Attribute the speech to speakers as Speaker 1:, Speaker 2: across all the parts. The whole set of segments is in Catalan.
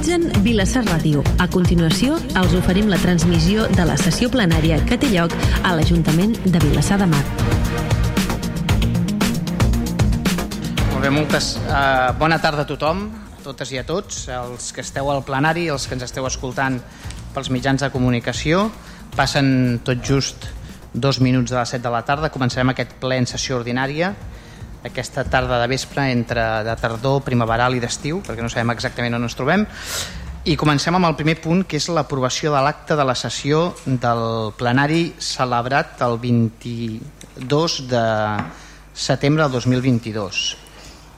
Speaker 1: Sintonitzen Vilassar Ràdio. A continuació, els oferim la transmissió de la sessió plenària que té lloc a l'Ajuntament de Vilassar de Mar.
Speaker 2: Molt bé, moltes... Uh, bona tarda a tothom, a totes i a tots, els que esteu al plenari, els que ens esteu escoltant pels mitjans de comunicació. Passen tot just dos minuts de les 7 de la tarda, començarem aquest ple en sessió ordinària aquesta tarda de vespre entre de tardor, primaveral i d'estiu, perquè no sabem exactament on ens trobem. I comencem amb el primer punt, que és l'aprovació de l'acte de la sessió del plenari celebrat el 22 de setembre del 2022.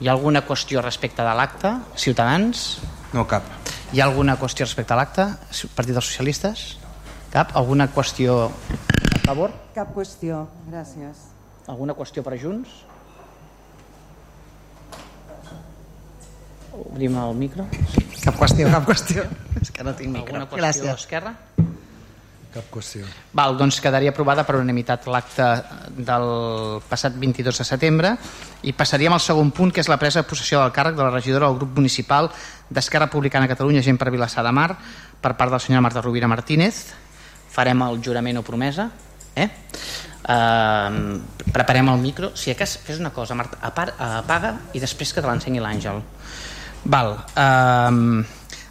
Speaker 2: Hi ha alguna qüestió respecte de l'acte? Ciutadans?
Speaker 3: No cap.
Speaker 2: Hi ha alguna qüestió respecte a l'acte? Partit dels Socialistes? Cap? Alguna qüestió a favor?
Speaker 4: Cap qüestió, gràcies.
Speaker 2: Alguna qüestió per a Junts? Obrim el micro.
Speaker 3: Cap qüestió, cap qüestió. És que no tinc micro.
Speaker 2: Alguna qüestió
Speaker 3: Gràcies.
Speaker 2: d'esquerra?
Speaker 5: Cap qüestió.
Speaker 2: Val, doncs quedaria aprovada per unanimitat l'acte del passat 22 de setembre i passaríem al segon punt, que és la presa de possessió del càrrec de la regidora del grup municipal d'Esquerra Republicana de Catalunya, gent per Vilassar de Mar, per part de la senyora Marta Rovira Martínez. Farem el jurament o promesa. Eh? Uh, preparem el micro. Si a cas, fes una cosa, Marta, apaga i després que te l'ensenyi l'Àngel. Val. Um,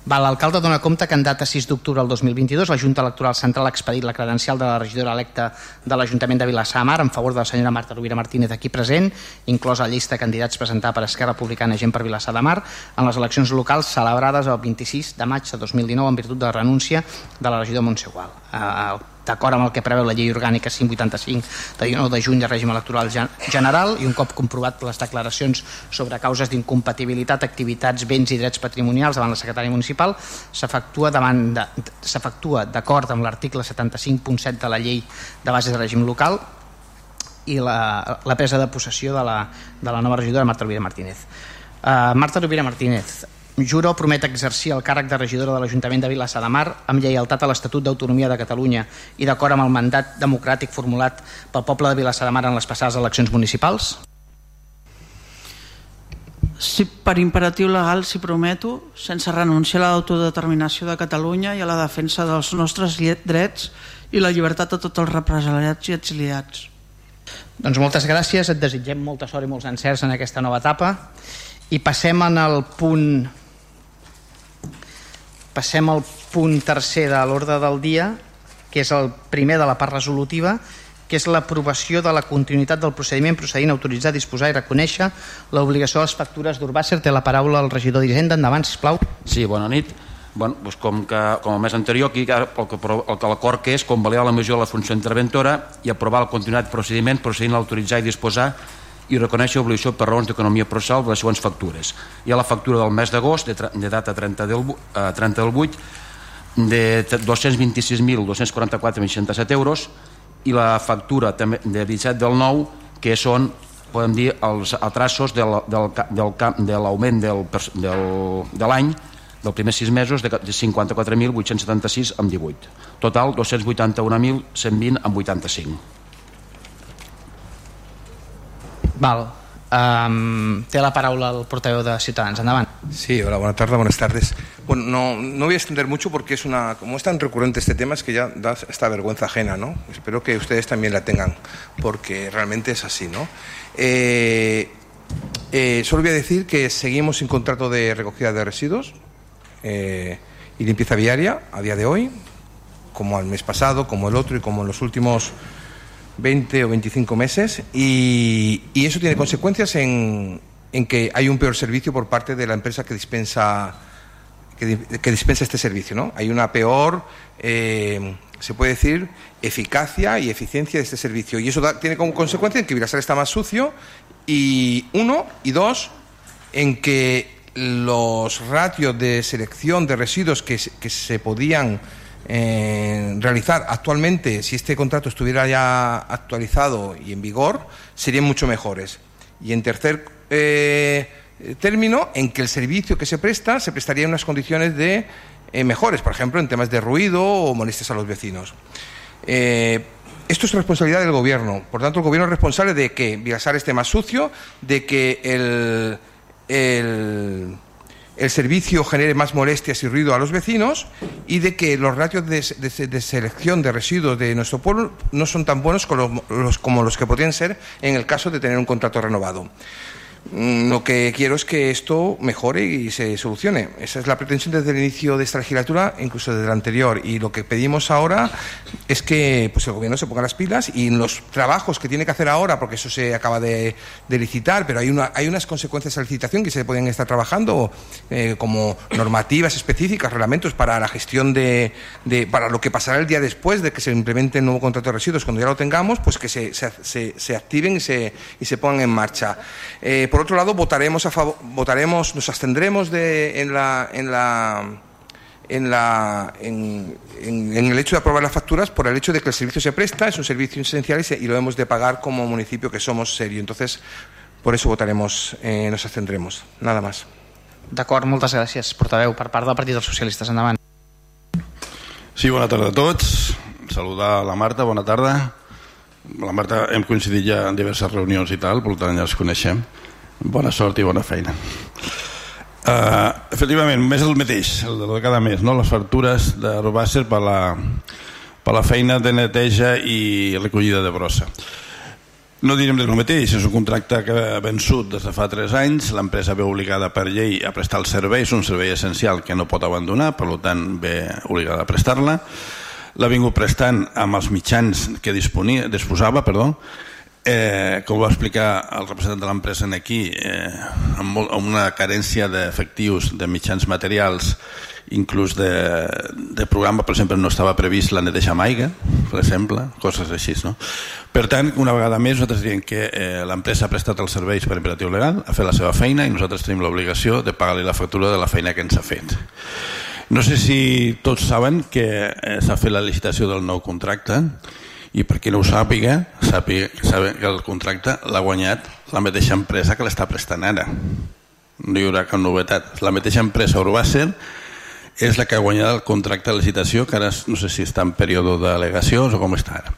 Speaker 2: Val, l'alcalde dona compte que en data 6 d'octubre del 2022 la Junta Electoral Central ha expedit la credencial de la regidora electa de l'Ajuntament de Vilassar de Mar en favor de la senyora Marta Rovira Martínez aquí present, inclosa la llista de candidats presentada per Esquerra Republicana Gent per Vilassar de Mar en les eleccions locals celebrades el 26 de maig de 2019 en virtut de la renúncia de la regidora Montsegual. Uh, d'acord amb el que preveu la llei orgànica 585 de 19 de juny de règim electoral gen- general i un cop comprovat les declaracions sobre causes d'incompatibilitat, activitats, béns i drets patrimonials davant la secretària municipal s'efectua davant s'efectua d'acord amb l'article 75.7 de la llei de bases de règim local i la, la presa de possessió de la, de la nova regidora Marta Rovira Martínez. Uh, Marta Rovira Martínez juro promet exercir el càrrec de regidora de l'Ajuntament de Vilassar de Mar amb lleialtat a l'Estatut d'Autonomia de Catalunya i d'acord amb el mandat democràtic formulat pel poble de Vilassar de Mar en les passades eleccions municipals?
Speaker 4: Si per imperatiu legal s'hi prometo, sense renunciar a l'autodeterminació de Catalunya i a la defensa dels nostres drets i la llibertat de tots els represaliats i exiliats.
Speaker 2: Doncs moltes gràcies, et desitgem molta sort i molts encerts en aquesta nova etapa i passem en el punt passem al punt tercer de l'ordre del dia que és el primer de la part resolutiva que és l'aprovació de la continuïtat del procediment procedint a autoritzar, disposar i reconèixer l'obligació de les factures d'Urbàcer. Té la paraula el regidor d'Hisenda. Endavant, sisplau.
Speaker 6: Sí, bona nit. Bueno, doncs com, que, com el mes anterior, aquí el que el que l'acord que és convalidar la major de la funció interventora i aprovar el continuat procediment procedint a autoritzar i disposar i reconèixer obligació per raons d'economia processal de les següents factures. Hi ha la factura del mes d'agost, de, de data 30 del, eh, 30 del 8, de t- 226.244,67 euros i la factura també de 17 del 9 que són podem dir els atrasos del, del, del, de l'augment del, del, de l'any dels primers 6 mesos de 54.876 amb 18 total 281.120 amb 85
Speaker 2: Val. Um, té la paraula el portaveu de.
Speaker 3: Sí, hola, buenas tardes, buenas tardes. Bueno, no, no voy a extender mucho porque es una, como es tan recurrente este tema, es que ya da esta vergüenza ajena, ¿no? Espero que ustedes también la tengan, porque realmente es así, ¿no? Eh, eh, solo voy a decir que seguimos sin contrato de recogida de residuos eh, y limpieza viaria a día de hoy, como el mes pasado, como el otro y como en los últimos 20 o 25 meses y, y eso tiene consecuencias en, en que hay un peor servicio por parte de la empresa que dispensa que, di- que dispensa este servicio, ¿no? Hay una peor, eh, se puede decir, eficacia y eficiencia de este servicio y eso tiene como consecuencia en que Vilasar está más sucio y uno y dos en que los ratios de selección de residuos que, que se podían eh, realizar actualmente, si este contrato estuviera ya actualizado y en vigor, serían mucho mejores. Y en tercer eh, término, en que el servicio que se presta se prestaría en unas condiciones de eh, mejores, por ejemplo, en temas de ruido o molestias a los vecinos. Esto es responsabilidad del gobierno. Por tanto, el gobierno es responsable de que Vilasar esté más sucio, de que el, el servicio genere más molestias y ruido a los vecinos y de que los ratios de, selección de residuos de nuestro pueblo no son tan buenos como los, como los que podrían ser en el caso de tener un contrato renovado. Mm, Lo que quiero es que esto mejore y se solucione. Esa es la pretensión desde el inicio de esta legislatura, incluso desde la anterior. Y lo que pedimos ahora es que pues, el gobierno se ponga las pilas y en los trabajos que tiene que hacer ahora, porque eso se acaba de, licitar, pero hay, una, hay unas consecuencias a la licitación que se pueden estar trabajando eh, como normativas específicas, reglamentos para la gestión de, para lo que pasará el día después de que se implemente el nuevo contrato de residuos. Cuando ya lo tengamos, pues que se, se, se, se activen y se, y se pongan en marcha. Eh, por otro lado, votaremos, a favor, votaremos nos abstendremos de, en, la, en, la, en, la, en, en, en, el hecho de aprobar las facturas por el hecho de que el servicio se presta, es un servicio esencial y, se, y lo hemos de pagar como municipio que somos serio. Entonces, por eso votaremos, eh, nos abstendremos. Nada más.
Speaker 2: D'acord, moltes gràcies, portaveu, per part del Partit dels Socialistes. Endavant.
Speaker 7: Sí, bona tarda a tots. Saludar la Marta, bona tarda. La Marta hem coincidit ja en diverses reunions i tal, per tant ja els coneixem. Bona sort i bona feina. Uh, efectivament, més el mateix, el de cada mes, no? les factures de Robàcer per la, per la feina de neteja i recollida de brossa. No direm del mateix, és un contracte que ha vençut des de fa 3 anys, l'empresa ve obligada per llei a prestar el servei, és un servei essencial que no pot abandonar, per tant ve obligada a prestar-la. L'ha vingut prestant amb els mitjans que disponia, disposava, perdó, eh, com va explicar el representant de l'empresa aquí, eh, amb, molt, amb una carència d'efectius, de mitjans materials, inclús de, de programa, per exemple, no estava previst la neteja amb aigua, per exemple, coses així. No? Per tant, una vegada més, nosaltres diem que eh, l'empresa ha prestat els serveis per imperatiu legal, ha fet la seva feina i nosaltres tenim l'obligació de pagar-li la factura de la feina que ens ha fet. No sé si tots saben que eh, s'ha fet la licitació del nou contracte i per qui no ho sàpiga, sàpiga, sàpiga que el contracte l'ha guanyat la mateixa empresa que l'està prestant ara. No hi haurà cap novetat. La mateixa empresa Urbàcer és la que ha guanyat el contracte de licitació que ara no sé si està en període d'al·legacions o com està ara.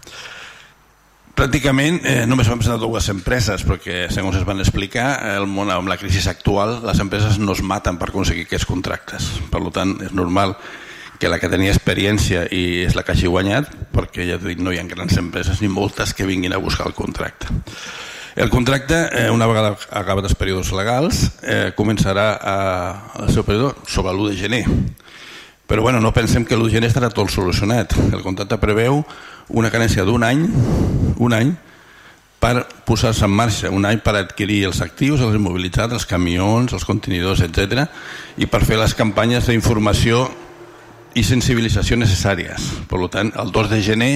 Speaker 7: Pràcticament eh, només van presentar dues empreses perquè segons es van explicar el món, amb la crisi actual les empreses no es maten per aconseguir aquests contractes per tant és normal que la que tenia experiència i és la que hagi guanyat perquè ja dic, no hi ha grans empreses ni moltes que vinguin a buscar el contracte el contracte, eh, una vegada acabat els períodes legals, eh, començarà a, el seu període sobre l'1 de gener. Però bueno, no pensem que l'1 de gener estarà tot solucionat. El contracte preveu una carència d'un any, un any, per posar-se en marxa, un any per adquirir els actius, els immobilitzats, els camions, els contenidors, etc. i per fer les campanyes d'informació i sensibilització necessàries. Per tant, el 2 de gener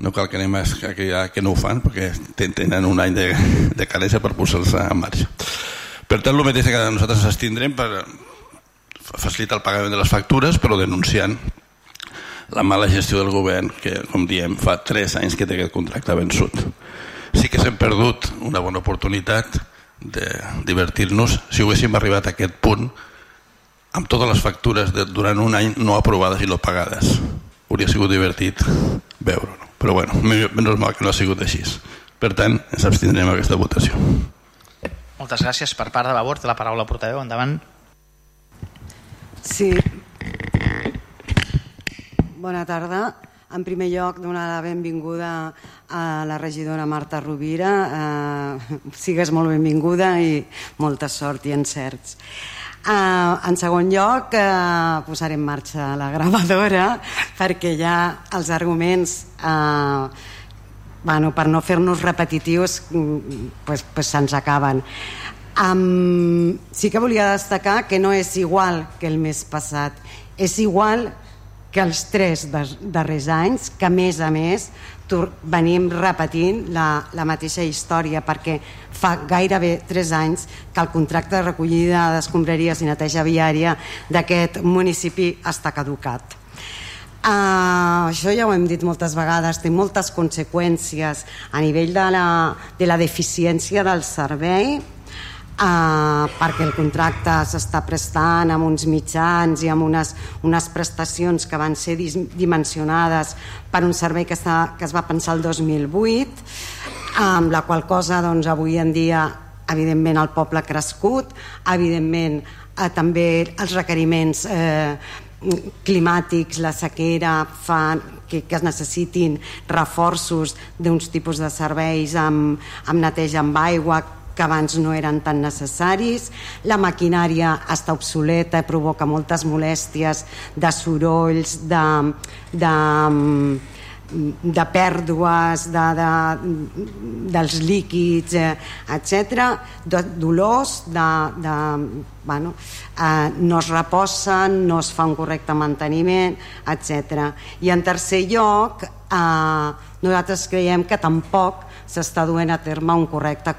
Speaker 7: no cal que anem a, que, ja, que no ho fan perquè tenen un any de, de carència per posar-se en marxa. Per tant el mateix que nosaltres ens per facilitar el pagament de les factures però denunciant la mala gestió del govern que com diem fa 3 anys que té aquest contracte vençut. Sí que s'hem perdut una bona oportunitat de divertir-nos. Si haguéssim arribat a aquest punt amb totes les factures de, durant un any no aprovades i no pagades. Hauria sigut divertit veure-ho però bueno, menys mal que no ha sigut així. Per tant ens abstindrem aquesta votació.
Speaker 2: Moltes gràcies per part de Vavor té la paraula portaveu, endavant.
Speaker 8: Sí. Bona tarda. En primer lloc donar la benvinguda a la regidora Marta Rovira. Eh, sigues molt benvinguda i molta sort i encerts Uh, en segon lloc, uh, posaré en marxa la gravadora perquè ja els arguments, uh, bueno, per no fer-nos repetitius, pues, pues se'ns acaben. Um, sí que volia destacar que no és igual que el mes passat, és igual que els tres darrers anys, que a més a més venim repetint la, la mateixa història perquè fa gairebé 3 anys que el contracte de recollida d'escombraries i neteja viària d'aquest municipi està caducat. Uh, això ja ho hem dit moltes vegades, té moltes conseqüències a nivell de la, de la deficiència del servei, Uh, perquè el contracte s'està prestant amb uns mitjans i amb unes, unes prestacions que van ser dimensionades per un servei que, està, que es va pensar el 2008 amb la qual cosa doncs, avui en dia evidentment el poble ha crescut evidentment eh, també els requeriments eh, climàtics, la sequera fan que, que es necessitin reforços d'uns tipus de serveis amb, amb neteja amb aigua que abans no eren tan necessaris, la maquinària està obsoleta i provoca moltes molèsties de sorolls, de, de, de pèrdues de, de, dels líquids, eh, etc, de dolors, de, de, bueno, eh, no es reposen, no es fa un correcte manteniment, etc. I en tercer lloc, eh, nosaltres creiem que tampoc s'està duent a terme un correcte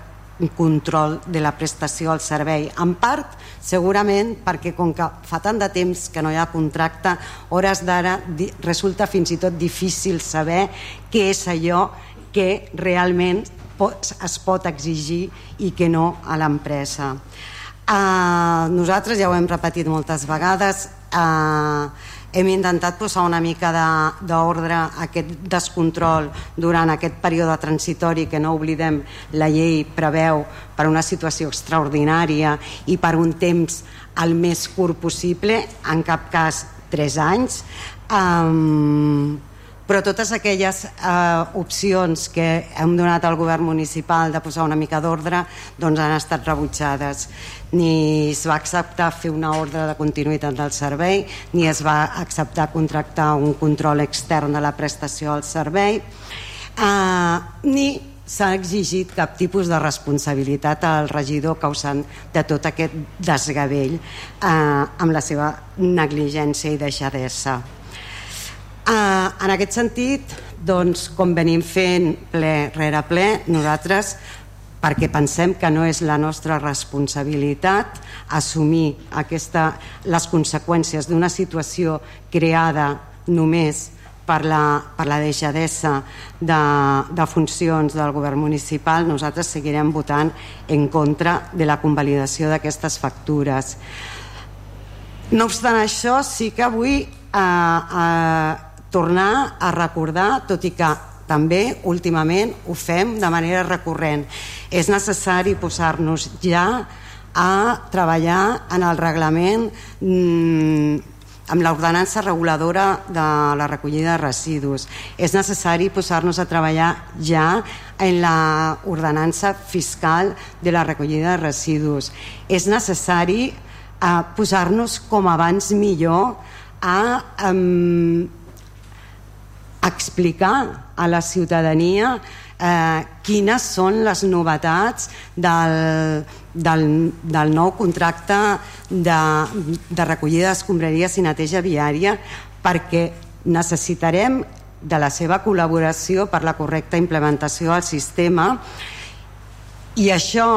Speaker 8: control de la prestació al servei. En part, segurament, perquè com que fa tant de temps que no hi ha contracte, hores d'ara resulta fins i tot difícil saber què és allò que realment es pot exigir i que no a l'empresa. Uh, nosaltres ja ho hem repetit moltes vegades, uh, hem intentat posar una mica d'ordre a aquest descontrol durant aquest període transitori que no oblidem la llei preveu per una situació extraordinària i per un temps el més curt possible, en cap cas tres anys. Um, però totes aquelles eh, opcions que hem donat al govern municipal de posar una mica d'ordre doncs han estat rebutjades ni es va acceptar fer una ordre de continuïtat del servei ni es va acceptar contractar un control extern de la prestació al servei eh, ni s'ha exigit cap tipus de responsabilitat al regidor causant de tot aquest desgavell eh, amb la seva negligència i deixadesa. Uh, en aquest sentit, doncs, com venim fent ple rere ple, nosaltres, perquè pensem que no és la nostra responsabilitat assumir aquesta, les conseqüències d'una situació creada només per la, per la deixadesa de, de funcions del govern municipal, nosaltres seguirem votant en contra de la convalidació d'aquestes factures. No obstant això, sí que avui eh, eh, tornar a recordar, tot i que també últimament ho fem de manera recurrent. És necessari posar-nos ja a treballar en el reglament mmm, amb l'ordenança reguladora de la recollida de residus. És necessari posar-nos a treballar ja en la ordenança fiscal de la recollida de residus. És necessari eh, posar-nos com abans millor a eh, explicar a la ciutadania eh, quines són les novetats del, del, del nou contracte de, de recollida d'escombraries i neteja viària perquè necessitarem de la seva col·laboració per la correcta implementació del sistema. I això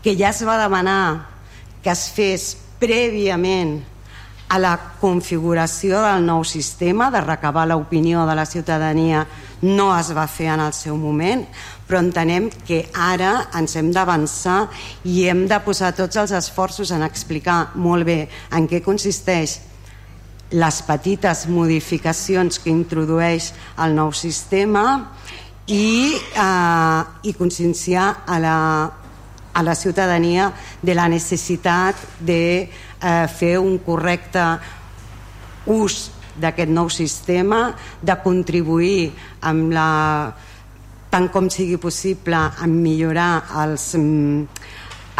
Speaker 8: que ja es va demanar que es fes prèviament a la configuració del nou sistema, de recabar l'opinió de la ciutadania, no es va fer en el seu moment, però entenem que ara ens hem d'avançar i hem de posar tots els esforços en explicar molt bé en què consisteix les petites modificacions que introdueix el nou sistema i, eh, i conscienciar a la, a la ciutadania de la necessitat de eh, fer un correcte ús d'aquest nou sistema, de contribuir amb la, tant com sigui possible en millorar els, mm,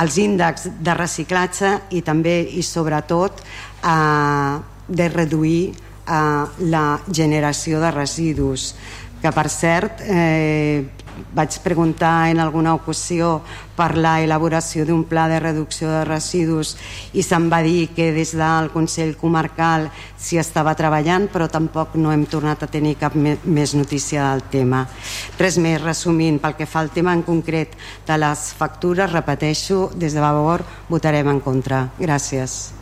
Speaker 8: els índexs de reciclatge i també i sobretot eh, de reduir eh, la generació de residus que per cert eh, vaig preguntar en alguna ocasió per la elaboració d'un pla de reducció de residus i se'm va dir que des del Consell Comarcal s'hi estava treballant però tampoc no hem tornat a tenir cap més notícia del tema. Res més, resumint, pel que fa al tema en concret de les factures, repeteixo, des de Vavor votarem en contra. Gràcies.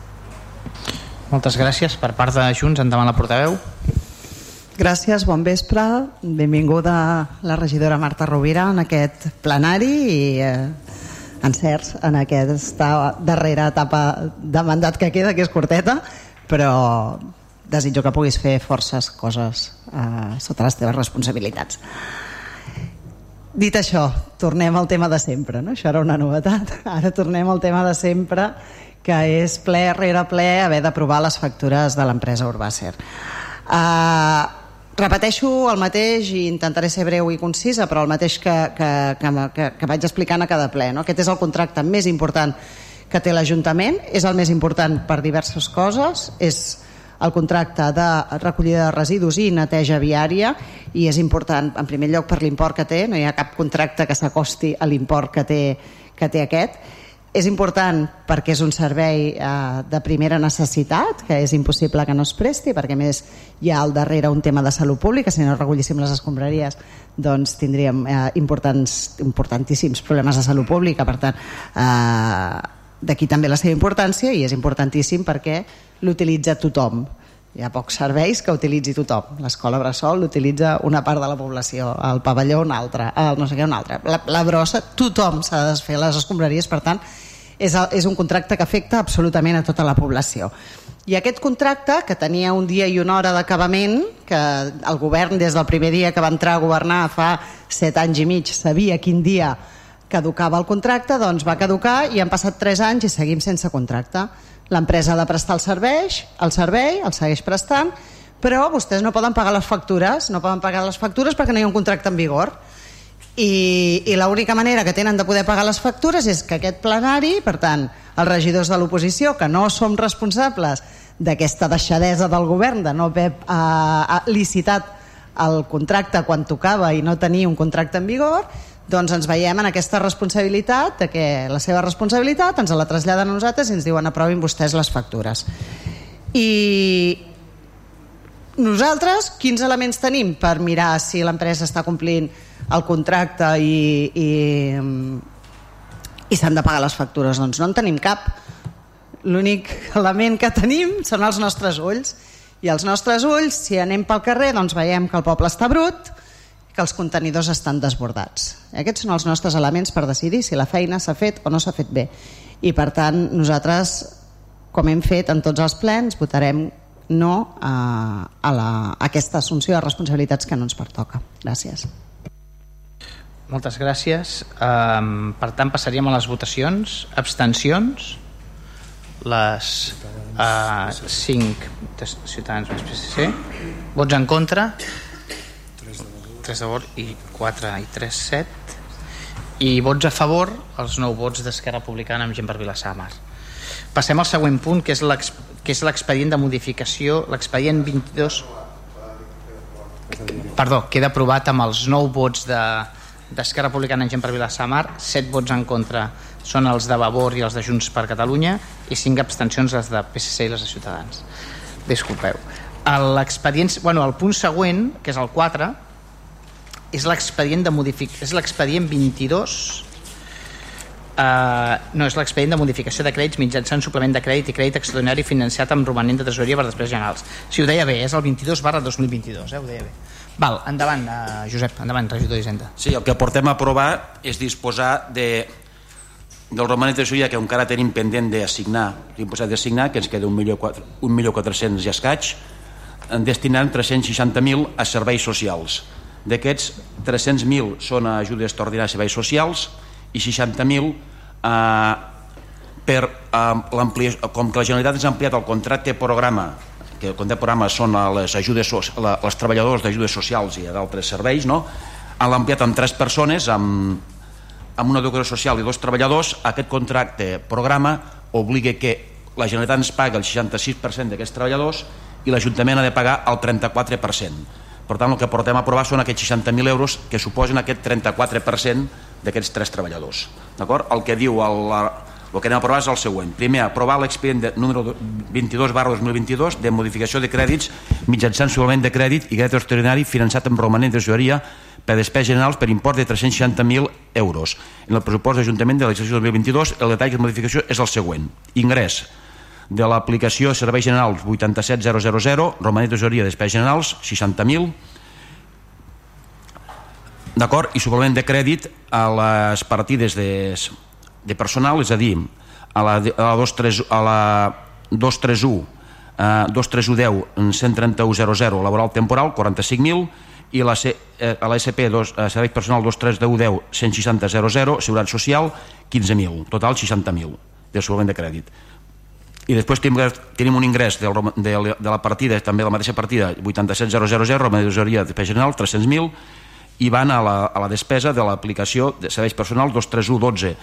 Speaker 2: Moltes gràcies. Per part de Junts, endavant la portaveu.
Speaker 9: Gràcies, bon vespre. Benvinguda la regidora Marta Rovira en aquest plenari i eh, encerts en aquesta darrera etapa de mandat que queda, que és corteta, però desitjo que puguis fer forces coses eh, sota les teves responsabilitats. Dit això, tornem al tema de sempre, no? Això era una novetat. Ara tornem al tema de sempre, que és ple rere ple haver d'aprovar les factures de l'empresa Urbacer. Uh, repeteixo el mateix i intentaré ser breu i concisa, però el mateix que, que, que, que, que vaig explicant a cada ple. No? Aquest és el contracte més important que té l'Ajuntament, és el més important per diverses coses, és el contracte de recollida de residus i neteja viària i és important en primer lloc per l'import que té, no hi ha cap contracte que s'acosti a l'import que, té, que té aquest és important perquè és un servei eh, de primera necessitat, que és impossible que no es presti, perquè més hi ha al darrere un tema de salut pública, si no recollíssim les escombraries doncs tindríem eh, importants, importantíssims problemes de salut pública, per tant eh, d'aquí també la seva importància i és importantíssim perquè l'utilitza tothom hi ha pocs serveis que utilitzi tothom. L'escola Bressol l'utilitza una part de la població el pavelló una altra el no sé què una altra la, la brossa, tothom s'ha de desfer les escombraries per tant és, és un contracte que afecta absolutament a tota la població. I aquest contracte, que tenia un dia i una hora d'acabament, que el govern des del primer dia que va entrar a governar fa set anys i mig sabia quin dia caducava el contracte, doncs va caducar i han passat tres anys i seguim sense contracte l'empresa ha de prestar el servei, el servei, el segueix prestant, però vostès no poden pagar les factures, no poden pagar les factures perquè no hi ha un contracte en vigor. I, i l'única manera que tenen de poder pagar les factures és que aquest plenari, per tant, els regidors de l'oposició, que no som responsables d'aquesta deixadesa del govern de no haver eh, licitat el contracte quan tocava i no tenir un contracte en vigor, doncs ens veiem en aquesta responsabilitat de que la seva responsabilitat ens la traslladen a nosaltres i ens diuen aprovin vostès les factures. I nosaltres quins elements tenim per mirar si l'empresa està complint el contracte i, i, i s'han de pagar les factures? Doncs no en tenim cap. L'únic element que tenim són els nostres ulls. I els nostres ulls si anem pel carrer doncs veiem que el poble està brut que els contenidors estan desbordats. Aquests són els nostres elements per decidir si la feina s'ha fet o no s'ha fet bé. I per tant, nosaltres, com hem fet en tots els plens, votarem no a, a, la, a aquesta assumpció de responsabilitats que no ens pertoca. Gràcies.
Speaker 2: Moltes gràcies. Um, per tant, passaríem a les votacions. Abstencions? Les uh, 5 de Ciutadans més PSC. Vots en contra? 3 de vot i 4 i 3, 7 i vots a favor els 9 vots d'Esquerra Republicana amb gent per Vilassar Mar passem al següent punt que és l'expedient de modificació l'expedient 22 perdó, queda aprovat amb els 9 vots de d'Esquerra Republicana en gent per Vilassar Mar 7 vots en contra. Són els de Vavor i els de Junts per Catalunya i 5 abstencions les de PSC i les de Ciutadans. Disculpeu. L'expedient, bueno, el punt següent que és el 4 és l'expedient de modific... és l'expedient 22 uh, eh, no, és l'expedient de modificació de crèdits mitjançant suplement de crèdit i crèdit extraordinari financiat amb romanent de tresoreria per després generals. Si ho deia bé, és el 22 barra 2022 eh, ho deia bé. Val, endavant, uh, Josep, endavant, regidor d'Hisenda.
Speaker 6: Sí, el que portem a aprovar és disposar de, del romanent de tresoreria que encara tenim pendent d'assignar, l'imposat d'assignar, que ens queda 1.400.000 i escaig, destinant 360.000 a serveis socials D'aquests, 300.000 són a ajudes extraordinàries i serveis socials i 60.000 eh, per eh, com que la Generalitat ens ha ampliat el contracte programa que el contracte programa són les ajudes les treballadors d'ajudes socials i d'altres serveis no? han ampliat amb tres persones amb, amb una educació social i dos treballadors aquest contracte programa obliga que la Generalitat ens paga el 66% d'aquests treballadors i l'Ajuntament ha de pagar el 34% per tant, el que portem a aprovar són aquests 60.000 euros que suposen aquest 34% d'aquests tres treballadors. D'acord? El que diu el, el que anem a aprovar és el següent. Primer, aprovar l'expedient número 22 barra 2022 de modificació de crèdits mitjançant suplement de crèdit i crèdit extraordinari finançat amb romanent de tesoreria per despeses generals per import de 360.000 euros. En el pressupost d'Ajuntament de l'exercici 2022, el detall de modificació és el següent. Ingrés, de l'aplicació Serveis Generals 87000, romanet d'usuaria Despès Generals 60.000, d'acord? I suplement de crèdit a les partides de, de personal, és a dir, a la, a la 23, a la 231 eh, 23110 13100 laboral temporal 45.000 i la C, eh, a la SP 2, eh, servei personal 23210 160.00 seguretat social 15.000 total 60.000 de suplement de crèdit i després tenim, un ingrés del, de, de la partida, també la mateixa partida 87.000, ramaderia de peix general 300.000 i van a la, a la despesa de l'aplicació de serveis personals 23112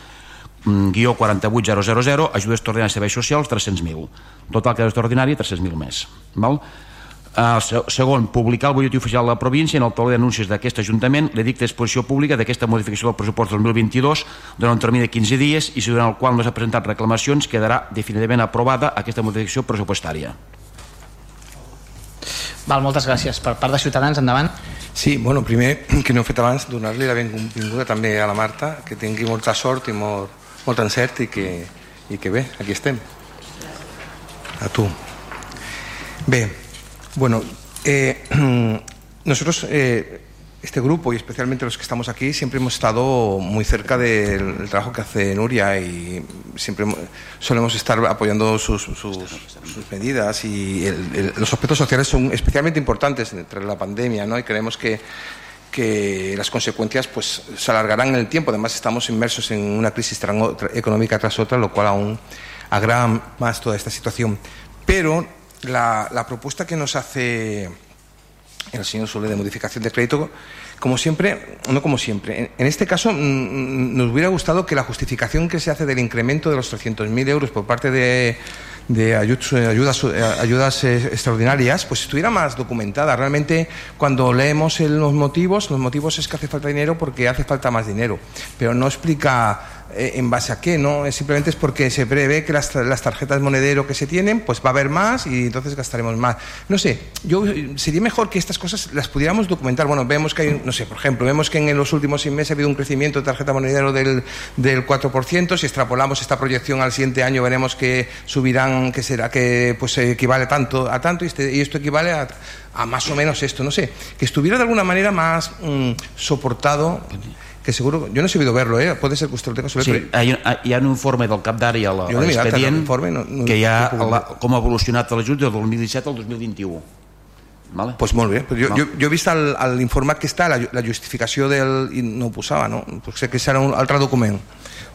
Speaker 6: mm, guió 48000 ajudes extraordinàries serveis socials 300.000 total que és extraordinari 300.000 més val? Uh, segon, publicar el butlletí oficial de la província en el taler d'anuncis d'aquest Ajuntament l'edicte d'exposició pública d'aquesta modificació del pressupost 2022 durant un termini de 15 dies i si durant el qual no s'ha presentat reclamacions quedarà definitivament aprovada aquesta modificació pressupostària.
Speaker 2: Val, moltes gràcies. Per part de Ciutadans, endavant.
Speaker 3: Sí, bueno, primer, que no he fet abans, donar-li la benvinguda també a la Marta, que tingui molta sort i molt, molt encert i que, i que bé, aquí estem. A tu. Bé, Bueno, eh, nosotros, eh, este grupo y especialmente los que estamos aquí, siempre hemos estado muy cerca del trabajo que hace Nuria y siempre solemos estar apoyando sus, medidas y los aspectos sociales son especialmente importantes entre la pandemia, ¿no? Y creemos que que las consecuencias pues se alargarán en el tiempo. Además estamos inmersos en una crisis económica tras otra, lo cual aún agrava más toda esta situación. Pero la, propuesta que nos hace el señor Sole de modificación de crédito, como siempre, no como siempre, en, este caso mm, mm, nos hubiera gustado que la justificación que se hace del incremento de los 300.000 euros por parte de, de ayudas, ayudas, eh, extraordinarias, pues estuviera más documentada. Realmente, cuando leemos los motivos, los motivos es que hace falta dinero porque hace falta más dinero, pero no explica eh, en base a qué, ¿no? Simplemente es porque se prevé que las, las, tarjetas monedero que se tienen, pues va a haber más y entonces gastaremos más. No sé, yo sería mejor que estas cosas las pudiéramos documentar. Bueno, vemos que hay, no sé, por ejemplo, vemos que en los últimos seis meses ha habido un crecimiento de tarjeta monedero del, del 4%, si extrapolamos esta proyección al siguiente año veremos que subirán, que será, que pues equivale tanto a tanto y, este, y esto equivale a, a, más o menos esto, no sé, que estuviera de alguna manera más mmm, soportado que seguro, yo no he sabido verlo, ¿eh? puede ser que usted lo tenga sobre
Speaker 6: sí, hi, ha, hi ha un informe del cap d'àrea a l'expedient no, no, que hi ha la, com ha evolucionat l'ajut del 2017 al 2021
Speaker 3: Vale. Pues molt bé. Jo, no. jo, jo he vist l'informat que està, la, la justificació del... i no ho posava, ¿no? Sé que serà un altre document.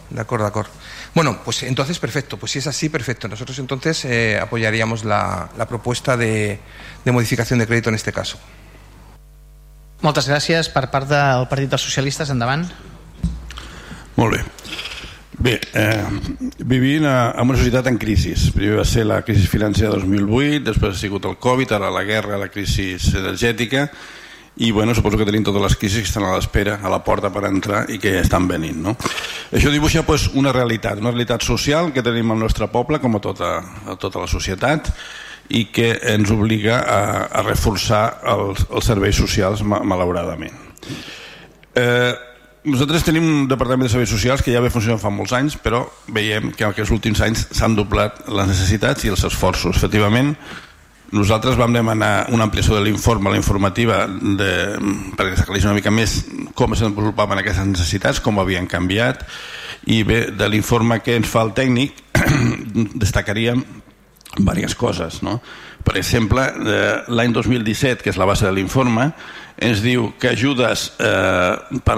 Speaker 3: D'acord, d'acord. Bueno, pues entonces perfecto. Pues si es así, perfecto. Nosotros entonces eh, apoyaríamos la, la propuesta de, de modificación de crédito en este caso.
Speaker 2: Moltes gràcies. Per part del Partit dels Socialistes, endavant.
Speaker 7: Molt bé. Bé, eh, vivint en una societat en crisi. Primer va ser la crisi financera de 2008, després ha sigut el Covid, ara la guerra, la crisi energètica, i bueno, suposo que tenim totes les crisis que estan a l'espera, a la porta per entrar i que estan venint. No? Això dibuixa pues, una realitat, una realitat social que tenim al nostre poble, com a tota, a tota la societat, i que ens obliga a, a reforçar els, els serveis socials malauradament. Eh, nosaltres tenim un departament de serveis socials que ja ve funcionant fa molts anys, però veiem que en aquests últims anys s'han doblat les necessitats i els esforços. Efectivament, nosaltres vam demanar una ampliació de l'informe, la informativa, de, perquè s'aclarís una mica més com es desenvolupaven aquestes necessitats, com havien canviat, i bé, de l'informe que ens fa el tècnic, destacaríem diverses coses. No? Per exemple, eh, l'any 2017, que és la base de l'informe, ens diu que ajudes eh, per,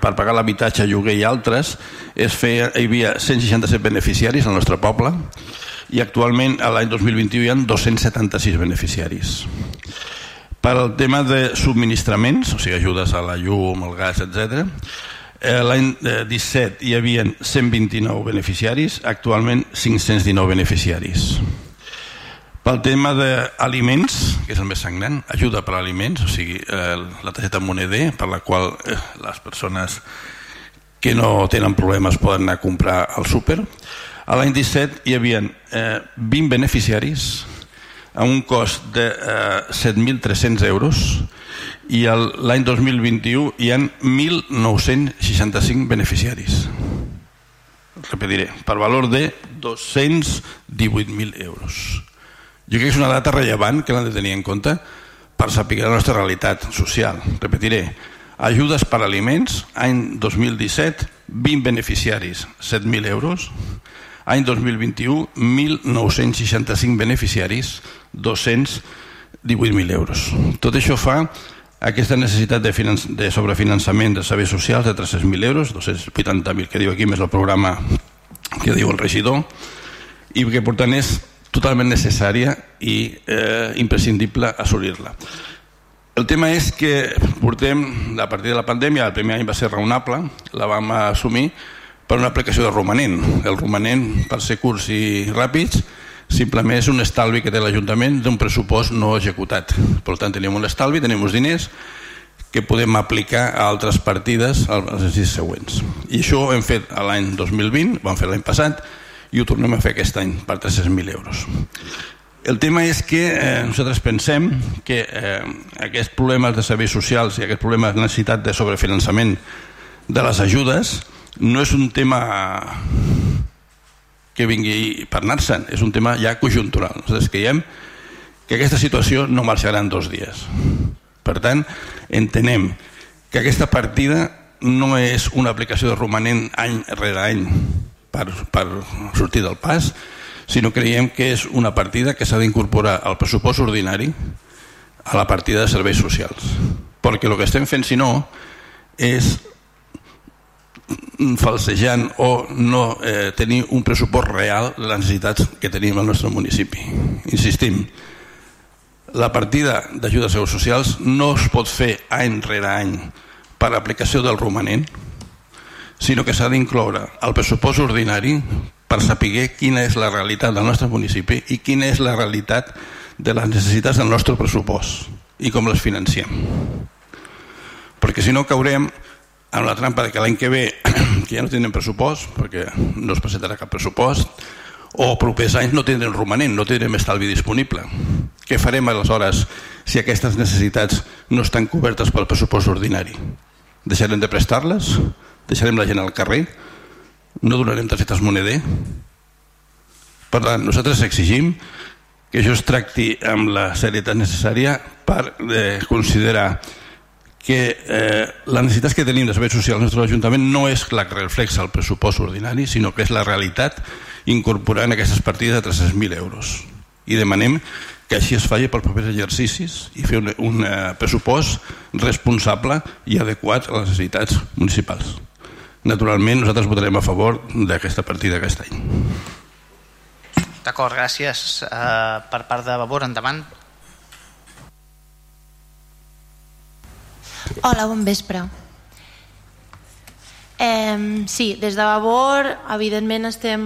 Speaker 7: per pagar l'habitatge, lloguer i altres, es feia, hi havia 167 beneficiaris al nostre poble i actualment a l'any 2021 hi ha 276 beneficiaris. Per al tema de subministraments, o sigui, ajudes a la llum, el gas, etc. Eh, l'any 17 hi havia 129 beneficiaris, actualment 519 beneficiaris. Pel tema d'aliments, que és el més sagnant, ajuda per aliments, o sigui, eh, la targeta moneder, per la qual eh, les persones que no tenen problemes poden anar a comprar al súper. A l'any 17 hi havia eh, 20 beneficiaris a un cost de eh, 7.300 euros i l'any 2021 hi han 1.965 beneficiaris. Repetiré, per valor de 218.000 euros. Jo crec que és una data rellevant que l'han de tenir en compte per saber la nostra realitat social. Repetiré, ajudes per aliments, any 2017, 20 beneficiaris, 7.000 euros. Any 2021, 1.965 beneficiaris, 218.000 euros. Tot això fa aquesta necessitat de, de sobrefinançament de serveis socials de 300.000 euros, 280.000 que diu aquí, més el programa que diu el regidor, i que per tant és totalment necessària i eh, imprescindible assolir-la. El tema és que portem, a partir de la pandèmia, el primer any va ser raonable, la vam assumir per una aplicació de romanent. El romanent, per ser curts i ràpids, simplement és un estalvi que té l'Ajuntament d'un pressupost no executat. Per tant, tenim un estalvi, tenim uns diners que podem aplicar a altres partides als exercicis següents. I això ho hem fet l'any 2020, ho vam fer l'any passat, i ho tornem a fer aquest any per 300.000 euros. El tema és que eh, nosaltres pensem que eh, aquests problemes de serveis socials i aquest problema de necessitat de sobrefinançament de les ajudes no és un tema que vingui per anar-se'n, és un tema ja conjuntural. Nosaltres creiem que aquesta situació no marxarà en dos dies. Per tant, entenem que aquesta partida no és una aplicació de romanent any rere any per, per sortir del pas, sinó creiem que és una partida que s'ha d'incorporar al pressupost ordinari a la partida de serveis socials. Perquè el que estem fent, si no, és falsejant o no eh, tenir un pressupost real de les necessitats que tenim al nostre municipi. Insistim, la partida d'ajudes socials no es pot fer any rere any per aplicació del romanent, sinó que s'ha d'incloure al pressupost ordinari per saber quina és la realitat del nostre municipi i quina és la realitat de les necessitats del nostre pressupost i com les financiem. Perquè si no caurem en la trampa de que l'any que ve que ja no tindrem pressupost, perquè no es presentarà cap pressupost, o propers anys no tindrem romanent, no tindrem estalvi disponible. Què farem aleshores si aquestes necessitats no estan cobertes pel pressupost ordinari? Deixarem de prestar-les? Deixarem la gent al carrer? no donarem targetes moneder. Per tant, nosaltres exigim que això es tracti amb la serietat necessària per eh, considerar que eh, les necessitats que tenim de serveis socials al nostre Ajuntament no és la que reflexa el pressupost ordinari, sinó que és la realitat incorporant aquestes partides de 300.000 euros. I demanem que així es faci per propers exercicis i fer un, un eh, pressupost responsable i adequat a les necessitats municipals. Naturalment, nosaltres votarem a favor d'aquesta partida aquest any.
Speaker 2: D'acord, gràcies. Uh, per part de Vavor, endavant.
Speaker 10: Hola, bon vespre. Eh, sí, des de Vavor, evidentment estem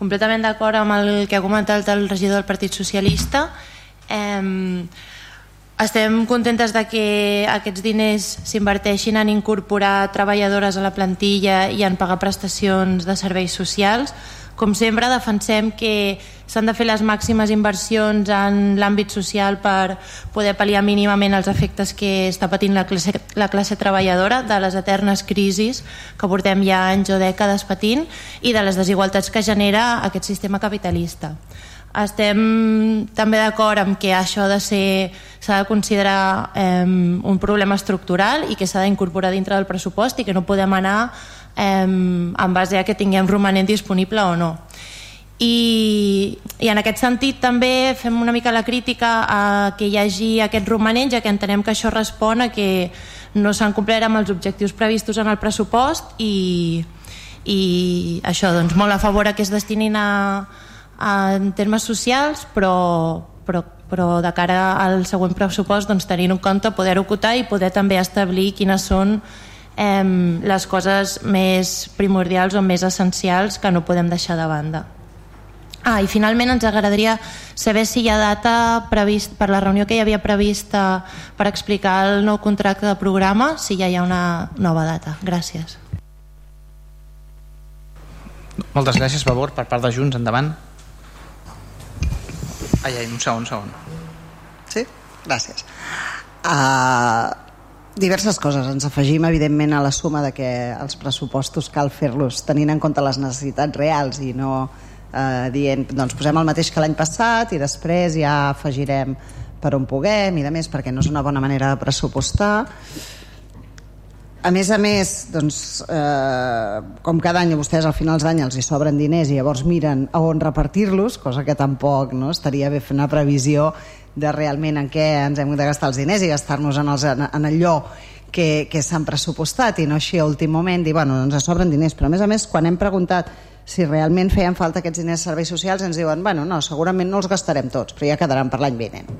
Speaker 10: completament d'acord amb el que ha comentat el regidor del Partit Socialista. Eh, estem contentes de que aquests diners s'inverteixin en incorporar treballadores a la plantilla i en pagar prestacions de serveis socials. Com sempre, defensem que s'han de fer les màximes inversions en l'àmbit social per poder pal·liar mínimament els efectes que està patint la classe, la classe treballadora de les eternes crisis que portem ja anys o dècades patint i de les desigualtats que genera aquest sistema capitalista. Estem també d'acord amb que això de ser s'ha de considerar eh, un problema estructural i que s'ha d'incorporar dintre del pressupost i que no podem anar eh, en base a que tinguem romanent disponible o no. I, i en aquest sentit també fem una mica la crítica a que hi hagi aquest romanent ja que entenem que això respon a que no s'han complert amb els objectius previstos en el pressupost i, i això doncs molt a favor a que es destinin a, en termes socials, però, però, però de cara al següent pressupost doncs, tenint en compte poder ocultar i poder també establir quines són eh, les coses més primordials o més essencials que no podem deixar de banda. Ah, i finalment ens agradaria saber si hi ha data previst, per la reunió que hi havia prevista per explicar el nou contracte de programa, si ja hi ha una nova data. Gràcies.
Speaker 2: Moltes gràcies, favor, per part de Junts, endavant. Ai, ai, un segon, un segon.
Speaker 9: Sí? Gràcies. Uh, diverses coses. Ens afegim, evidentment, a la suma de que els pressupostos cal fer-los tenint en compte les necessitats reals i no eh, dient, doncs posem el mateix que l'any passat i després ja afegirem per on puguem i de més, perquè no és una bona manera de pressupostar a més a més, doncs, eh, com cada any a vostès al finals d'any els hi sobren diners i llavors miren a on repartir-los, cosa que tampoc no? estaria bé fer una previsió de realment en què ens hem de gastar els diners i gastar-nos en, els, en, en allò que, que s'han pressupostat i no així a últim moment dir, bueno, ens sobren diners, però a més a més quan hem preguntat si realment feien falta aquests diners de serveis socials ens diuen, bueno, no, segurament no els gastarem tots però ja quedaran per l'any vinent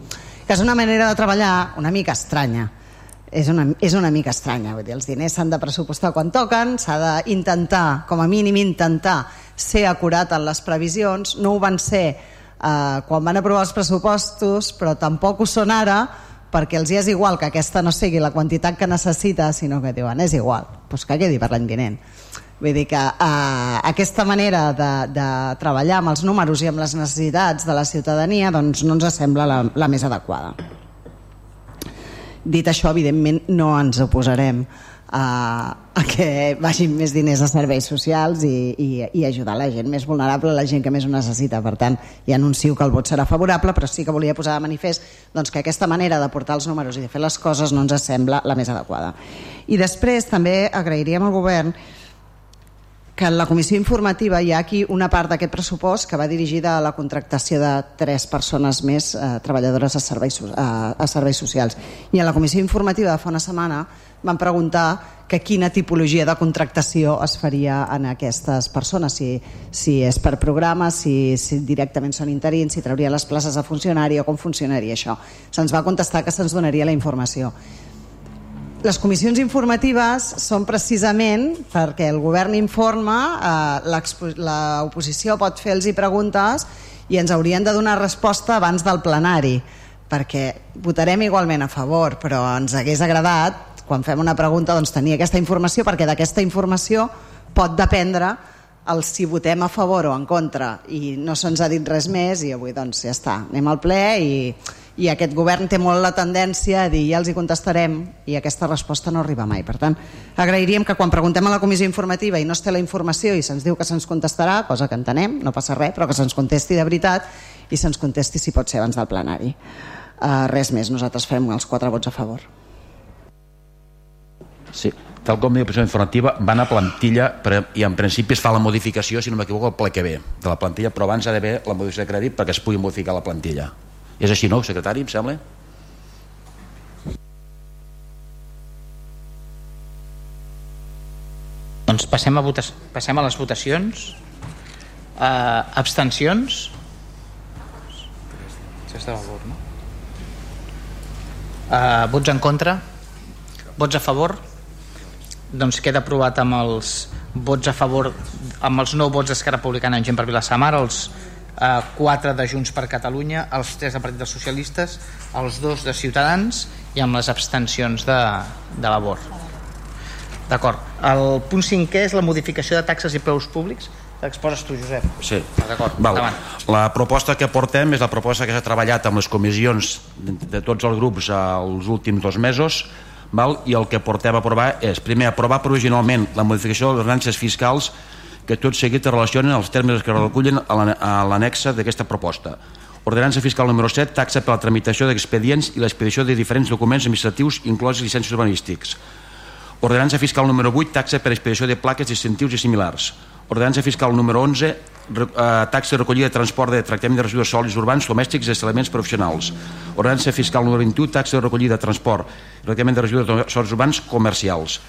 Speaker 9: que és una manera de treballar una mica estranya és una, és una mica estranya vull dir, els diners s'han de pressupostar quan toquen s'ha d'intentar, com a mínim intentar ser acurat en les previsions no ho van ser eh, quan van aprovar els pressupostos però tampoc ho són ara perquè els hi és igual que aquesta no sigui la quantitat que necessita, sinó que diuen és igual, doncs que quedi per l'any vinent. Vull dir que eh, aquesta manera de, de treballar amb els números i amb les necessitats de la ciutadania doncs no ens sembla la, la més adequada. Dit això, evidentment no ens oposarem a, a que vagin més diners a serveis socials i, i, i ajudar la gent més vulnerable, la gent que més ho necessita. Per tant, ja anuncio que el vot serà favorable, però sí que volia posar de manifest doncs, que aquesta manera de portar els números i de fer les coses no ens sembla la més adequada. I després també agrairíem al govern que en la comissió informativa hi ha aquí una part d'aquest pressupost que va dirigida a la contractació de tres persones més eh, treballadores a serveis, a, a serveis socials. I en la comissió informativa de fa una setmana van preguntar que quina tipologia de contractació es faria en aquestes persones, si, si és per programa, si, si directament són interins, si traurien les places a funcionari o com funcionaria això. Se'ns va contestar que se'ns donaria la informació les comissions informatives són precisament perquè el govern informa, eh, l'oposició pot fer-los preguntes i ens haurien de donar resposta abans del plenari perquè votarem igualment a favor però ens hagués agradat quan fem una pregunta doncs, tenir aquesta informació perquè d'aquesta informació pot dependre el si votem a favor o en contra i no se'ns ha dit res més i avui doncs ja està, anem al ple i i aquest govern té molt la tendència a dir ja els hi contestarem i aquesta resposta no arriba mai. Per tant, agrairíem que quan preguntem a la comissió informativa i no es té la informació i se'ns diu que se'ns contestarà, cosa que entenem, no passa res, però que se'ns contesti de veritat i se'ns contesti si pot ser abans del plenari. Uh, res més, nosaltres fem els quatre vots a favor.
Speaker 6: Sí, tal com diu la informativa, van a plantilla però, i en principi es fa la modificació, si no m'equivoco, el ple que ve de la plantilla, però abans ha d'haver la modificació de crèdit perquè es pugui modificar la plantilla. És així, no, secretari, em sembla?
Speaker 2: Doncs passem a, votac passem a les votacions. Uh, abstencions? Això està a favor, no? Uh, vots en contra? Vots a favor? Doncs queda aprovat amb els vots a favor, amb els nou vots d'Esquerra Republicana en gent per Vilassamar, els eh, 4 de Junts per Catalunya, els 3 de Partit dels Socialistes, els 2 de Ciutadans i amb les abstencions de, de labor. D'acord. El punt 5è és la modificació de taxes i preus públics. T'exposes tu, Josep.
Speaker 6: Sí.
Speaker 2: D'acord,
Speaker 6: La proposta que portem és la proposta que s'ha treballat amb les comissions de, de tots els grups els últims dos mesos val? i el que portem a aprovar és, primer, aprovar provisionalment la modificació de les ordenances fiscals que tot seguit es relacionen els termes que recullen a l'anexa d'aquesta proposta. Ordenança fiscal número 7, taxa per la tramitació d'expedients i l'expedició de diferents documents administratius inclosos llicències urbanístics. Ordenança fiscal número 8, taxa per expedició de plaques, distintius i similars. Ordenança fiscal número 11, eh, taxa de recollida de transport de tractament de residus sòlids urbans, domèstics i elements professionals. Ordenança fiscal número 21, taxa de recollida de transport i tractament de residus sòlids urbans comercials.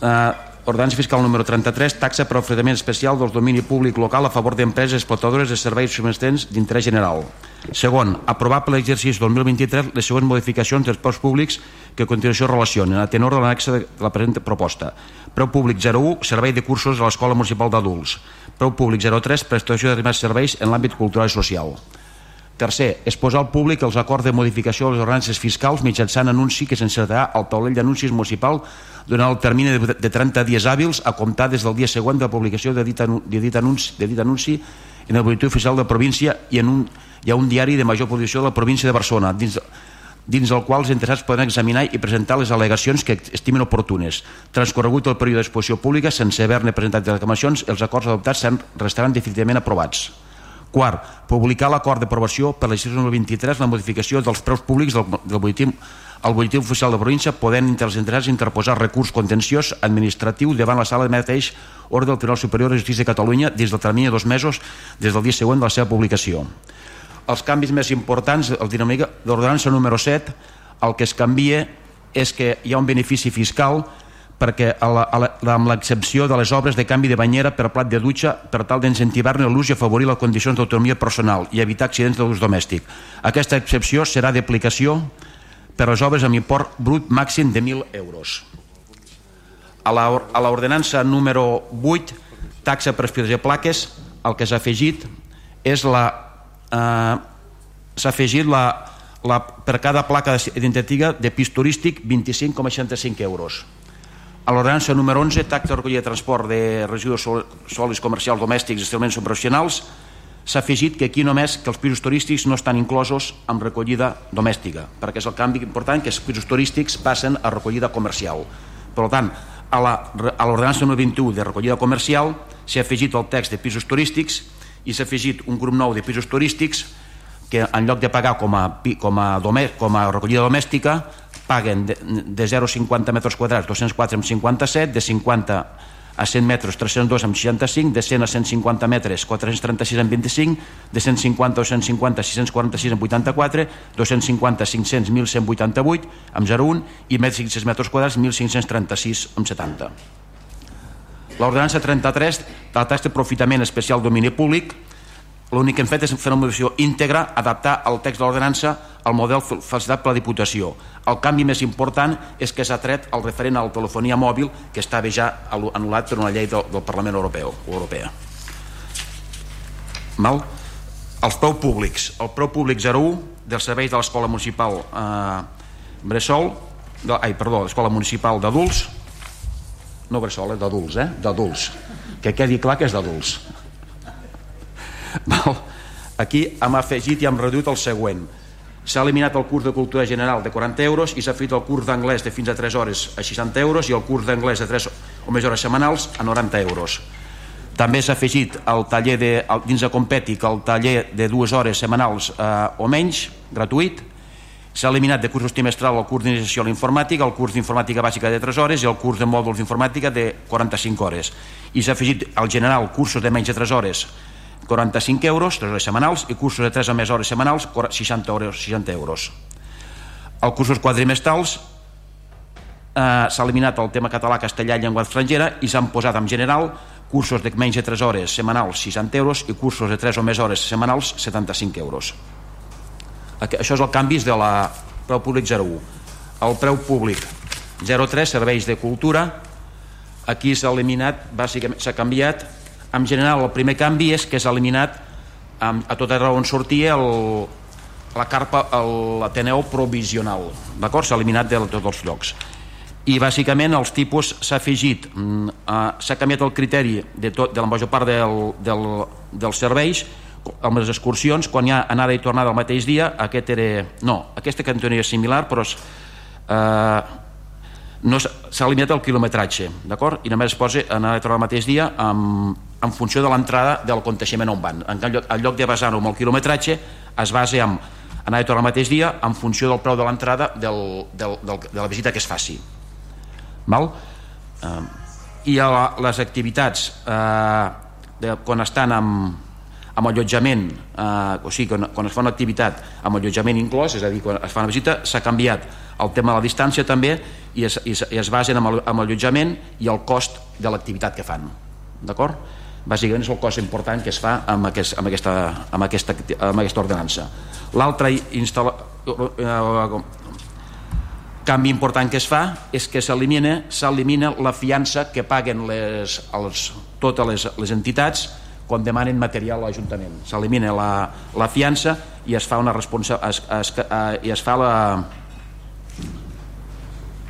Speaker 6: Eh, Ordenança fiscal número 33, taxa per ofredament especial del domini públic local a favor d'empreses explotadores de serveis subministrants d'interès general. Segon, aprovar per l'exercici 2023 les següents modificacions dels preus públics que a continuació relacionen a tenor de l'anexa de la present proposta. Preu públic 01, servei de cursos a l'Escola Municipal d'Adults. Preu públic 03, prestació de serveis en l'àmbit cultural i social. Tercer, és posar al públic els acords de modificació de les ordenances fiscals mitjançant anunci que s'encertarà al taulell d'anuncis municipal durant el termini de, de 30 dies hàbils a comptar des del dia següent de la publicació de dit, de dit, anunci, de dit anunci en el boletí oficial de província i en un, hi ha un diari de major posició de la província de Barcelona dins, dins el qual els interessats poden examinar i presentar les al·legacions que estimen oportunes. Transcorregut el període d'exposició pública, sense haver-ne presentat reclamacions, els acords adoptats restaran definitivament aprovats. Quart, publicar l'acord d'aprovació per la legislació 2023 la modificació dels preus públics del, del butlletí al butlletí oficial de província podent entre els interessats interposar recurs contenciós administratiu davant la sala de mateix ordre del Tribunal Superior de Justícia de Catalunya des del termini de dos mesos des del dia següent de la seva publicació. Els canvis més importants el dinàmica d'ordenança número 7 el que es canvia és que hi ha un benefici fiscal perquè a la, a la, amb l'excepció de les obres de canvi de banyera per plat de dutxa per tal d'incentivar-ne l'ús i afavorir les condicions d'autonomia personal i evitar accidents d'ús domèstic. Aquesta excepció serà d'aplicació per les obres amb import brut màxim de 1.000 euros. A l'ordenança número 8, taxa per fils de plaques, el que s'ha afegit és la... Eh, s'ha afegit la, la, per cada placa identificativa de pis turístic 25,65 euros a l'ordenança número 11, taxa de recollida de transport de residus sòlids comercials domèstics i establiments operacionals, s'ha afegit que aquí només que els pisos turístics no estan inclosos amb recollida domèstica, perquè és el canvi important que els pisos turístics passen a recollida comercial. Per tant, a l'ordenança número 21 de recollida comercial s'ha afegit el text de pisos turístics i s'ha afegit un grup nou de pisos turístics que en lloc de pagar com a, com a, com a recollida domèstica paguen de, de 0,50 metres quadrats 204 amb 57, de 50 a 100 metres 302 amb 65, de 100 a 150 metres 436 amb 25, de 150 a 150 646 amb 84, 250 500 1188 amb 01 i més 500 metres quadrats 1536 amb 70. L'ordenança 33, la taxa d'aprofitament especial domini públic, l'únic que hem fet és fer una modificació íntegra, adaptar el text de l'ordenança al model facilitat per la Diputació. El canvi més important és que s'ha tret el referent a la telefonia mòbil que estava ja anul·lat per una llei del, del Parlament Europeu, Europea. Mal? Els preu públics. El preu públic 01 dels serveis de l'Escola Municipal eh, Bressol, de, ai, perdó, l'Escola Municipal d'Adults, no Bressol, eh, d'adults, eh? D'adults. Que quedi clar que és d'adults. Aquí hem afegit i hem reduït el següent S'ha eliminat el curs de cultura general de 40 euros i s'ha fet el curs d'anglès de fins a 3 hores a 60 euros i el curs d'anglès de 3 o més hores setmanals a 90 euros. També s'ha afegit el taller de, dins de Compètic el taller de dues hores setmanals eh, o menys, gratuït. S'ha eliminat de cursos trimestral el curs d'iniciació a l'informàtica, el curs d'informàtica bàsica de 3 hores i el curs de mòduls d'informàtica de 45 hores. I s'ha afegit al general cursos de menys de 3 hores 45 euros, 3 hores setmanals, i cursos de 3 o més hores setmanals, 60 euros. 60 euros. El cursos quadrimestrals eh, s'ha eliminat el tema català, castellà i llengua estrangera i s'han posat en general cursos de menys de 3 hores setmanals 60 euros i cursos de 3 o més hores setmanals 75 euros. Això és el canvi de la preu públic 01. El preu públic 03, serveis de cultura, aquí s'ha eliminat, bàsicament s'ha canviat en general el primer canvi és que s'ha eliminat a tot arreu on sortia el, la carpa l'Ateneu provisional d'acord? s'ha eliminat de tots els llocs i bàsicament els tipus s'ha afegit mm, s'ha canviat el criteri de, tot, de la major part del, del, dels serveis amb les excursions quan hi ha anada i tornada el mateix dia aquest era, no, aquesta cantoneria és similar però és, eh, no s'ha eliminat el quilometratge d'acord? i només es posa tornada el mateix dia amb, en funció de l'entrada del conteixement on van. En lloc, en lloc de basar-ho amb el quilometratge, es basa en anar tornar el mateix dia en funció del preu de l'entrada del, del, del, de la visita que es faci. Val? Eh, I a la, les activitats eh, de, quan estan amb, amb allotjament, eh, o sigui, quan, quan es fa una activitat amb allotjament inclòs, és a dir, quan es fa una visita, s'ha canviat el tema de la distància també i es, i es, i es basen amb, el, allotjament i el cost de l'activitat que fan. D'acord? bàsicament és el cos important que es fa amb, aquest, amb, aquesta, amb, aquesta, amb aquesta ordenança l'altre eh, canvi important que es fa és que s'elimina s'elimina la fiança que paguen les, els, totes les, les entitats quan demanen material a l'Ajuntament s'elimina la, la fiança i es fa una responsa es, es, es, es fa la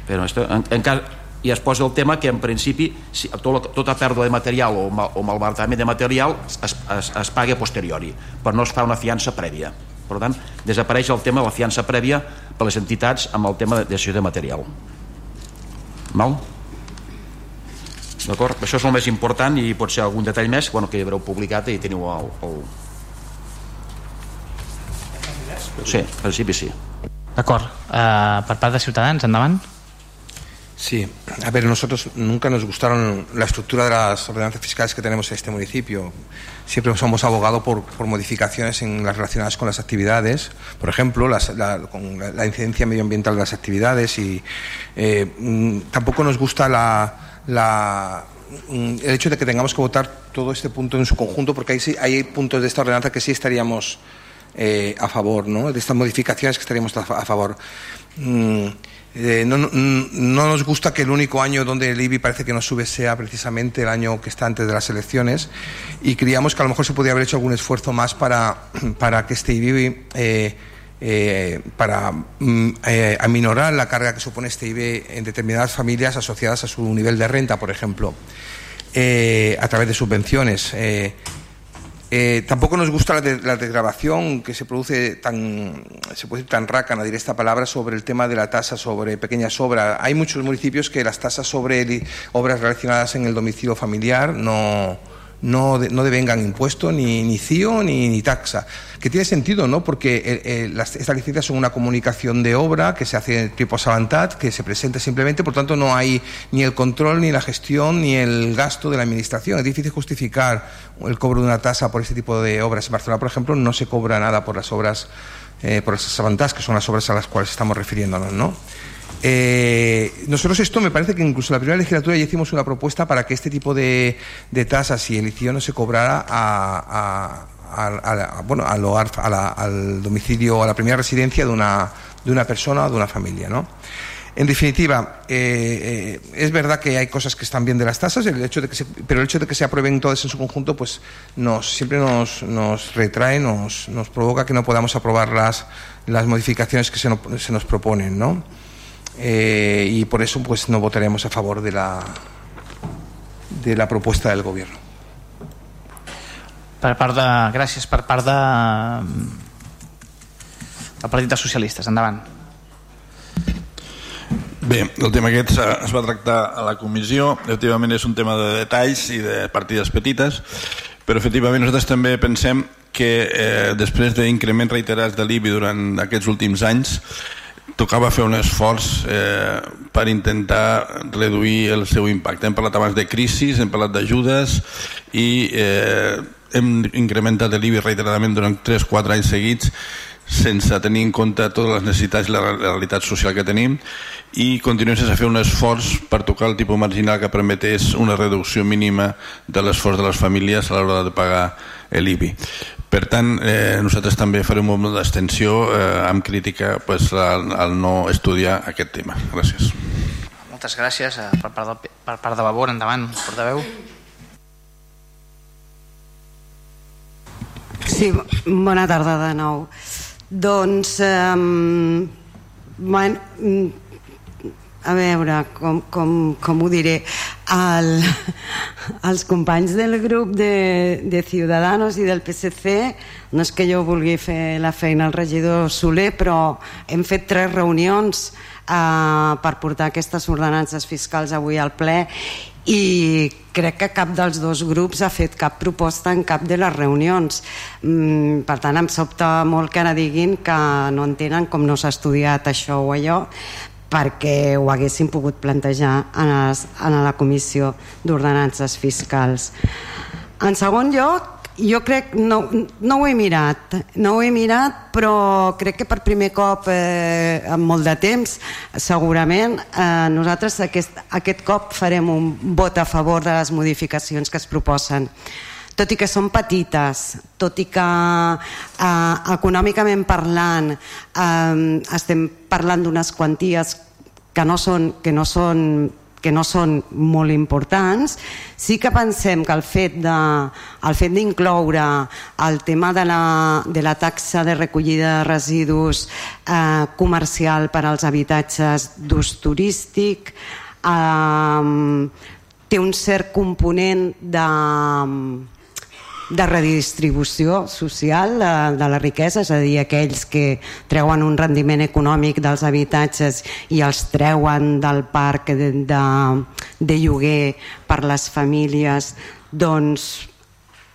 Speaker 6: però en, en cas i es posa el tema que en principi si, tot, tota pèrdua de material o, mal, o malbaratament de material es, es, es paga posteriori però no es fa una fiança prèvia. Per tant desapareix el tema de la fiança prèvia per les entitats amb el tema de decisió de material. Mal? d'acord? això és el més important i pot ser algun detall més bueno, que haureu publicat i teniu el, el... sí, en principi sí.
Speaker 2: D'acord, uh, per part de Ciutadans, endavant
Speaker 3: Sí, a ver, nosotros nunca nos gustaron la estructura de las ordenanzas fiscales que tenemos en este municipio. Siempre somos abogados por, por modificaciones en las relacionadas con las actividades, por ejemplo, la, con la, incidencia medioambiental de las actividades y eh, mm, tampoco nos gusta la, mm, el hecho de que tengamos que votar todo este punto en su conjunto, porque hay, hay puntos de esta ordenanza que sí estaríamos eh, a favor, ¿no? de estas modificaciones que estaríamos a, a favor. Mm, eh, no, no, no, nos gusta que el único año donde el IBI parece que no sube sea precisamente el año que está antes de las elecciones y creíamos que a lo mejor se podría haber hecho algún esfuerzo más para, para que este IBI, eh, eh, para mm, aminorar la carga que supone este IBI en determinadas familias asociadas a su nivel de renta, por ejemplo, a través de subvenciones. Eh, tampoco nos gusta la, de, la desgrabación que se produce tan, se puede decir tan esta palabra, sobre el tema de la tasa sobre pequeñas obras. Hay muchos municipios que las tasas sobre obras relacionadas en el domicilio familiar no, no, de, no devengan impuesto, ni, ni CIO, ni, ni, taxa. Que tiene sentido, ¿no? Porque eh, eh, las, estas licencias son una comunicación de obra que se hace en tipo salantat, que se presenta simplemente, por tanto no hay ni el control, ni la gestión, ni el gasto de la administración. Es difícil justificar el cobro de una tasa por este tipo de obras. En Barcelona, por ejemplo, no se cobra nada por las obras, eh, por esas salantats, que son las obras a las cuales estamos refiriéndonos, ¿no? Eh, nosotros esto me parece que incluso en la primera legislatura ya hicimos una propuesta para que este tipo de, tasas y el no se cobrara a, a, a, bueno, al, hogar, la, al domicilio, a la primera residencia de una, de una persona o de una familia. ¿no? En definitiva, eh, eh, es verdad que hay cosas que están bien de las tasas, el hecho de que se, pero el hecho de que se aprueben todas en su conjunto, pues nos, siempre nos, retrae, nos, nos provoca que no podamos aprobar las, las modificaciones que se, se nos proponen. ¿no? Eh, y por eso pues no votaremos a favor de la, de la propuesta del gobierno.
Speaker 2: Per part de, gràcies per part de del Partit dels Socialistes. Endavant.
Speaker 7: Bé, el tema aquest es va tractar a la comissió. Efectivament és un tema de detalls i de partides petites, però efectivament nosaltres també pensem que eh, després d'increments reiterats de l'IBI durant aquests últims anys tocava fer un esforç eh, per intentar reduir el seu impacte. Hem parlat abans de crisis, hem parlat d'ajudes i eh, hem incrementat l'IBI reiteradament durant 3-4 anys seguits sense tenir en compte totes les necessitats i la realitat social que tenim i continuem sense fer un esforç per tocar el tipus marginal que permetés una reducció mínima de l'esforç de les famílies a l'hora de pagar l'IBI. Per tant, eh, nosaltres també farem un moment d'extensió eh, amb crítica pues, al, al no estudiar aquest tema. Gràcies.
Speaker 2: Moltes gràcies eh, per part, del, per part de Vavor. Endavant, portaveu.
Speaker 8: Sí, bona tarda de nou. Doncs, eh, bueno, a veure, com, com, com ho diré, el, els companys del grup de, de Ciudadanos i del PSC, no és que jo vulgui fer la feina al regidor Soler, però hem fet tres reunions eh, per portar aquestes ordenances fiscals avui al ple i crec que cap dels dos grups ha fet cap proposta en cap de les reunions. Mm, per tant em sobta molt que ara diguin que no entenen com no s'ha estudiat això o allò perquè ho haguessin pogut plantejar en, les, en la comissió d'ordenances fiscals. En segon lloc jo crec, no, no ho he mirat, no ho he mirat, però crec que per primer cop eh, en molt de temps, segurament, eh, nosaltres aquest, aquest cop farem un vot a favor de les modificacions que es proposen tot i que són petites, tot i que eh, econòmicament parlant eh, estem parlant d'unes quanties que no són, que no són que no són molt importants, sí que pensem que el fet de, el fet d'incloure el tema de la, de la taxa de recollida de residus eh, comercial per als habitatges d'ús turístic eh, té un cert component de de redistribució social de, de la riquesa, és a dir, aquells que treuen un rendiment econòmic dels habitatges i els treuen del parc de, de, de lloguer per les famílies, doncs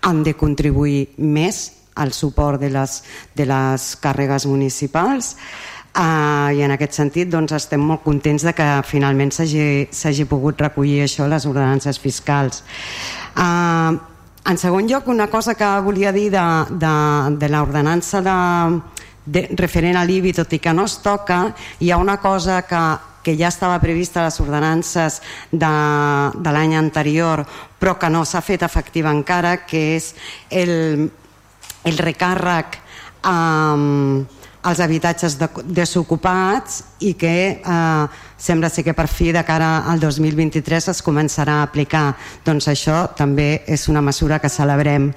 Speaker 8: han de contribuir més al suport de les, de les càrregues municipals. Uh, I en aquest sentit doncs, estem molt contents de que finalment s'hagi pogut recollir això a les ordenances fiscals. Uh, en segon lloc, una cosa que volia dir de, de, de l'ordenança de, de, referent a l'IBI, tot i que no es toca, hi ha una cosa que, que ja estava prevista a les ordenances de, de l'any anterior, però que no s'ha fet efectiva encara, que és el, el recàrrec um, als habitatges de, desocupats i que eh, sembla ser que per fi de cara al 2023 es començarà a aplicar. Doncs això també és una mesura que celebrem.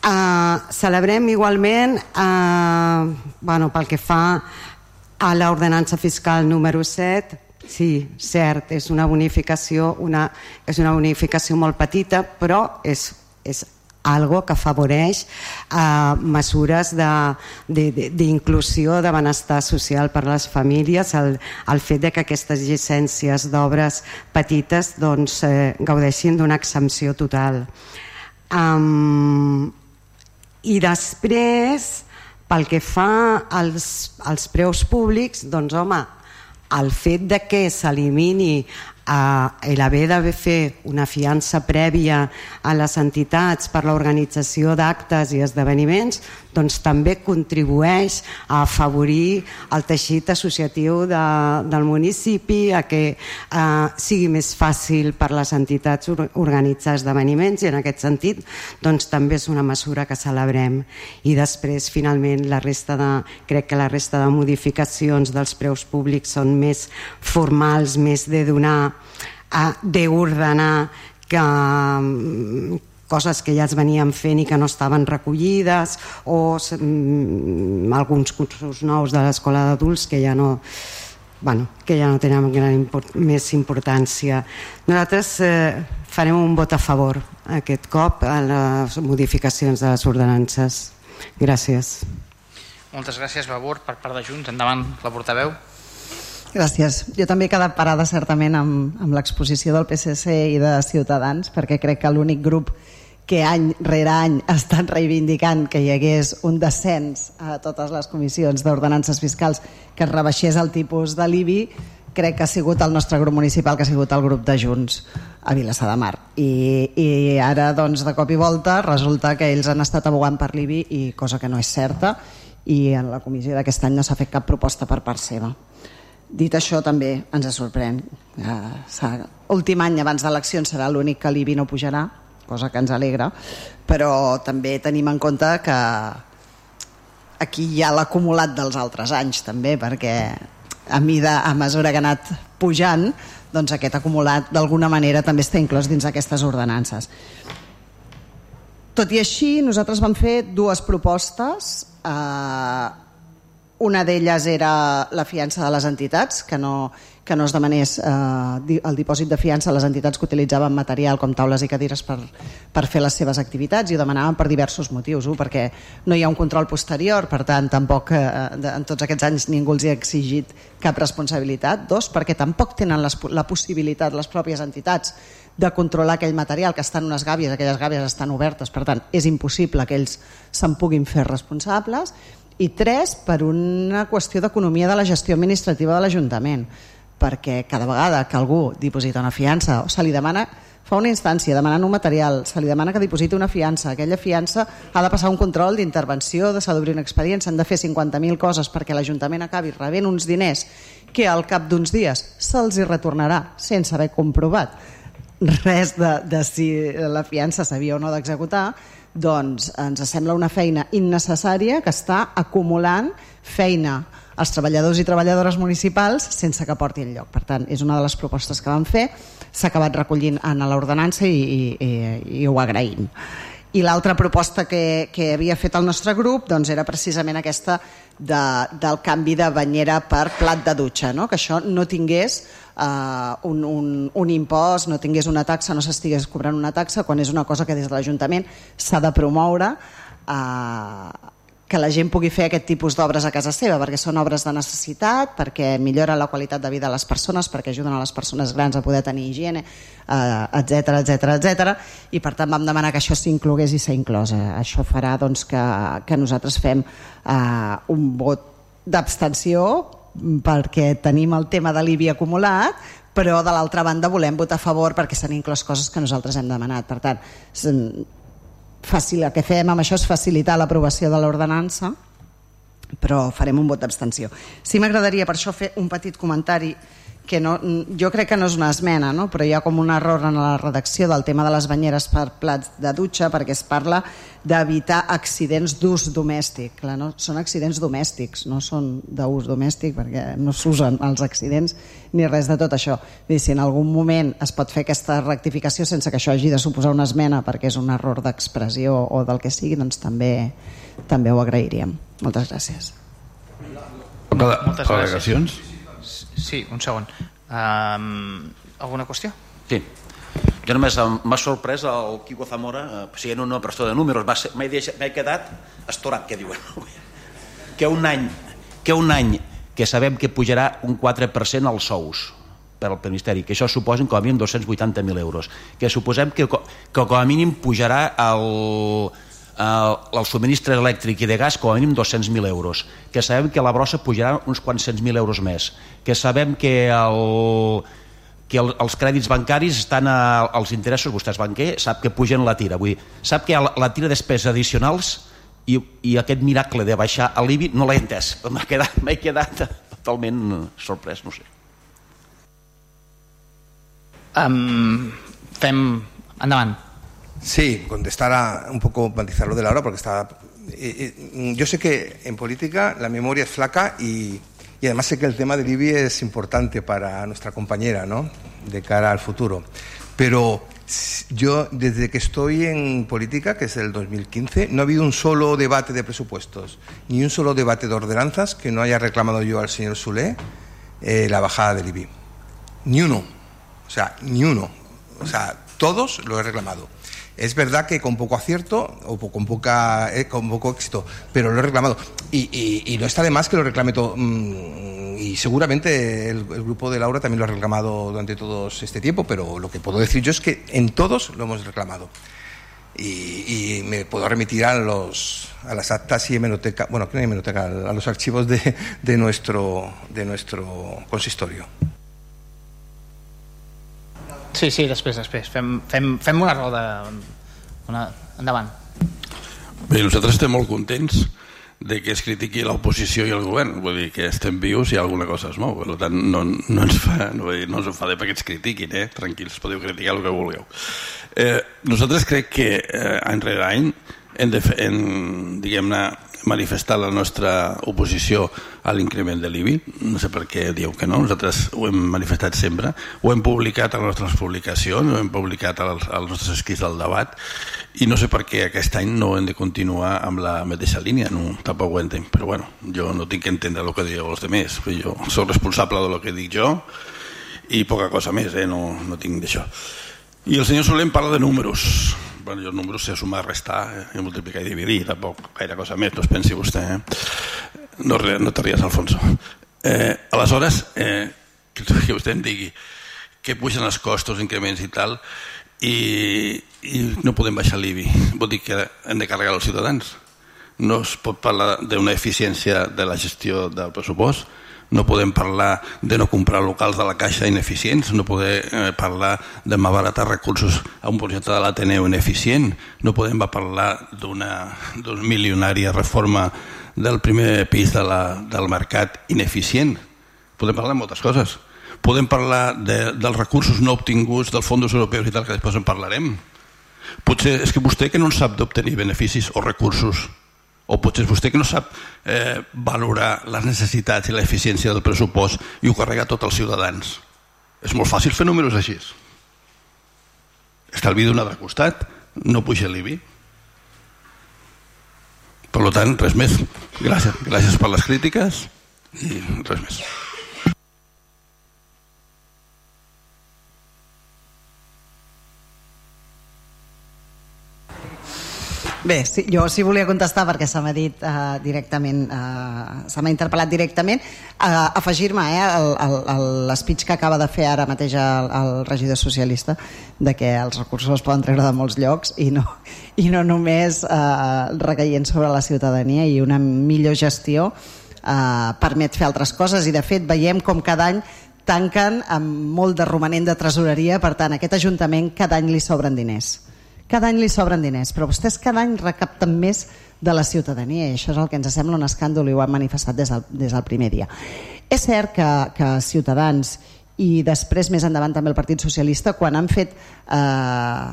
Speaker 8: Eh, celebrem igualment eh, bueno, pel que fa a l'ordenança fiscal número 7 Sí, cert, és una bonificació, una, és una bonificació molt petita, però és, és algo que afavoreix eh, mesures d'inclusió, de, de, de benestar social per a les famílies, el, el fet de que aquestes llicències d'obres petites doncs, eh, gaudeixin d'una exempció total. Um, I després, pel que fa als, als preus públics, doncs home, el fet de que s'elimini eh, l'haver de fer una fiança prèvia a les entitats per l'organització d'actes i esdeveniments doncs també contribueix a afavorir el teixit associatiu de, del municipi a que eh, sigui més fàcil per les entitats organitzar esdeveniments i en aquest sentit doncs també és una mesura que celebrem. I després finalment la resta de, crec que la resta de modificacions dels preus públics són més formals, més de donar d'ordenar que, coses que ja es venien fent i que no estaven recollides o mm, alguns cursos nous de l'escola d'adults que ja no bueno, que ja no tenen gran import més importància. Nosaltres eh, farem un vot a favor aquest cop a les modificacions de les ordenances. Gràcies.
Speaker 2: Moltes gràcies, Babur, per part de Junts. Endavant, la portaveu.
Speaker 9: Gràcies. Jo també he quedat parada certament amb, amb l'exposició del PSC i de Ciutadans perquè crec que l'únic grup que any rere any ha estat reivindicant que hi hagués un descens a totes les comissions d'ordenances fiscals que es rebaixés el tipus de l'IBI crec que ha sigut el nostre grup municipal que ha sigut el grup de Junts a Vilassar de Mar i, i ara doncs de cop i volta resulta que ells han estat abogant per l'IBI i cosa que no és certa i en la comissió d'aquest any no s'ha fet cap proposta per part seva Dit això, també ens sorprèn. Eh, últim any abans d'eleccions serà l'únic que l'IBI no pujarà, cosa que ens alegra, però també tenim en compte que aquí hi ha l'acumulat dels altres anys també, perquè a mida, a mesura que ha anat pujant, doncs aquest acumulat d'alguna manera també està inclòs dins aquestes ordenances. Tot i així, nosaltres vam fer dues propostes eh, una d'elles era la fiança de les entitats, que no, que no es demanés eh, el dipòsit de fiança a les entitats que utilitzaven material com taules i cadires per, per fer les seves activitats i ho demanaven per diversos motius. Un, perquè no hi ha un control posterior, per tant, tampoc eh, en tots aquests anys ningú els ha exigit cap responsabilitat. Dos, perquè tampoc tenen les, la possibilitat les pròpies entitats de controlar aquell material que està en unes gàbies, aquelles gàbies estan obertes, per tant, és impossible que ells se'n puguin fer responsables i tres, per una qüestió d'economia de la gestió administrativa de l'Ajuntament, perquè cada vegada que algú diposita una fiança o se li demana fa una instància demanant un material, se li demana que dipositi una fiança, aquella fiança ha de passar un control d'intervenció, s'ha d'obrir un expedient, s'han de fer 50.000 coses perquè l'Ajuntament acabi rebent uns diners que al cap d'uns dies se'ls hi retornarà sense haver comprovat res de, de si la fiança s'havia o no d'executar, doncs ens sembla una feina innecessària que està acumulant feina als treballadors i treballadores municipals sense que porti lloc. Per tant, és una de les propostes que vam fer, s'ha acabat recollint en l'ordenança i, i, i, i ho agraïm. I l'altra proposta que, que havia fet el nostre grup doncs, era precisament aquesta de, del canvi de banyera per plat de dutxa, no? que això no tingués uh, un, un, un impost, no tingués una taxa, no s'estigués cobrant una taxa, quan és una cosa que des de l'Ajuntament s'ha de promoure uh, que la gent pugui fer aquest tipus d'obres a casa seva, perquè són obres de necessitat, perquè millora la qualitat de vida de les persones, perquè ajuden a les persones grans a poder tenir higiene, etc etc etc. i per tant vam demanar que això s'inclogués i s'ha inclòs. Això farà doncs, que, que nosaltres fem uh, un vot d'abstenció perquè tenim el tema de l'IBI acumulat però de l'altra banda volem votar a favor perquè s'han inclòs coses que nosaltres hem demanat per tant, fàcil, el que fem. Amb això és facilitar l'aprovació de l'ordenança però farem un vot d'abstenció. Sí m'agradaria per això fer un petit comentari que no, jo crec que no és una esmena, no? però hi ha com un error en la redacció del tema de les banyeres per plats de dutxa perquè es parla d'evitar accidents d'ús domèstic. Clar, no? Són accidents domèstics, no són d'ús domèstic perquè no s'usen els accidents ni res de tot això. Dir, si en algun moment es pot fer aquesta rectificació sense que això hagi de suposar una esmena perquè és un error d'expressió o del que sigui, doncs també, també ho agrairíem. Moltes gràcies.
Speaker 7: Moltes gràcies.
Speaker 2: Sí, un segon. Um, alguna qüestió?
Speaker 6: Sí. Jo només m'ha sorprès el Quico Zamora, eh, siguent una persona de números, m'he quedat estorat, que diuen. que un any que un any que sabem que pujarà un 4% als sous per al Ministeri, que això suposen com a mínim 280.000 euros, que suposem que, que com a mínim pujarà el, el, el subministre elèctric i de gas com a mínim 200.000 euros, que sabem que la brossa pujarà uns quants cents mil euros més, que sabem que, el, que el, els crèdits bancaris estan a, als interessos, vostè és banquer, sap que pugen la tira, vull dir, sap que la, la tira de despeses addicionals i, i aquest miracle de baixar l'IBI no l'he entès, m'he quedat, quedat totalment sorprès, no sé.
Speaker 2: Um, fem... Endavant.
Speaker 3: Sí, contestar a un poco, matizar lo de Laura, porque está. Eh, eh, yo sé que en política la memoria es flaca y, además sé que el tema del IBI es importante para nuestra compañera, ¿no? De cara al futuro. Pero yo, desde que estoy en política, que es el 2015, no ha habido un solo debate de presupuestos, ni un solo debate de ordenanzas que no haya reclamado yo al señor Sule eh, la bajada del IBI. Ni uno. O sea, ni uno. O sea, todos lo he reclamado. Es verdad que con poco acierto o con, poca, eh, con poco éxito, pero lo he reclamado. Y, no está de más que lo reclame todo. Mm, y seguramente el, grupo de Laura también lo ha reclamado durante todo este tiempo, pero lo que puedo decir yo es que en todos lo hemos reclamado. Y, me puedo remitir a, los, a las actas y hemeroteca, bueno, no hemeroteca, a los archivos de, de, nuestro, de nuestro consistorio.
Speaker 2: Sí, sí, després, després. Fem, fem, fem una roda. Una... Endavant.
Speaker 7: Bé, nosaltres estem molt contents de que es critiqui l'oposició i el govern. Vull dir que estem vius i alguna cosa es mou. Per tant, no, no, ens fa, no, dir, no ens enfadem perquè ens critiquin, eh? tranquils, podeu criticar el que vulgueu. Eh, nosaltres crec que eh, any rere any hem de fer, en, diguem-ne, manifestar la nostra oposició a l'increment de l'IBI. No sé per què dieu que no, nosaltres ho hem manifestat sempre, ho hem publicat a les nostres publicacions, ho hem publicat als, als nostres escrits del debat. I no sé per què aquest any no hem de continuar amb la mateixa línia, no, tampoc ho entenc, però bueno, jo no tinc que entendre el que dieu els altres, jo soc responsable del que dic jo i poca cosa més, eh? no, no tinc d'això. I el senyor Solem parla de números bueno, jo el número sé sumar, restar eh, multiplicar i dividir, tampoc gaire cosa més, no es pensi vostè. Eh? No, no te ries, Alfonso. Eh, aleshores, eh, que vostè em digui que pugen els costos, increments i tal, i, i no podem baixar l'IBI. Vol dir que hem de carregar els ciutadans. No es pot parlar d'una eficiència de la gestió del pressupost, no podem parlar de no comprar locals de la caixa ineficients, no podem eh, parlar de malbaratar recursos a un projecte de l'Ateneu ineficient, no podem parlar d'una milionària reforma del primer pis de la, del mercat ineficient. Podem parlar de moltes coses. Podem parlar de, dels recursos no obtinguts dels fons europeus i tal, que després en parlarem. Potser és que vostè que no en sap d'obtenir beneficis o recursos o potser és vostè que no sap eh, valorar les necessitats i l'eficiència del pressupost i ho carrega tot als ciutadans. És molt fàcil fer números així. Estalvi d'un altre costat, no puja l'IBI. Per tant, res més. Gràcies, gràcies per les crítiques i res més.
Speaker 9: Bé, sí, jo sí volia contestar perquè se m'ha dit uh, directament, uh, se m'ha interpel·lat directament, uh, afegir-me eh, l'espeig que acaba de fer ara mateix el, el regidor socialista de que els recursos es poden treure de molts llocs i no, i no només uh, recaient sobre la ciutadania i una millor gestió eh, permet fer altres coses i de fet veiem com cada any tanquen amb molt de romanent de tresoreria, per tant aquest Ajuntament cada any li sobren diners. Cada any li sobren diners, però vostès cada any recapten més de la ciutadania i això és el que ens sembla un escàndol i ho han manifestat des del, des del primer dia. És cert que, que Ciutadans i després més endavant també el Partit Socialista quan han fet eh,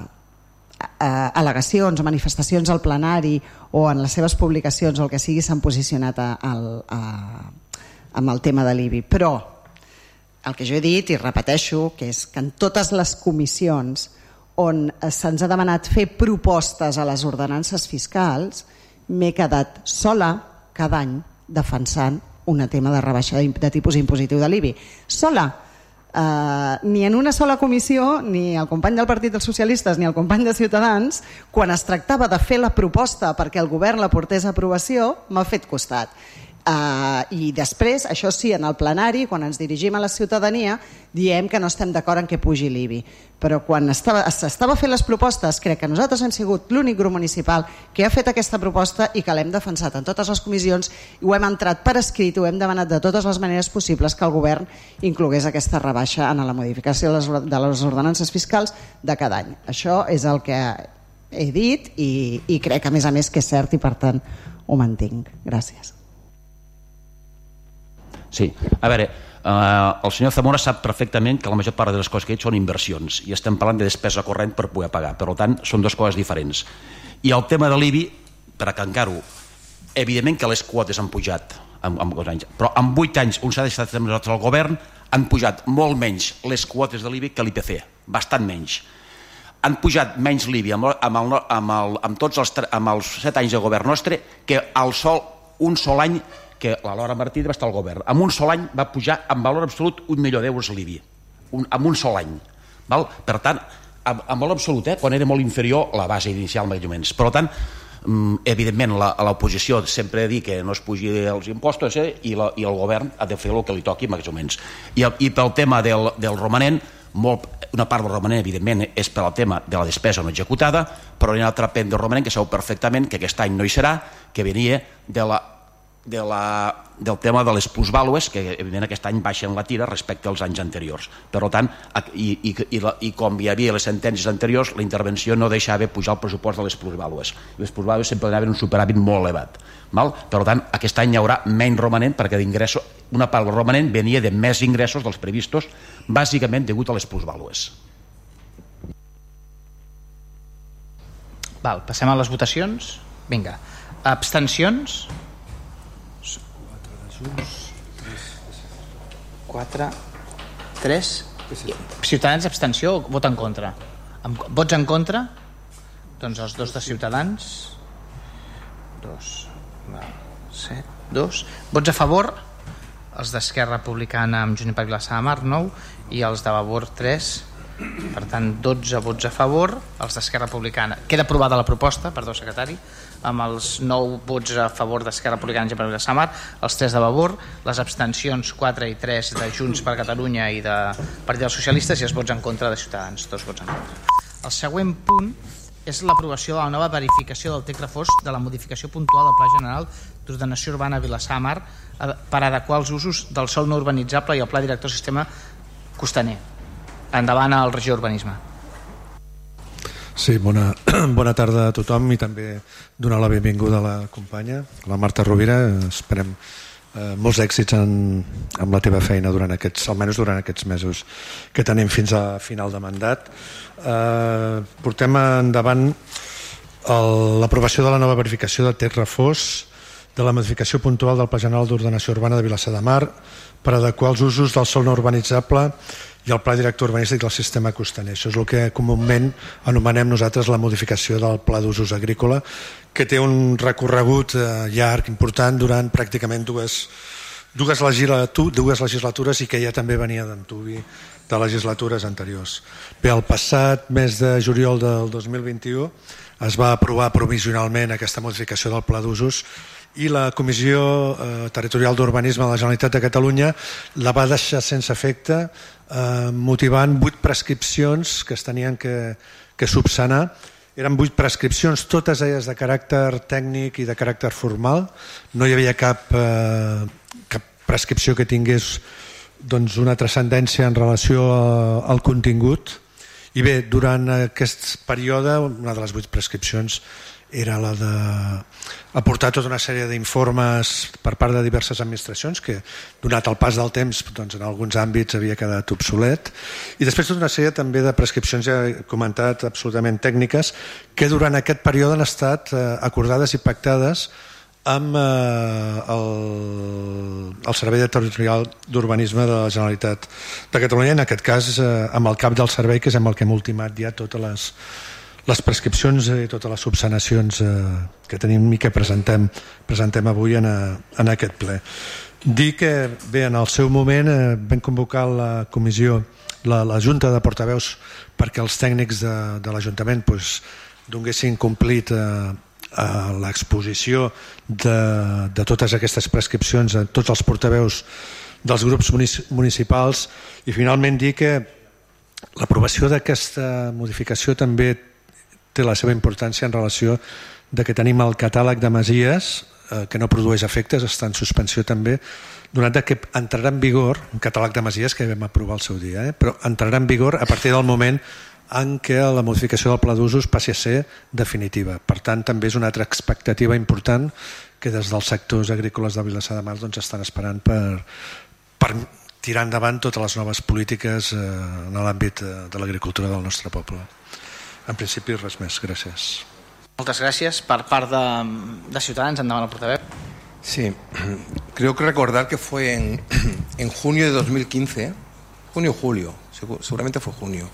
Speaker 9: eh, al·legacions o manifestacions al plenari o en les seves publicacions o el que sigui s'han posicionat a, a, a, amb el tema de l'IBI però el que jo he dit i repeteixo que és que en totes les comissions on se'ns ha demanat fer propostes a les ordenances fiscals m'he quedat sola cada any defensant un tema de rebaixa de tipus impositiu de l'IBI sola Uh, ni en una sola comissió, ni el company del Partit dels Socialistes ni el company de Ciutadans, quan es tractava de fer la proposta perquè el govern la portés a aprovació, m'ha fet costat. Uh, I després, això sí, en el plenari, quan ens dirigim a la ciutadania, diem que no estem d'acord en que pugi l'IBI. Però quan s'estava fent les propostes, crec que nosaltres hem sigut l'únic grup municipal que ha fet aquesta proposta i que l'hem defensat en totes les comissions i ho hem entrat per escrit, ho hem demanat de totes les maneres possibles que el govern inclogués aquesta rebaixa en la modificació de les ordenances fiscals de cada any. Això és el que he dit i, i crec a més a més que és cert i per tant ho mantinc. Gràcies.
Speaker 6: Sí, a veure, eh, el senyor Zamora sap perfectament que la major part de les coses que he dit són inversions i estem parlant de despesa corrent per poder pagar, per tant són dues coses diferents. I el tema de l'IBI, per acancar-ho, evidentment que les quotes han pujat en, en anys, però en 8 anys on s'ha deixat nosaltres el govern han pujat molt menys les quotes de l'IBI que l'IPC, bastant menys. Han pujat menys l'IBI amb, amb, el, amb, el, amb, tots els, amb els 7 anys de govern nostre que el sol, un sol any que la Laura Martí va estar al govern. En un sol any va pujar en valor absolut un milió d'euros l'IBI. Un, en un sol any. Val? Per tant, en, en valor absolut, eh, quan era molt inferior la base inicial més o menys. Per tant, mm, evidentment l'oposició sempre ha dit que no es pugi els impostos eh, i, la, i el govern ha de fer el que li toqui més o menys. I, i pel tema del, del romanent, molt, una part del romanent, evidentment, és per al tema de la despesa no executada, però hi ha una altra part del romanent que sabeu perfectament que aquest any no hi serà, que venia de la de la, del tema de les plusvàlues, que evidentment aquest any baixen la tira respecte als anys anteriors. Per tant, i, i, i, la, i com hi havia les sentències anteriors, la intervenció no deixava pujar el pressupost de les plusvàlues. Les plusvàlues sempre anaven un superàvit molt elevat. Val? Per tant, aquest any hi haurà menys romanent perquè d'ingressos, una part del romanent venia de més ingressos dels previstos, bàsicament degut a les plusvàlues.
Speaker 2: Val, passem a les votacions. Vinga. Abstencions? 4 3 Ciutadans abstenció o vota en contra? Vots en contra? Doncs els dos de Ciutadans. 2 7, 2 Vots a favor? Els d'Esquerra Republicana amb Juniper Vilassar Mar 9 i els de Vavor 3 per tant 12 vots a favor. Els d'Esquerra Republicana. Queda aprovada la proposta, perdó secretari amb els 9 vots a favor d'Esquerra Republicana i de Samar, els 3 de Vavor, les abstencions 4 i 3 de Junts per Catalunya i de Partit dels Socialistes i els vots en contra de Ciutadans, dos vots en contra. El següent punt és l'aprovació de la nova verificació del text refós de la modificació puntual del Pla General d'Ordenació Urbana Vilassar Mar per adequar els usos del sol no urbanitzable i el Pla Director Sistema Costaner. Endavant al regió urbanisme.
Speaker 5: Sí, bona, bona tarda a tothom i també donar la benvinguda a la companya, la Marta Rovira. Esperem eh, molts èxits en, amb la teva feina durant aquests, almenys durant aquests mesos que tenim fins a final de mandat. Eh, portem endavant l'aprovació de la nova verificació de text refós de la modificació puntual del Pla General d'Ordenació Urbana de Vilassar de Mar per adequar els usos del sol no urbanitzable i el Pla Director Urbanístic del Sistema Costaner. Això és el que comúment anomenem nosaltres la modificació del Pla d'Usos Agrícola, que té un recorregut eh, llarg, important, durant pràcticament dues, dues, legislatu dues legislatures i que ja també venia d'antubi de legislatures anteriors. Bé, el passat mes de juliol del 2021 es va aprovar provisionalment aquesta modificació del Pla d'Usos i la Comissió eh, Territorial d'Urbanisme de la Generalitat de Catalunya la va deixar sense efecte eh, motivant vuit prescripcions que es tenien que, que subsanar. Eren vuit prescripcions, totes elles de caràcter tècnic i de caràcter formal. No hi havia cap eh, cap prescripció que tingués doncs, una transcendència en relació a, al contingut i bé, durant aquest període una de les vuit prescripcions era la de aportar tota una sèrie d'informes per part de diverses administracions que donat el pas del temps doncs en alguns àmbits havia quedat obsolet. I després tota una sèrie també de prescripcions ja he comentat absolutament tècniques que durant aquest període han estat eh, acordades i pactades amb eh, el, el Servei de Territorial d'Urbanisme de la Generalitat de Catalunya, en aquest cas eh, amb el cap del servei, que és amb el que hem ultimat ja totes les, les prescripcions i totes les subsanacions eh, que tenim i que presentem, presentem avui en, a, en aquest ple. Dir que bé, en el seu moment eh, vam convocar la comissió, la, la Junta de Portaveus perquè els tècnics de, de l'Ajuntament pues, donguessin complit eh, a l'exposició de, de totes aquestes prescripcions a tots els portaveus dels grups municipals i finalment dir que l'aprovació d'aquesta modificació també té la seva importància en relació de que tenim el catàleg de masies eh, que no produeix efectes, està en suspensió també, donat que entrarà en vigor un catàleg de masies que vam aprovar el seu dia, eh? però entrarà en vigor a partir del moment en què la modificació del pla d'usos passi a ser definitiva. Per tant, també és una altra expectativa important que des dels sectors agrícoles de Vilassar de Mar doncs, estan esperant per, per tirar endavant totes les noves polítiques eh, en l'àmbit eh, de l'agricultura del nostre poble. En principi, res més. Gràcies.
Speaker 2: Moltes gràcies. Per part de, de Ciutadans, endavant el portaveu.
Speaker 3: Sí, creo que recordar que fue en, en junio de 2015, junio o julio, seguramente fue junio,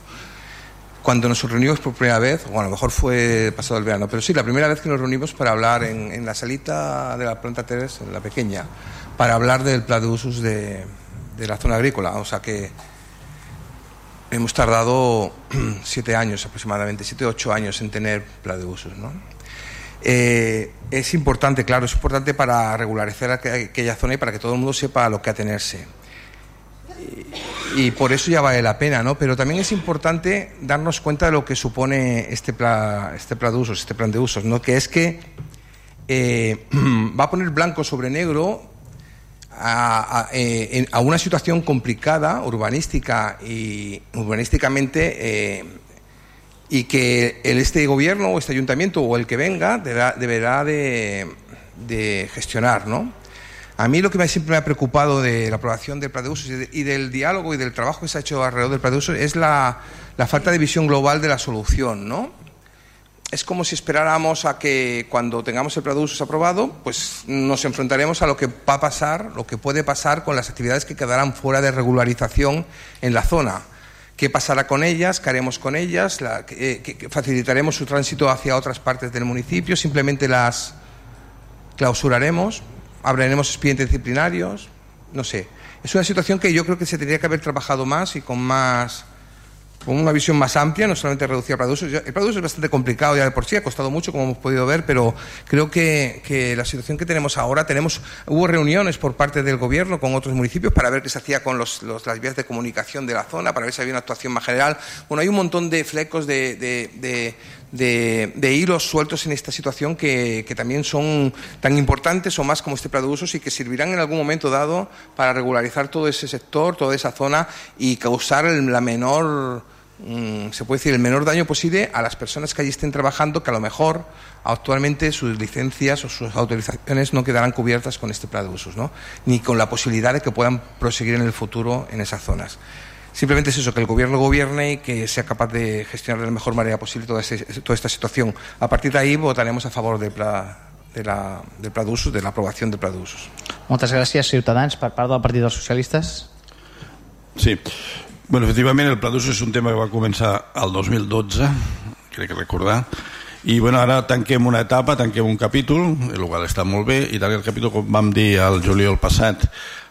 Speaker 3: cuando nos reunimos por primera vez, o a lo mejor fue pasado el verano, pero sí, la primera vez que nos reunimos para hablar en, en la salita de la planta Teres, en la pequeña, para hablar del plan de usos de, de la zona agrícola. O sea que hemos tardado siete años aproximadamente, siete o ocho años en tener plan de usos. ¿no? Eh, es importante, claro, es importante para regularizar aquella zona y para que todo el mundo sepa a lo que atenerse y por eso ya vale la pena, ¿no? Pero también es importante darnos cuenta de lo que supone este plan, este plan de usos, este plan de usos, ¿no? Que es que eh, va a poner blanco sobre negro a, eh, una situación complicada, urbanística y urbanísticamente, eh, y que este gobierno o este ayuntamiento o el que venga deberá, de, de gestionar, ¿no? A mí lo que siempre me ha preocupado de la aprobación del plan de usos y, del diálogo y del trabajo que se ha hecho alrededor del plan de usos es la, falta de visión global de la solución, ¿no? Es como si esperáramos a que cuando tengamos el usos aprobado, pues nos enfrentaremos a lo que va a pasar, lo que puede pasar con las actividades que quedarán fuera de regularización en la zona. ¿Qué pasará con ellas? ¿Qué haremos con ellas? Eh, ¿Facilitaremos su tránsito hacia otras partes del municipio? ¿Simplemente las clausuraremos? abriremos expedientes disciplinarios, no sé. Es una situación que yo creo que se tendría que haber trabajado más y con más con una visión más amplia, no solamente reducir el usos. El usos es bastante complicado ya de por sí, ha costado mucho, como hemos podido ver, pero creo que, que, la situación que tenemos ahora, tenemos, hubo reuniones por parte del gobierno con otros municipios para ver qué se hacía con los, las vías de comunicación de la zona, para ver si había una actuación más general. Bueno, hay un montón de flecos de, de, de, hilos sueltos en esta situación que, que, también son tan importantes o más como este plan de y que servirán en algún momento dado para regularizar todo ese sector, toda esa zona y causar la menor se puede decir, el menor daño posible a las personas que allí estén trabajando, que a lo mejor actualmente sus licencias o sus autorizaciones no quedarán cubiertas con este plan de usos, ¿no? ni con la posibilidad de que puedan proseguir en el futuro en esas zonas. Simplemente es eso, que el gobierno gobierne y que sea capaz de gestionar de la mejor manera posible toda, este, toda esta situación. A partir de ahí votaremos a favor del plan, de la, del pla d'usos, de l'aprovació del pla d'usos.
Speaker 2: Moltes gràcies, Ciutadans. Per part del Partit dels Socialistes.
Speaker 7: Sí, Bueno, efectivament, el Pla d'Usos és un tema que va començar el 2012, crec que recordar, i bueno, ara tanquem una etapa, tanquem un capítol, el qual està molt bé, i tanquem el capítol, com vam dir el juliol passat,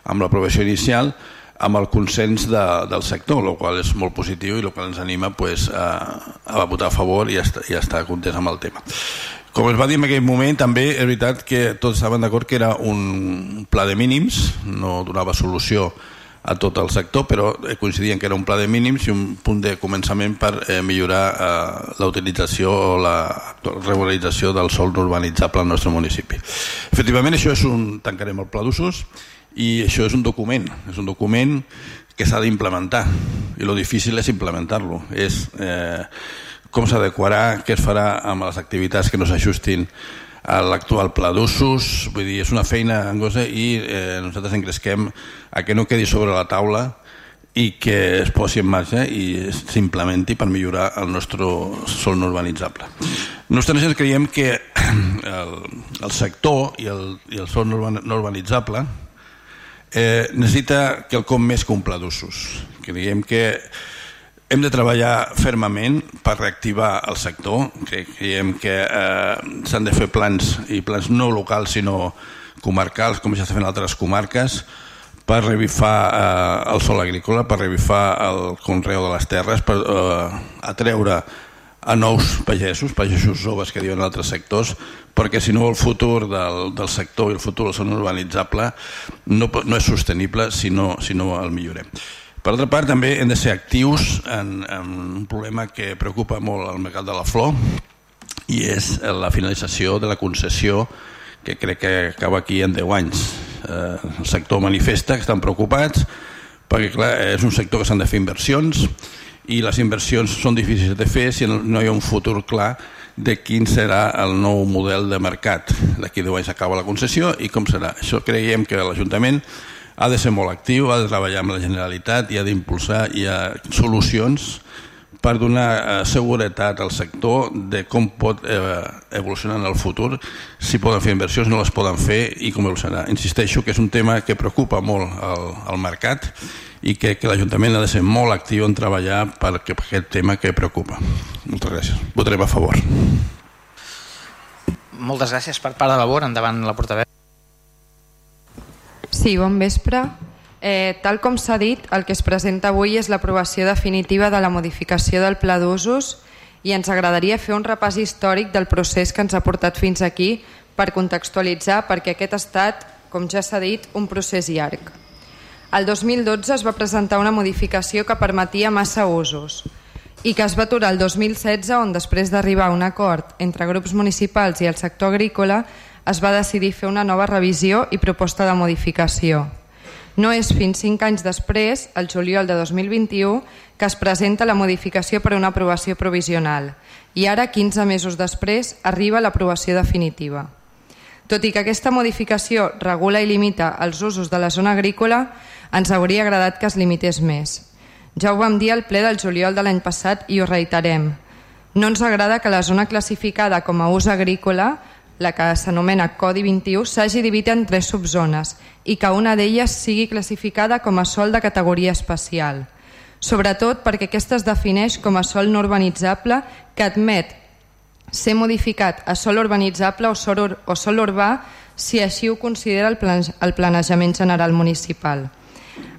Speaker 7: amb l'aprovació inicial, amb el consens de, del sector, el qual és molt positiu i el qual ens anima pues, a, a votar a favor i a, i a estar contents amb el tema. Com es va dir en aquell moment, també és veritat que tots estaven d'acord que era un pla de mínims, no donava solució a tot el sector, però eh, coincidien que era un pla de mínims i un punt de començament per eh, millorar eh, la utilització o la regularització del sol urbanitzable al nostre municipi. Efectivament, això és un... tancarem el pla d'usos i això és un document, és un document que s'ha d'implementar i lo difícil és implementar-lo, és eh, com s'adequarà, què es farà amb les activitats que no s'ajustin a l'actual pla d'usos, vull dir, és una feina angosa i eh, nosaltres engresquem a que no quedi sobre la taula i que es posi en marxa i s'implementi per millorar el nostre sol no urbanitzable. Nosaltres creiem que el, el sector i el, i el sol no urbanitzable eh, necessita quelcom més que un pla d'usos. Creiem que hem de treballar fermament per reactivar el sector. Creiem que eh, s'han de fer plans, i plans no locals, sinó comarcals, com ja s'ha en altres comarques, per revifar eh, el sol agrícola, per revifar el conreu de les terres, per eh, atreure a nous pagesos, pagesos joves que diuen altres sectors, perquè si no el futur del, del sector i el futur del son urbanitzable no, no és sostenible si no, si no el millorem. Per altra part, també hem de ser actius en, en un problema que preocupa molt al mercat de la flor i és la finalització de la concessió que crec que acaba aquí en 10 anys. Eh, el sector manifesta que estan preocupats perquè clar, és un sector que s'han de fer inversions i les inversions són difícils de fer si no hi ha un futur clar de quin serà el nou model de mercat. D'aquí 10 anys acaba la concessió i com serà. Això creiem que l'Ajuntament ha de ser molt actiu, ha de treballar amb la Generalitat i ha d'impulsar i ha solucions per donar eh, seguretat al sector de com pot eh, evolucionar en el futur, si poden fer inversions, no les poden fer i com evolucionarà. Insisteixo que és un tema que preocupa molt al, al mercat i que, que l'Ajuntament ha de ser molt actiu en treballar per aquest tema que preocupa. Moltes gràcies. Votarem a favor.
Speaker 2: Moltes gràcies per part de labor. Endavant la portaveu.
Speaker 11: Sí, bon vespre. Eh, tal com s'ha dit, el que es presenta avui és l'aprovació definitiva de la modificació del pla d'usos i ens agradaria fer un repàs històric del procés que ens ha portat fins aquí per contextualitzar perquè aquest ha estat, com ja s'ha dit, un procés llarg. El 2012 es va presentar una modificació que permetia massa usos i que es va aturar el 2016 on després d'arribar a un acord entre grups municipals i el sector agrícola es va decidir fer una nova revisió i proposta de modificació. No és fins cinc anys després, el juliol de 2021, que es presenta la modificació per a una aprovació provisional i ara, 15 mesos després, arriba l'aprovació definitiva. Tot i que aquesta modificació regula i limita els usos de la zona agrícola, ens hauria agradat que es limités més. Ja ho vam dir al ple del juliol de l'any passat i ho reiterem. No ens agrada que la zona classificada com a ús agrícola la que s'anomena Codi 21, s'hagi dividit en tres subzones i que una d'elles sigui classificada com a sol de categoria especial. Sobretot perquè aquesta es defineix com a sol no urbanitzable que admet ser modificat a sol urbanitzable o sol, ur o sol urbà si així ho considera el, plan el planejament general municipal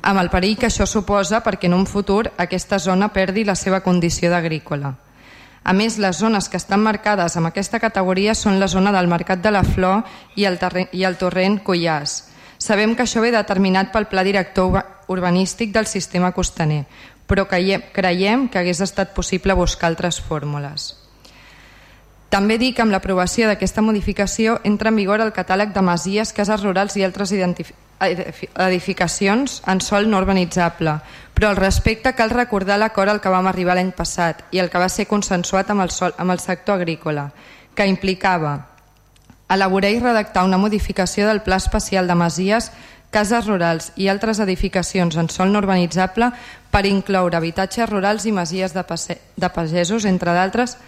Speaker 11: amb el perill que això suposa perquè en un futur aquesta zona perdi la seva condició d'agrícola. A més, les zones que estan marcades amb aquesta categoria són la zona del Mercat de la Flor i el, i el torrent Collàs. Sabem que això ve determinat pel Pla Director Urbanístic del Sistema Costaner, però creiem que hagués estat possible buscar altres fórmules. També dic que amb l'aprovació d'aquesta modificació entra en vigor el catàleg de masies, cases rurals i altres edificacions en sol no urbanitzable, però al respecte cal recordar l'acord al que vam arribar l'any passat i el que va ser consensuat amb el, sol, amb el sector agrícola, que implicava elaborar i redactar una modificació del Pla Especial de Masies, cases rurals i altres edificacions en sol no urbanitzable per incloure habitatges rurals i masies de, de pagesos, entre d'altres,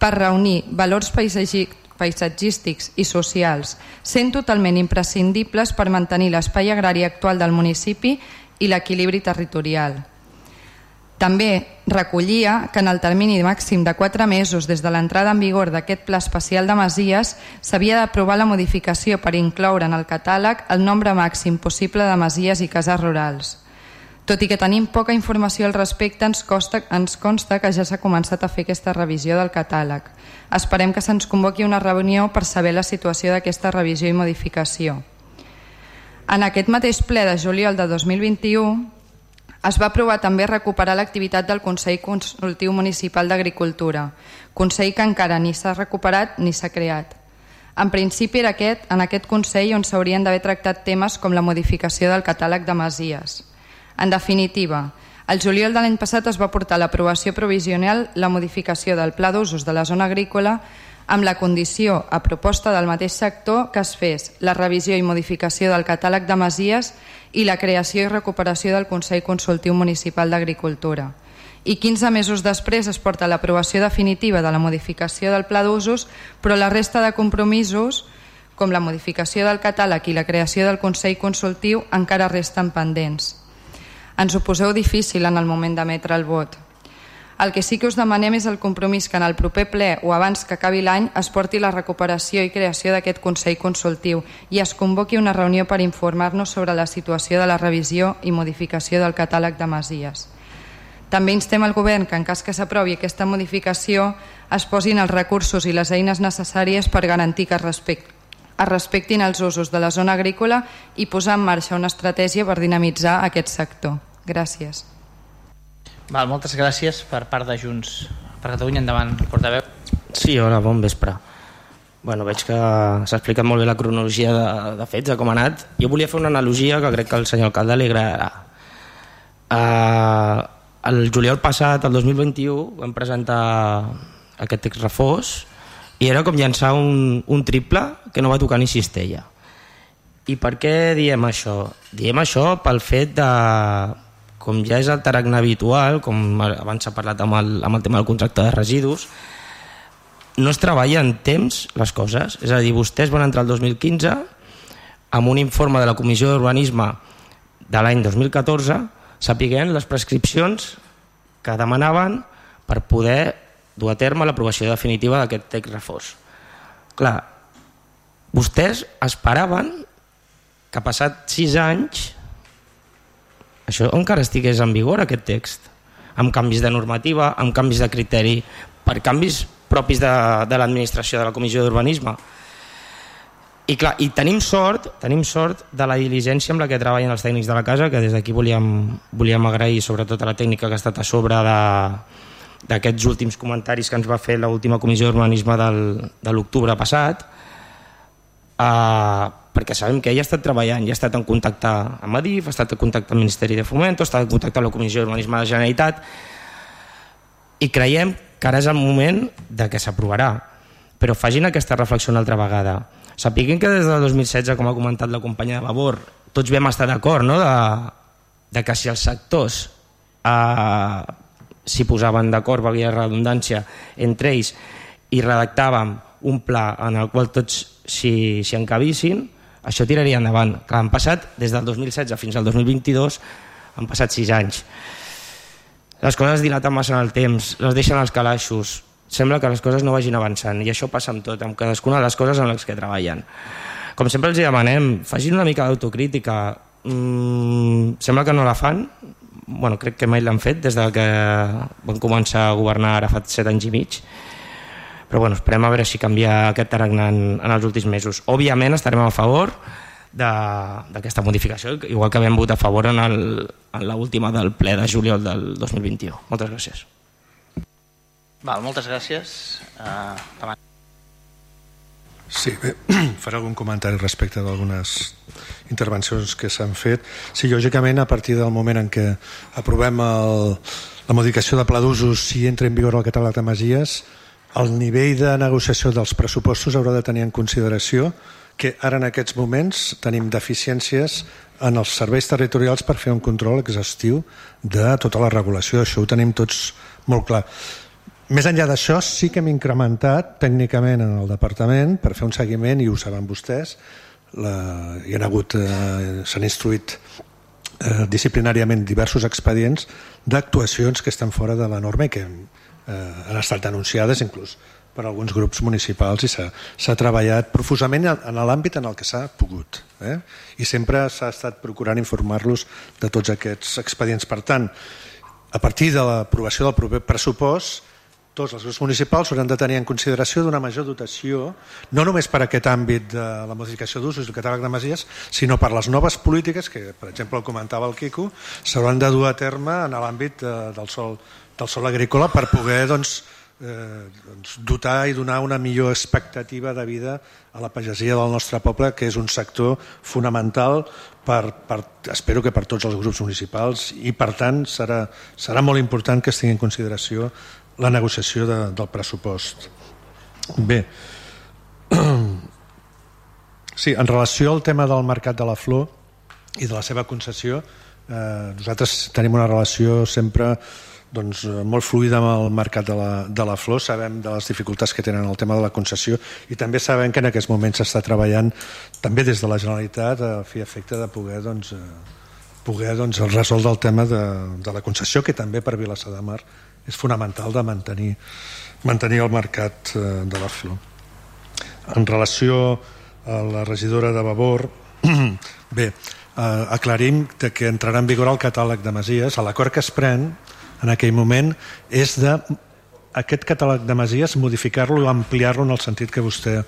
Speaker 11: per reunir valors paisatgístics i socials, sent totalment imprescindibles per mantenir l'espai agrari actual del municipi i l'equilibri territorial. També recollia que en el termini màxim de 4 mesos des de l'entrada en vigor d'aquest pla especial de Masies s'havia d'aprovar la modificació per incloure en el catàleg el nombre màxim possible de masies i cases rurals. Tot i que tenim poca informació al respecte, ens, costa, ens consta que ja s'ha començat a fer aquesta revisió del catàleg. Esperem que se'ns convoqui una reunió per saber la situació d'aquesta revisió i modificació. En aquest mateix ple de juliol de 2021, Es va aprovar també recuperar l'activitat del Consell Consultiu Municipal d'Agricultura, Consell que encara ni s'ha recuperat ni s'ha creat. En principi era aquest, en aquest Consell on s'haurien d'haver tractat temes com la modificació del catàleg de masies. En definitiva, el juliol de l'any passat es va portar a l'aprovació provisional la modificació del pla d'usos de la zona agrícola amb la condició, a proposta del mateix sector, que es fes la revisió i modificació del catàleg de masies i la creació i recuperació del Consell Consultiu Municipal d'Agricultura. I 15 mesos després es porta l'aprovació definitiva de la modificació del pla d'usos, però la resta de compromisos, com la modificació del catàleg i la creació del Consell Consultiu, encara resten pendents. Ens ho poseu difícil en el moment d'emetre el vot. El que sí que us demanem és el compromís que en el proper ple o abans que acabi l'any es porti la recuperació i creació d'aquest Consell Consultiu i es convoqui una reunió per informar-nos sobre la situació de la revisió i modificació del catàleg de masies. També instem al govern que en cas que s'aprovi aquesta modificació es posin els recursos i les eines necessàries per garantir que es, respect, es respectin els usos de la zona agrícola i posar en marxa una estratègia per dinamitzar aquest sector. Gràcies.
Speaker 2: Val, moltes gràcies per part de Junts per Catalunya. Endavant, portaveu.
Speaker 12: Sí, hola, bon vespre. Bueno, veig que s'ha explicat molt bé la cronologia de, de fets, de com ha anat. Jo volia fer una analogia que crec que al senyor alcalde li agradarà. Uh, el juliol passat, el 2021, vam presentar aquest text refós i era com llançar un, un triple que no va tocar ni cistella. I per què diem això? Diem això pel fet de com ja és el taracne habitual, com abans s'ha parlat amb el, amb el tema del contracte de residus, no es treballa en temps les coses. És a dir, vostès van entrar el 2015 amb un informe de la Comissió d'Urbanisme de l'any 2014 sapiguent les prescripcions que demanaven per poder dur a terme l'aprovació definitiva d'aquest text reforç. Clar, vostès esperaven que passat sis anys això encara estigués en vigor aquest text? Amb canvis de normativa, amb canvis de criteri per canvis propis de, de l'administració de la Comissió d'Urbanisme. I clar, i tenim sort tenim sort de la diligència amb la que treballen els tècnics de la casa que des d'aquí volíem, volíem agrair sobretot a la tècnica que ha estat a sobre d'aquests últims comentaris que ens va fer l'última comissió d'urbanisme de l'octubre passat. Uh, perquè sabem que ella ha estat treballant, ja ha estat en contacte amb Adif, ha estat en contacte amb el Ministeri de Fomento, ha estat en contacte amb la Comissió d'Urbanisme de la Generalitat i creiem que ara és el moment de que s'aprovarà però facin aquesta reflexió una altra vegada sapiguin que des del 2016 com ha comentat la companya de Vavor tots vam estar d'acord no? de, de que si els sectors eh, s'hi posaven d'acord, valgui redundància entre ells i redactàvem un pla en el qual tots s'hi encabissin això tiraria endavant. Que han passat, des del 2016 fins al 2022, han passat sis anys. Les coses dilaten massa en el temps, les deixen als calaixos, sembla que les coses no vagin avançant, i això passa amb tot, amb cadascuna de les coses en les que treballen. Com sempre els demanem, facin una mica d'autocrítica. Mm, sembla que no la fan, bueno, crec que mai l'han fet des de que van començar a governar ara fa set anys i mig, però bueno, esperem a veure si canvia aquest tarannà en, en els últims mesos. Òbviament estarem a favor d'aquesta modificació, igual que vam votar a favor en, el, en l'última del ple de juliol del 2021. Moltes gràcies.
Speaker 2: Val, moltes gràcies. Uh, davant.
Speaker 5: Sí, bé, faré algun comentari respecte d'algunes intervencions que s'han fet. Sí, lògicament, a partir del moment en què aprovem el, la modificació de pla d'usos si entra en vigor el catàleg de Masies, el nivell de negociació dels pressupostos haurà de tenir en consideració que ara en aquests moments tenim deficiències en els serveis territorials per fer un control exhaustiu de tota la regulació. Això ho tenim tots molt clar. Més enllà d'això, sí que hem incrementat tècnicament en el departament per fer un seguiment, i ho saben vostès, la, hi ha hagut, eh, s'han instruït eh, disciplinàriament diversos expedients d'actuacions que estan fora de la norma i que eh, han estat denunciades inclús per alguns grups municipals i s'ha treballat profusament en l'àmbit en el que s'ha pogut. Eh? I sempre s'ha estat procurant informar-los de tots aquests expedients. Per tant, a partir de l'aprovació del proper pressupost, tots els grups municipals hauran de tenir en consideració d'una major dotació, no només per aquest àmbit de la modificació d'usos del catàleg de masies, sinó per les noves polítiques que, per exemple, el comentava el Quico, s'hauran de dur a terme en l'àmbit de, del, sol, del sol agrícola per poder doncs, eh, doncs, dotar i donar una millor expectativa de vida a la pagesia del nostre poble, que és un sector fonamental per, per, espero que per tots els grups municipals i per tant serà, serà molt important que es tingui en consideració la negociació de, del pressupost. Bé, sí, en relació al tema del mercat de la flor i de la seva concessió, eh, nosaltres tenim una relació sempre doncs, molt fluida amb el mercat de la, de la flor, sabem de les dificultats que tenen el tema de la concessió i també sabem que en aquests moments s'està treballant també des de la Generalitat a fi efecte de poder doncs, eh, poder doncs, resoldre el tema de, de la concessió que també per Vilassar de Mar és fonamental de mantenir, mantenir el mercat eh, de la flor. En relació a la regidora de Vavor, bé, eh, aclarim que entrarà en vigor el catàleg de masies. L'acord que es pren en aquell moment és de aquest catàleg de masies modificar-lo o ampliar-lo en el sentit que vostè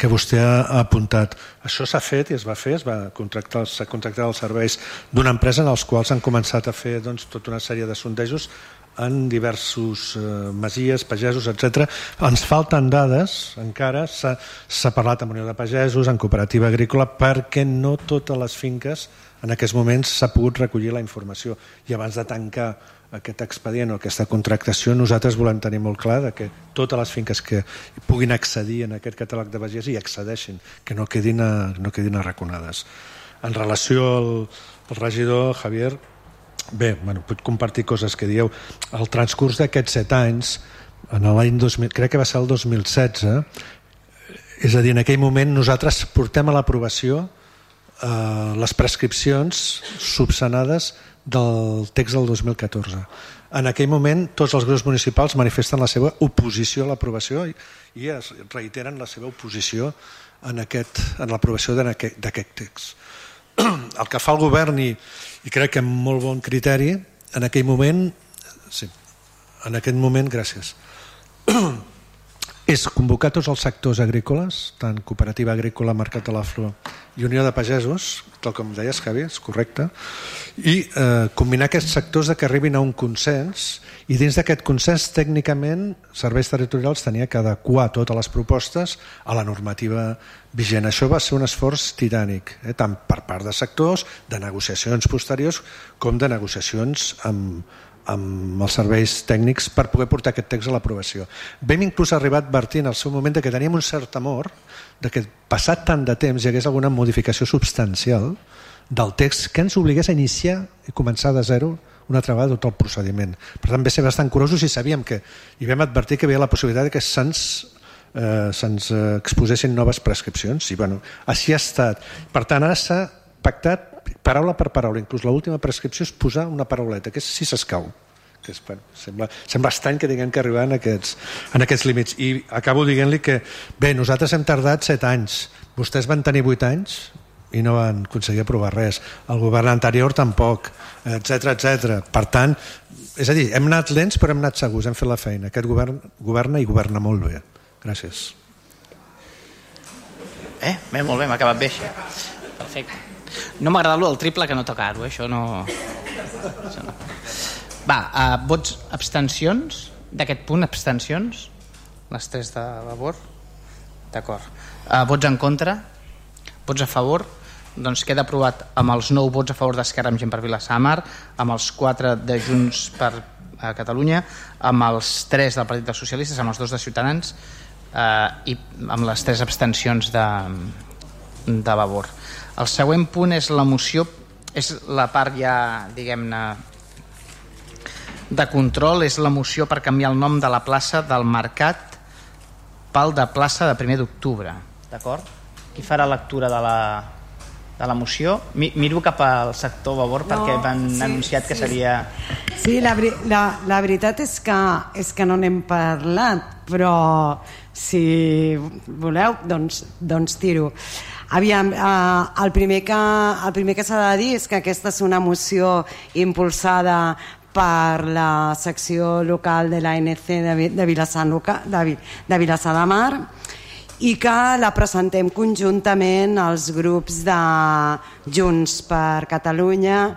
Speaker 5: que vostè ha apuntat. Això s'ha fet i es va fer, es va contractar, s'ha contractat els serveis d'una empresa en els quals han començat a fer doncs, tota una sèrie de sondejos en diversos eh, masies, pagesos, etc. Ens falten dades, encara s'ha parlat amb Unió de Pagesos, en cooperativa agrícola, perquè no totes les finques en aquests moments s'ha pogut recollir la informació. I abans de tancar aquest expedient o aquesta contractació, nosaltres volem tenir molt clar de que totes les finques que puguin accedir en aquest catàleg de pages hi accedeixin, que no quedin, a, no quedin arraconades. En relació al, al regidor Javier, Bé, bueno, puc compartir coses que dieu. El transcurs d'aquests set anys, en l'any 2000, crec que va ser el 2016, és a dir, en aquell moment nosaltres portem a l'aprovació eh, les prescripcions subsanades del text del 2014. En aquell moment tots els grups municipals manifesten la seva oposició a l'aprovació i, i es reiteren la seva oposició en, aquest, en l'aprovació d'aquest text. El que fa el govern i, i crec que amb molt bon criteri en aquell moment sí, en aquest moment, gràcies és convocar tots els sectors agrícoles, tant cooperativa agrícola, Mercat de la Flor i Unió de Pagesos, tal com deies, Javi, és correcte, i eh, combinar aquests sectors de que arribin a un consens i dins d'aquest consens, tècnicament, Serveis Territorials tenia que adequar totes les propostes a la normativa vigent. Això va ser un esforç tirànic, eh, tant per part de sectors, de negociacions posteriors, com de negociacions amb, amb els serveis tècnics per poder portar aquest text a l'aprovació. Vam inclús arribar a advertir en el seu moment de que teníem un cert amor de que passat tant de temps hi hagués alguna modificació substancial del text que ens obligués a iniciar i començar de zero una altra vegada tot el procediment. Per tant, vam ser bastant curosos i sabíem que, i vam advertir que hi havia la possibilitat que se'ns eh, se'ns exposessin noves prescripcions i bueno, així ha estat. Per tant, ara s'ha pactat paraula per paraula, inclús l'última prescripció és posar una parauleta, que és si s'escau que és, bueno, sembla, sembla estrany que tinguem que arribar en aquests, en aquests límits. I acabo dient-li que bé, nosaltres hem tardat 7 anys. Vostès van tenir 8 anys i no van aconseguir aprovar res. El govern anterior tampoc etc etc. per tant és a dir, hem anat lents però hem anat segurs hem fet la feina, aquest govern governa i governa molt bé. Gràcies.
Speaker 2: Eh, bé, molt bé, m'ha acabat bé. Perfecte no m'agrada el triple que no tocar-ho, eh? això no... Això no. Va, uh, vots abstencions? D'aquest punt, abstencions? Les tres de labor d'acord. Uh, vots en contra? Vots a favor? Doncs queda aprovat amb els 9 vots a favor d'Esquerra amb gent per Vilassamar amb els 4 de Junts per eh, Catalunya amb els 3 del Partit dels Socialistes amb els 2 de Ciutadans eh, i amb les 3 abstencions de, de Vavor el següent punt és la moció, és la part ja, diguem-ne, de control, és la moció per canviar el nom de la plaça del Mercat pel de plaça de primer d'octubre. D'acord? Qui farà lectura de la, de la moció? Miro cap al sector Vavor no, perquè van sí, anunciat que sí. seria...
Speaker 8: Sí, la, la, la veritat és que, és que no n'hem parlat, però si voleu, doncs, doncs tiro. Aviam, eh, el primer que, el primer que s'ha de dir és que aquesta és una moció impulsada per la secció local de l'ANC de, de, Vilassar, de, de Vilassar de Mar i que la presentem conjuntament als grups de Junts per Catalunya,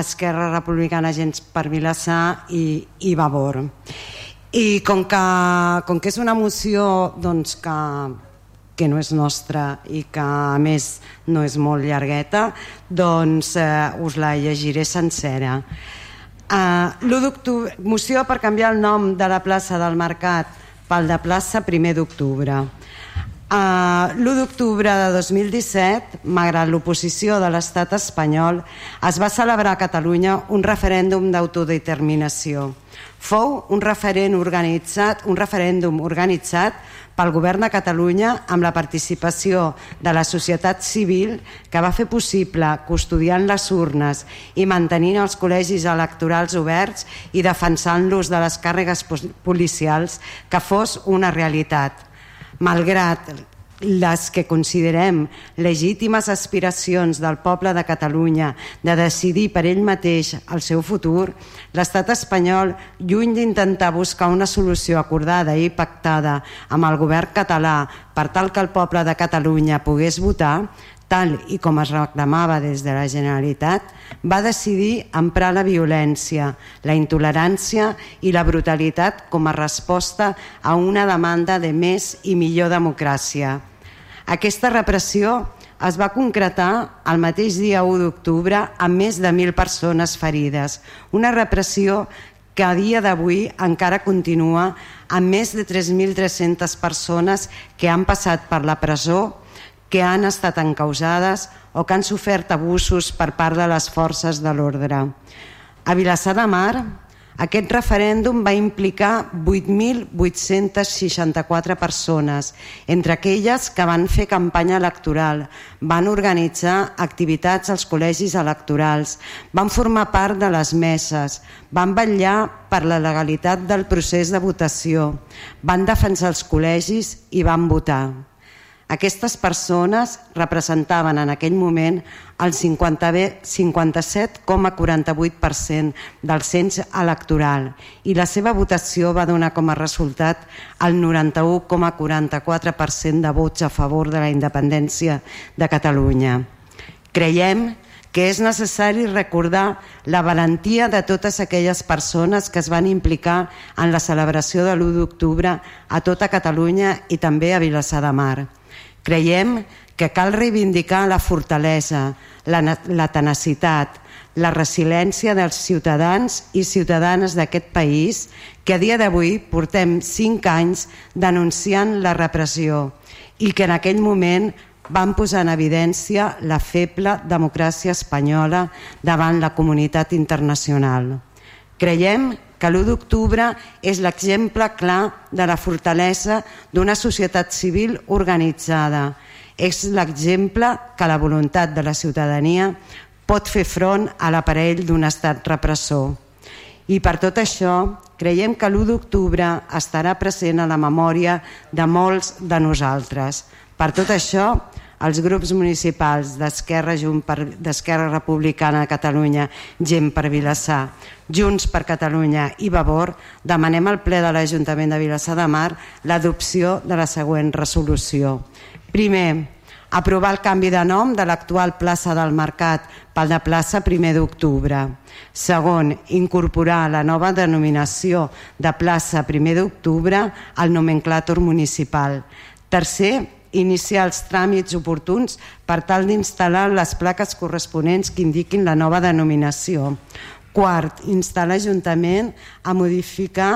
Speaker 8: Esquerra Republicana Gens per Vilassar i, i Vavor. I com que, com que és una moció doncs, que, que no és nostra i que a més no és molt llargueta, doncs eh, us la llegiré sencera. Uh, l'1 d'octubre, moció per canviar el nom de la plaça del Mercat pel de plaça 1 d'octubre. Uh, L'1 d'octubre de 2017, malgrat l'oposició de l'estat espanyol, es va celebrar a Catalunya un referèndum d'autodeterminació. Fou un, referent organitzat, un referèndum organitzat pel govern de Catalunya amb la participació de la societat civil que va fer possible custodiant les urnes i mantenint els col·legis electorals oberts i defensant los de les càrregues policials que fos una realitat. Malgrat les que considerem legítimes aspiracions del poble de Catalunya de decidir per ell mateix el seu futur, l'estat espanyol, lluny d'intentar buscar una solució acordada i pactada amb el govern català per tal que el poble de Catalunya pogués votar, tal i com es reclamava des de la Generalitat, va decidir emprar la violència, la intolerància i la brutalitat com a resposta a una demanda de més i millor democràcia. Aquesta repressió es va concretar el mateix dia 1 d'octubre amb més de 1.000 persones ferides. Una repressió que a dia d'avui encara continua amb més de 3.300 persones que han passat per la presó, que han estat encausades o que han sofert abusos per part de les forces de l'ordre. A Vilassar de Mar, aquest referèndum va implicar 8.864 persones, entre aquelles que van fer campanya electoral, van organitzar activitats als col·legis electorals, van formar part de les meses, van vetllar per la legalitat del procés de votació, van defensar els col·legis i van votar. Aquestes persones representaven en aquell moment el 57,48% del cens electoral i la seva votació va donar com a resultat el 91,44% de vots a favor de la independència de Catalunya. Creiem que és necessari recordar la valentia de totes aquelles persones que es van implicar en la celebració de l'1 d'octubre a tota Catalunya i també a Vilassar de Mar Creiem que cal reivindicar la fortalesa, la, la tenacitat, la resiliència dels ciutadans i ciutadanes d'aquest país que a dia d'avui portem cinc anys denunciant la repressió i que en aquell moment van posar en evidència la feble democràcia espanyola davant la comunitat internacional. Creiem que l'1 d'octubre és l'exemple clar de la fortalesa d'una societat civil organitzada. És l'exemple que la voluntat de la ciutadania pot fer front a l'aparell d'un estat repressor. I per tot això, creiem que l'1 d'octubre estarà present a la memòria de molts de nosaltres. Per tot això, els grups municipals d'Esquerra d'Esquerra Republicana de Catalunya, Gent per Vilassar, Junts per Catalunya i Vavor, demanem al ple de l'Ajuntament de Vilassar de Mar l'adopció de la següent resolució. Primer, aprovar el canvi de nom de l'actual plaça del Mercat pel de plaça 1 d'octubre. Segon, incorporar la nova denominació de plaça 1 d'octubre al nomenclàtor municipal. Tercer, iniciar els tràmits oportuns per tal d'instal·lar les plaques corresponents que indiquin la nova denominació. Quart, instar l'Ajuntament a modificar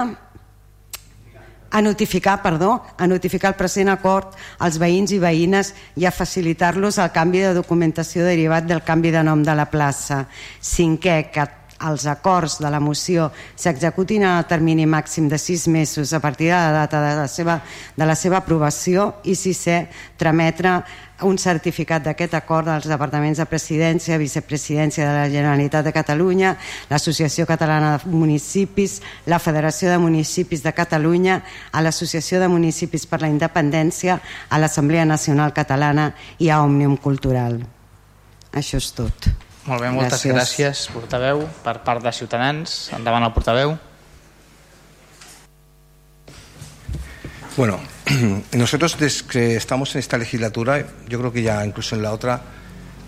Speaker 8: a notificar, perdó, a notificar el present acord als veïns i veïnes i a facilitar-los el canvi de documentació derivat del canvi de nom de la plaça. Cinquè, que els acords de la moció s'executin en el termini màxim de sis mesos a partir de la data de la seva, de la seva aprovació i sisè, trametre un certificat d'aquest acord dels departaments de presidència, vicepresidència de la Generalitat de Catalunya, l'Associació Catalana de Municipis, la Federació de Municipis de Catalunya, a l'Associació de Municipis per la Independència, a l'Assemblea Nacional Catalana i a Òmnium Cultural. Això és tot.
Speaker 2: Molt bé, moltes gràcies. gràcies, portaveu. Per part de Ciutadans, endavant el portaveu.
Speaker 3: Bueno, nosotros desde que estamos en esta legislatura, yo creo que ya incluso en la otra,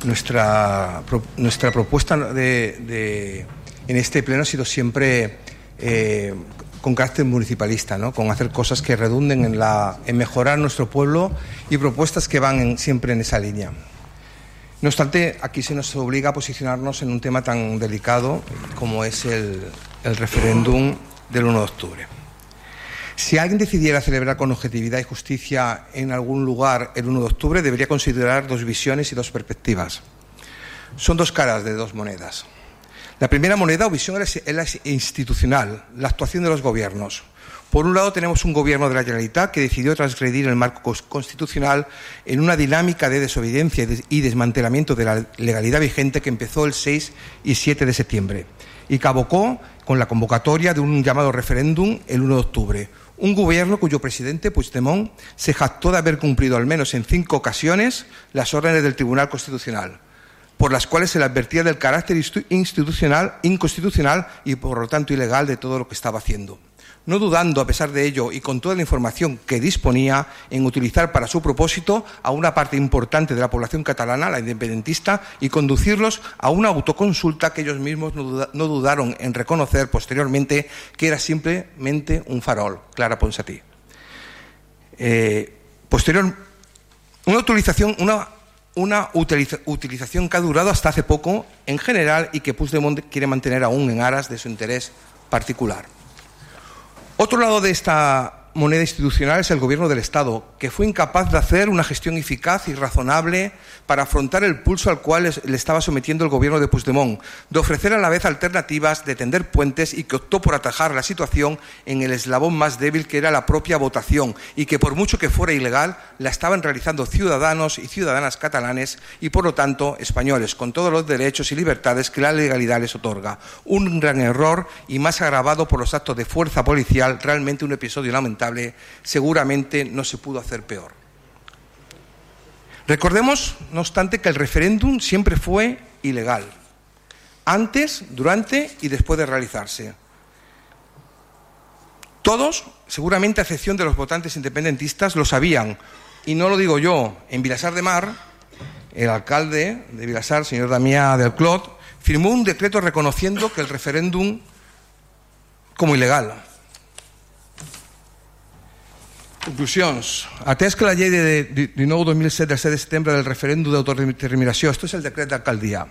Speaker 3: nuestra, nuestra propuesta de, de, en este pleno ha sido siempre eh, con carácter municipalista, ¿no? con hacer cosas que redunden en, la, en mejorar nuestro pueblo y propuestas que van en, siempre en esa línea. No obstante, aquí se nos obliga a posicionarnos en un tema tan delicado como es el, el referéndum del 1 de octubre. Si alguien decidiera celebrar con objetividad y justicia en algún lugar el 1 de octubre, debería considerar dos visiones y dos perspectivas. Son dos caras de dos monedas. La primera moneda o visión es la institucional, la actuación de los gobiernos. Por un lado tenemos un gobierno de la Generalitat que decidió transgredir el marco constitucional en una dinámica de desobediencia y desmantelamiento de la legalidad vigente que empezó el 6 y 7 de septiembre y que abocó con la convocatoria de un llamado referéndum el 1 de octubre, un gobierno cuyo presidente, Puigdemont, se jactó de haber cumplido al menos en cinco ocasiones las órdenes del Tribunal Constitucional, por las cuales se le advertía del carácter institucional, inconstitucional y, por lo tanto, ilegal de todo lo que estaba haciendo no dudando, a pesar de ello, y con toda la información que disponía, en utilizar para su propósito a una parte importante de la población catalana, la independentista, y conducirlos a una autoconsulta que ellos mismos no dudaron en reconocer posteriormente que era simplemente un farol. Clara Ponsatí. Eh, posterior, una utilización, utilización que ha durado hasta hace poco en general y que Puigdemont quiere mantener aún en aras de su interés particular. Otro lado de esta moneda institucional es el gobierno del Estado, que fue incapaz de hacer una gestión eficaz y razonable para afrontar el pulso al cual le estaba sometiendo el gobierno de Puigdemont, de ofrecer a la vez alternativas, de tender puentes y que optó por atajar la situación en el eslabón más débil que era la propia votación y que por mucho que fuera ilegal, la estaban realizando ciudadanos y ciudadanas catalanes y por lo tanto españoles, con todos los derechos y libertades que la legalidad les otorga. Un gran error y más agravado por los actos de fuerza policial, realmente un episodio lamentable seguramente no se pudo hacer peor. Recordemos, no obstante, que el referéndum siempre fue ilegal, antes, durante y después de realizarse. Todos, seguramente a excepción de los votantes independentistas, lo sabían, y no lo digo yo, en Vilasar de Mar, el alcalde de Vilasar, señor Damià del Clot, firmó un decreto reconociendo que el referéndum como ilegal. Conclusions. Atès que la llei de 19-2007 del 7 de setembre del referèndum d'autodeterminació, esto es el decret d'alcaldia,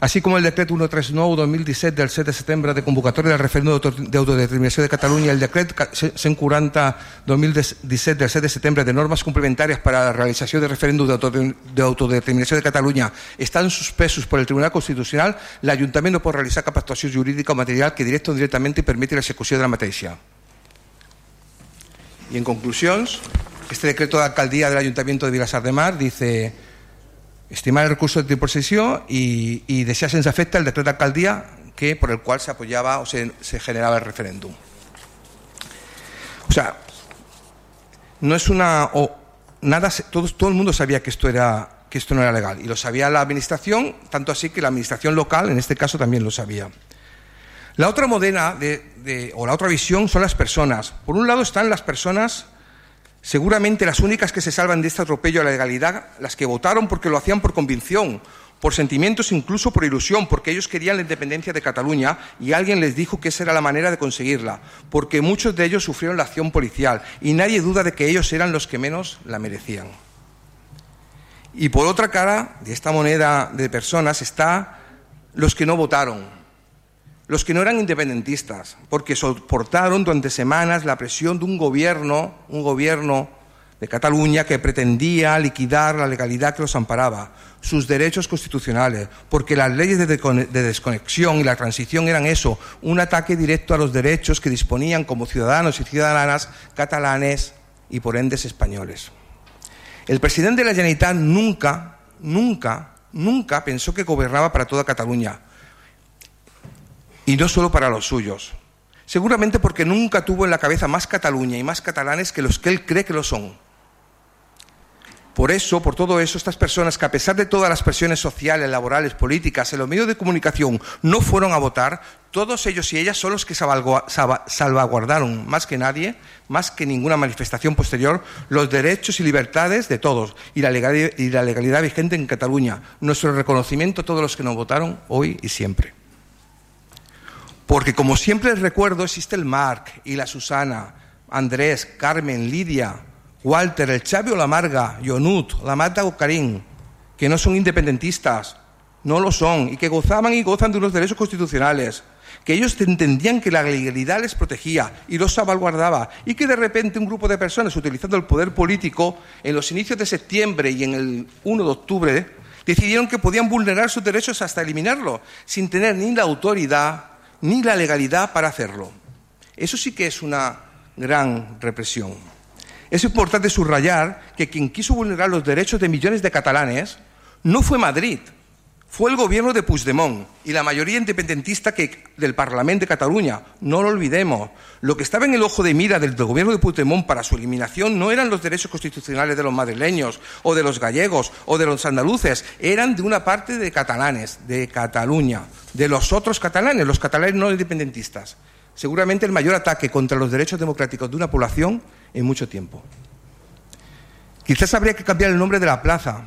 Speaker 3: así como el decret 139-2017 del 7 de setembre de convocatòria del referèndum d'autodeterminació de Catalunya, el decret 140-2017 del 7 de setembre de normes complementàries per a la realització de referèndum d'autodeterminació de Catalunya estan suspesos per el Tribunal Constitucional, l'Ajuntament no pot realitzar cap actuació jurídica o material que directa o indirectament permeti l'execució de la mateixa. Y en conclusiones, este decreto de alcaldía del Ayuntamiento de Vilasar de Mar dice estimar el recurso de posesión y, y desear sin afecta el decreto de alcaldía que, por el cual se apoyaba o se, se generaba el referéndum. O sea, no es una... O, nada, todo, todo el mundo sabía que esto era que esto no era legal y lo sabía la administración, tanto así que la administración local en este caso también lo sabía. La otra modena de, o la otra visión son las personas. Por un lado están las personas, seguramente las únicas que se salvan de este atropello a la legalidad, las que votaron porque lo hacían por convicción, por sentimientos, incluso por ilusión, porque ellos querían la independencia de Cataluña y alguien les dijo que esa era la manera de conseguirla, porque muchos de ellos sufrieron la acción policial y nadie duda de que ellos eran los que menos la merecían. Y por otra cara de esta moneda de personas está los que no votaron, los que no eran independentistas, porque soportaron durante semanas la presión de un gobierno, un gobierno de Cataluña que pretendía liquidar la legalidad que los amparaba, sus derechos constitucionales, porque las leyes de desconexión y la transición eran eso, un ataque directo a los derechos que disponían como ciudadanos y ciudadanas catalanes y por ende españoles. El presidente de la Generalitat nunca, nunca, nunca pensó que gobernaba para toda Cataluña y no solo para los suyos. Seguramente porque nunca tuvo en la cabeza más Cataluña y más catalanes que los que él cree que lo son. Por eso, por todo eso, estas personas que a pesar de todas las presiones sociales, laborales, políticas, en los medios de comunicación no fueron a votar, todos ellos y ellas son los que salvaguardaron más que nadie, más que ninguna manifestación posterior, los derechos y libertades de todos y la legalidad, vigente en Cataluña. Nuestro reconocimiento a todos los que nos votaron hoy y siempre. Porque como siempre les recuerdo, existe el Marc y la Susana, Andrés, Carmen, Lidia, Walter, el Xavi o la Marga, Yonut, la Mata o Karim, que no son independentistas, no lo son, y que gozaban y gozan de unos derechos constitucionales, que ellos entendían que la legalidad les protegía y los salvaguardaba, y que de repente un grupo de personas, utilizando el poder político, en los inicios de septiembre y en el 1 de octubre, decidieron que podían vulnerar sus derechos hasta eliminarlo, sin tener ni la autoridad ni la legalidad para hacerlo. Eso sí que es una gran represión. Es importante subrayar que quien quiso vulnerar los derechos de millones de catalanes no fue Madrid, fue el gobierno de Puigdemont y la mayoría independentista que, del Parlamento de Cataluña. No lo olvidemos. Lo que estaba en el ojo de mira del, del, gobierno de Puigdemont para su eliminación no eran los derechos constitucionales de los madrileños o de los gallegos o de los andaluces, eran de una parte de catalanes, de Cataluña, de los otros catalanes, los catalanes no independentistas. Seguramente el mayor ataque contra los derechos democráticos de una población en mucho tiempo. Quizás habría que cambiar el nombre de la plaza,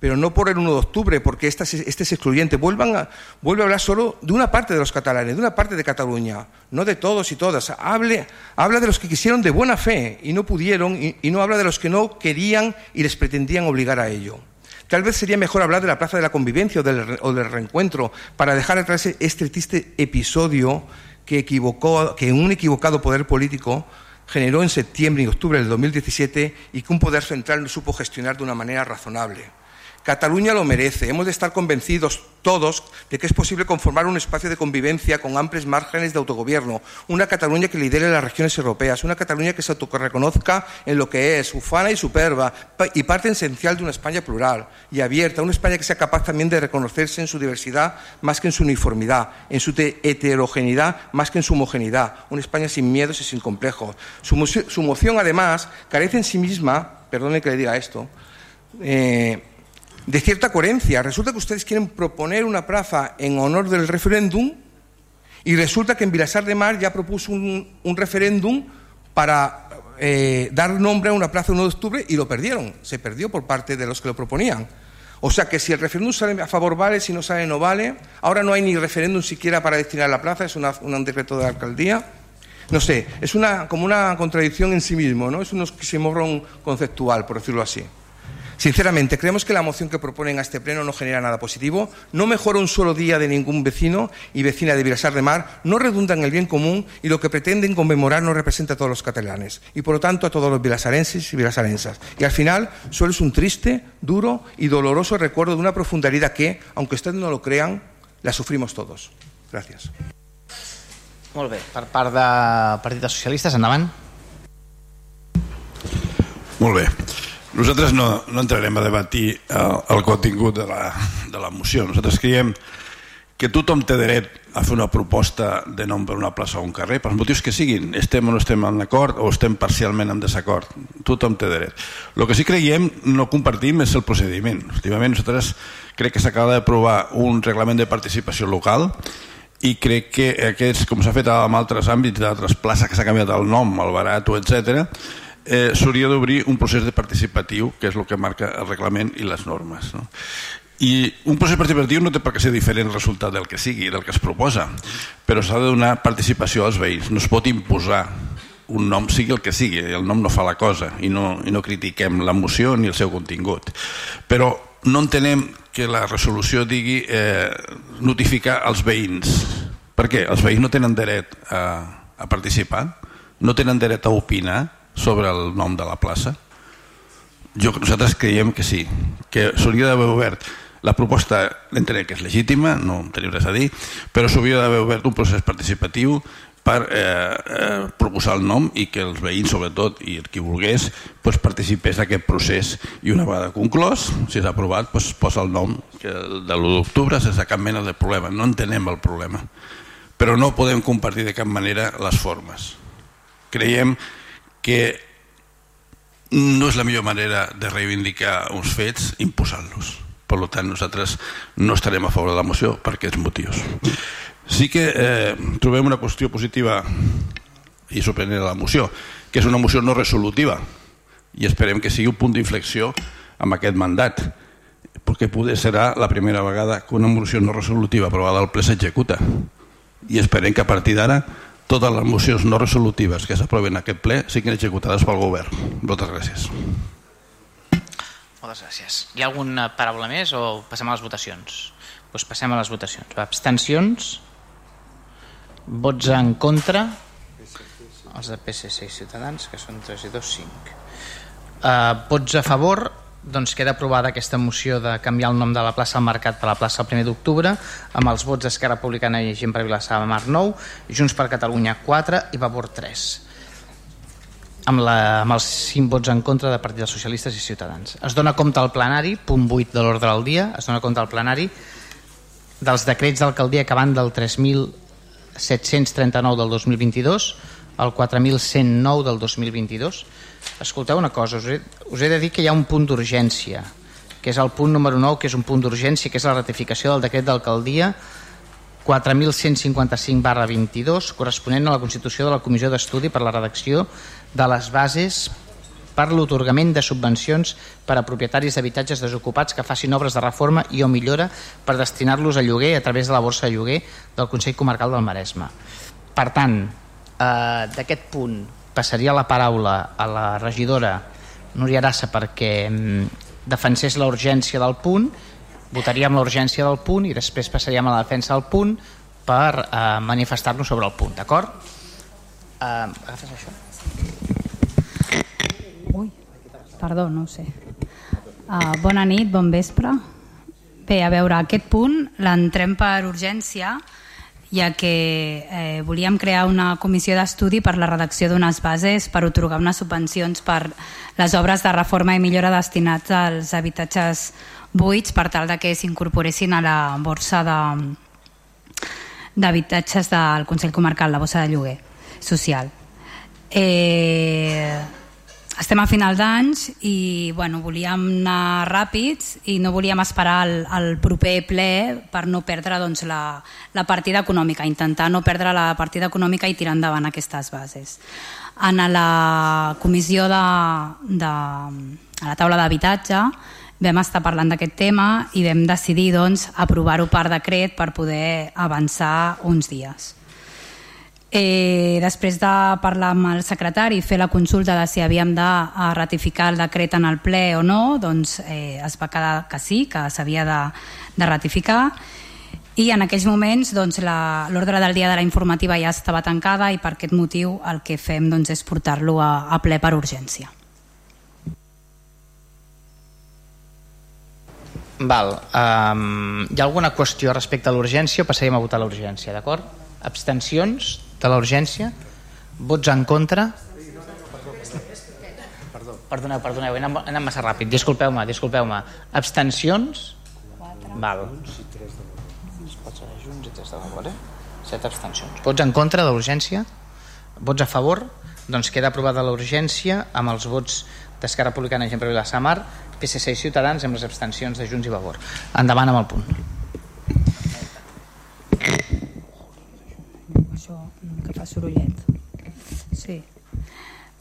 Speaker 3: pero no por el 1 de octubre, porque este es, excluyente. Vuelvan a, vuelve a hablar solo de una parte de los catalanes, de una parte de Cataluña, no de todos y todas. Hable, habla de los que quisieron de buena fe y no pudieron, y, y no habla de los que no querían y les pretendían obligar a ello. Tal vez sería mejor hablar de la Plaza de la Convivencia o del, o del reencuentro para dejar atrás este triste episodio que, equivocó, que un equivocado poder político generó en septiembre y octubre del 2017 y que un poder central no supo gestionar de una manera razonable. Cataluña lo merece. Hemos de estar convencidos todos de que es posible conformar un espacio de convivencia con amplios márgenes de autogobierno, una Cataluña que lidere las regiones europeas, una Cataluña que se reconozca en lo que es, ufana y superba, y parte esencial de una España plural y abierta, una España que sea capaz también de reconocerse en su diversidad más que en su uniformidad, en su heterogeneidad más que en su homogeneidad, una España sin miedos y sin complejos. Su, su moción, además, carece en sí misma, perdone que le diga esto, eh, de cierta coherencia. Resulta que ustedes quieren proponer una plaza en honor del referéndum y resulta que en Vilasar de Mar ya propuso un, un referéndum para eh, dar nombre a una plaza el 1 de octubre y lo perdieron. Se perdió por parte de los que lo proponían. O sea que si el referéndum sale a favor vale, si no sale no vale. Ahora no hay ni referéndum siquiera para destinar la plaza, es una, un decreto de la alcaldía. No sé, es una, como una contradicción en sí mismo, ¿no? Es un oxímoron conceptual, por decirlo así. Sinceramente, creemos que la moción que proponen a este pleno no genera nada positivo, no mejora un solo día de ningún vecino y vecina de Vilasar de Mar, no redunda en el bien común y lo que pretenden conmemorar no representa a todos los catalanes y, por lo tanto, a todos los vilasarenses y vilasarensas. Y al final, solo es un triste, duro y doloroso recuerdo de una profunda herida que, aunque ustedes no lo crean, la sufrimos todos. Gracias.
Speaker 2: Molt bé, per part de Partit dels Socialistes, endavant.
Speaker 7: Molt bé. Nosaltres no, no entrarem a debatir el, el contingut de la, de la moció. Nosaltres creiem que tothom té dret a fer una proposta de nom per una plaça o un carrer, pels motius que siguin, estem o no estem en acord o estem parcialment en desacord. Tothom té dret. El que sí creiem, no compartim, és el procediment. Últimament nosaltres crec que s'acaba d'aprovar un reglament de participació local i crec que aquests, com s'ha fet en altres àmbits d'altres places que s'ha canviat el nom, el barat, etc eh, s'hauria d'obrir un procés de participatiu, que és el que marca el reglament i les normes. No? I un procés participatiu no té per què ser diferent el resultat del que sigui, del que es proposa, però s'ha de donar participació als veïns. No es pot imposar un nom sigui el que sigui, el nom no fa la cosa i no, i no critiquem la moció ni el seu contingut. Però no entenem que la resolució digui eh, notificar als veïns. Per què? Els veïns no tenen dret a, a participar, no tenen dret a opinar, sobre el nom de la plaça? Jo, nosaltres creiem que sí, que s'hauria d'haver obert la proposta entenem que és legítima, no tenim res a dir, però s'hauria d'haver obert un procés participatiu per eh, eh, proposar el nom i que els veïns, sobretot, i el qui volgués, pues, participés d'aquest procés i una vegada conclòs, si s'ha aprovat, pues, posa el nom que de l'1 d'octubre sense cap mena de problema. No entenem el problema, però no podem compartir de cap manera les formes. Creiem que no és la millor manera de reivindicar uns fets imposant-los. Per tant, nosaltres no estarem a favor de la moció per aquests motius. Sí que eh, trobem una qüestió positiva i sorprenent a la moció, que és una moció no resolutiva i esperem que sigui un punt d'inflexió amb aquest mandat perquè poder serà la primera vegada que una moció no resolutiva aprovada al ple s'executa i esperem que a partir d'ara totes les mocions no resolutives que s'aproven en aquest ple siguin executades pel govern. Moltes gràcies.
Speaker 2: Moltes gràcies. Hi ha alguna paraula més o passem a les votacions? Doncs passem a les votacions. Abstencions? Vots en contra? Els de PSC i Ciutadans, que són 3 i 2, 5. Uh, vots a favor? Doncs queda aprovada aquesta moció de canviar el nom de la plaça al Mercat per la plaça el 1 d'octubre amb els vots d'Esquerra Republicana i Gent per Vilassar de Mar 9, Junts per Catalunya 4 i Vavor 3 amb, la, amb els 5 vots en contra de Partit dels Socialistes i Ciutadans. Es dona compte al plenari, punt 8 de l'ordre del dia, es dona compte al plenari dels decrets d'alcaldia que van del 3.739 del 2022 al 4.109 del 2022 escolteu una cosa, us he, us he de dir que hi ha un punt d'urgència, que és el punt número 9, que és un punt d'urgència, que és la ratificació del decret d'alcaldia 4.155 barra 22, corresponent a la constitució de la Comissió d'Estudi per la redacció de les bases per l'otorgament de subvencions per a propietaris d'habitatges desocupats que facin obres de reforma i o millora per destinar-los a lloguer a través de la borsa de lloguer del Consell Comarcal del Maresme. Per tant, eh, d'aquest punt passaria la paraula a la regidora Núria Arassa perquè mm, defensés la urgència del punt votaríem la urgència del punt i després passaríem a la defensa del punt per eh, manifestar-nos sobre el punt, d'acord? Eh, agafes això?
Speaker 13: Ui, perdó, no ho sé. Uh, bona nit, bon vespre. Bé, a veure, aquest punt l'entrem per urgència ja que eh, volíem crear una comissió d'estudi per la redacció d'unes bases per otorgar unes subvencions per les obres de reforma i millora destinats als habitatges buits per tal de que s'incorporessin a la borsa d'habitatges de, del Consell Comarcal, la borsa de lloguer social. Eh, estem a final d'anys i bueno, volíem anar ràpids i no volíem esperar el, el proper ple per no perdre doncs, la, la partida econòmica, intentar no perdre la partida econòmica i tirar endavant aquestes bases. En la comissió de, de a la taula d'habitatge vam estar parlant d'aquest tema i vam decidir doncs, aprovar-ho per decret per poder avançar uns dies. Eh, després de parlar amb el secretari i fer la consulta de si havíem de ratificar el decret en el ple o no, doncs eh, es va quedar que sí, que s'havia de, de ratificar i en aquells moments doncs, l'ordre del dia de la informativa ja estava tancada i per aquest motiu el que fem doncs, és portar-lo a, a ple per urgència.
Speaker 2: Val. Um, hi ha alguna qüestió respecte a l'urgència o passaríem a votar l'urgència, d'acord? Abstencions? De la urgència? Vots en contra? Perdoneu, perdoneu, he anat, he anat massa ràpid. Disculpeu-me, disculpeu-me. Abstencions? Val. Set abstencions. Vots en contra de l'urgència? Vots a favor? Doncs queda aprovada l'urgència amb els vots d'Esquerra Republicana i Gent per Vilassar Mar PSC i Ciutadans amb les abstencions de Junts i Vavor. Endavant amb el punt
Speaker 13: que fa sorollet. Sí.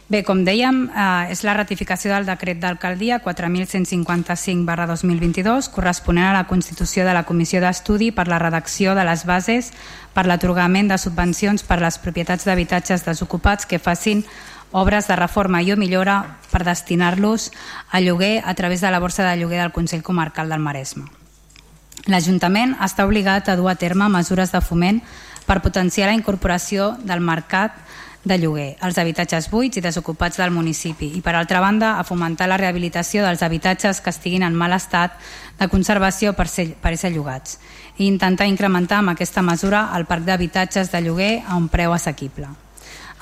Speaker 13: Bé, com dèiem, eh, és la ratificació del decret d'alcaldia 4.155 barra 2022 corresponent a la constitució de la Comissió d'Estudi per la redacció de les bases per l'atorgament de subvencions per les propietats d'habitatges desocupats que facin obres de reforma i o millora per destinar-los a lloguer a través de la borsa de lloguer del Consell Comarcal del Maresme. L'Ajuntament està obligat a dur a terme mesures de foment per potenciar la incorporació del mercat de lloguer, als habitatges buits i desocupats del municipi i, per altra banda, a fomentar la rehabilitació dels habitatges que estiguin en mal estat de conservació per ser, per ser llogats i intentar incrementar amb aquesta mesura el parc d'habitatges de lloguer a un preu assequible.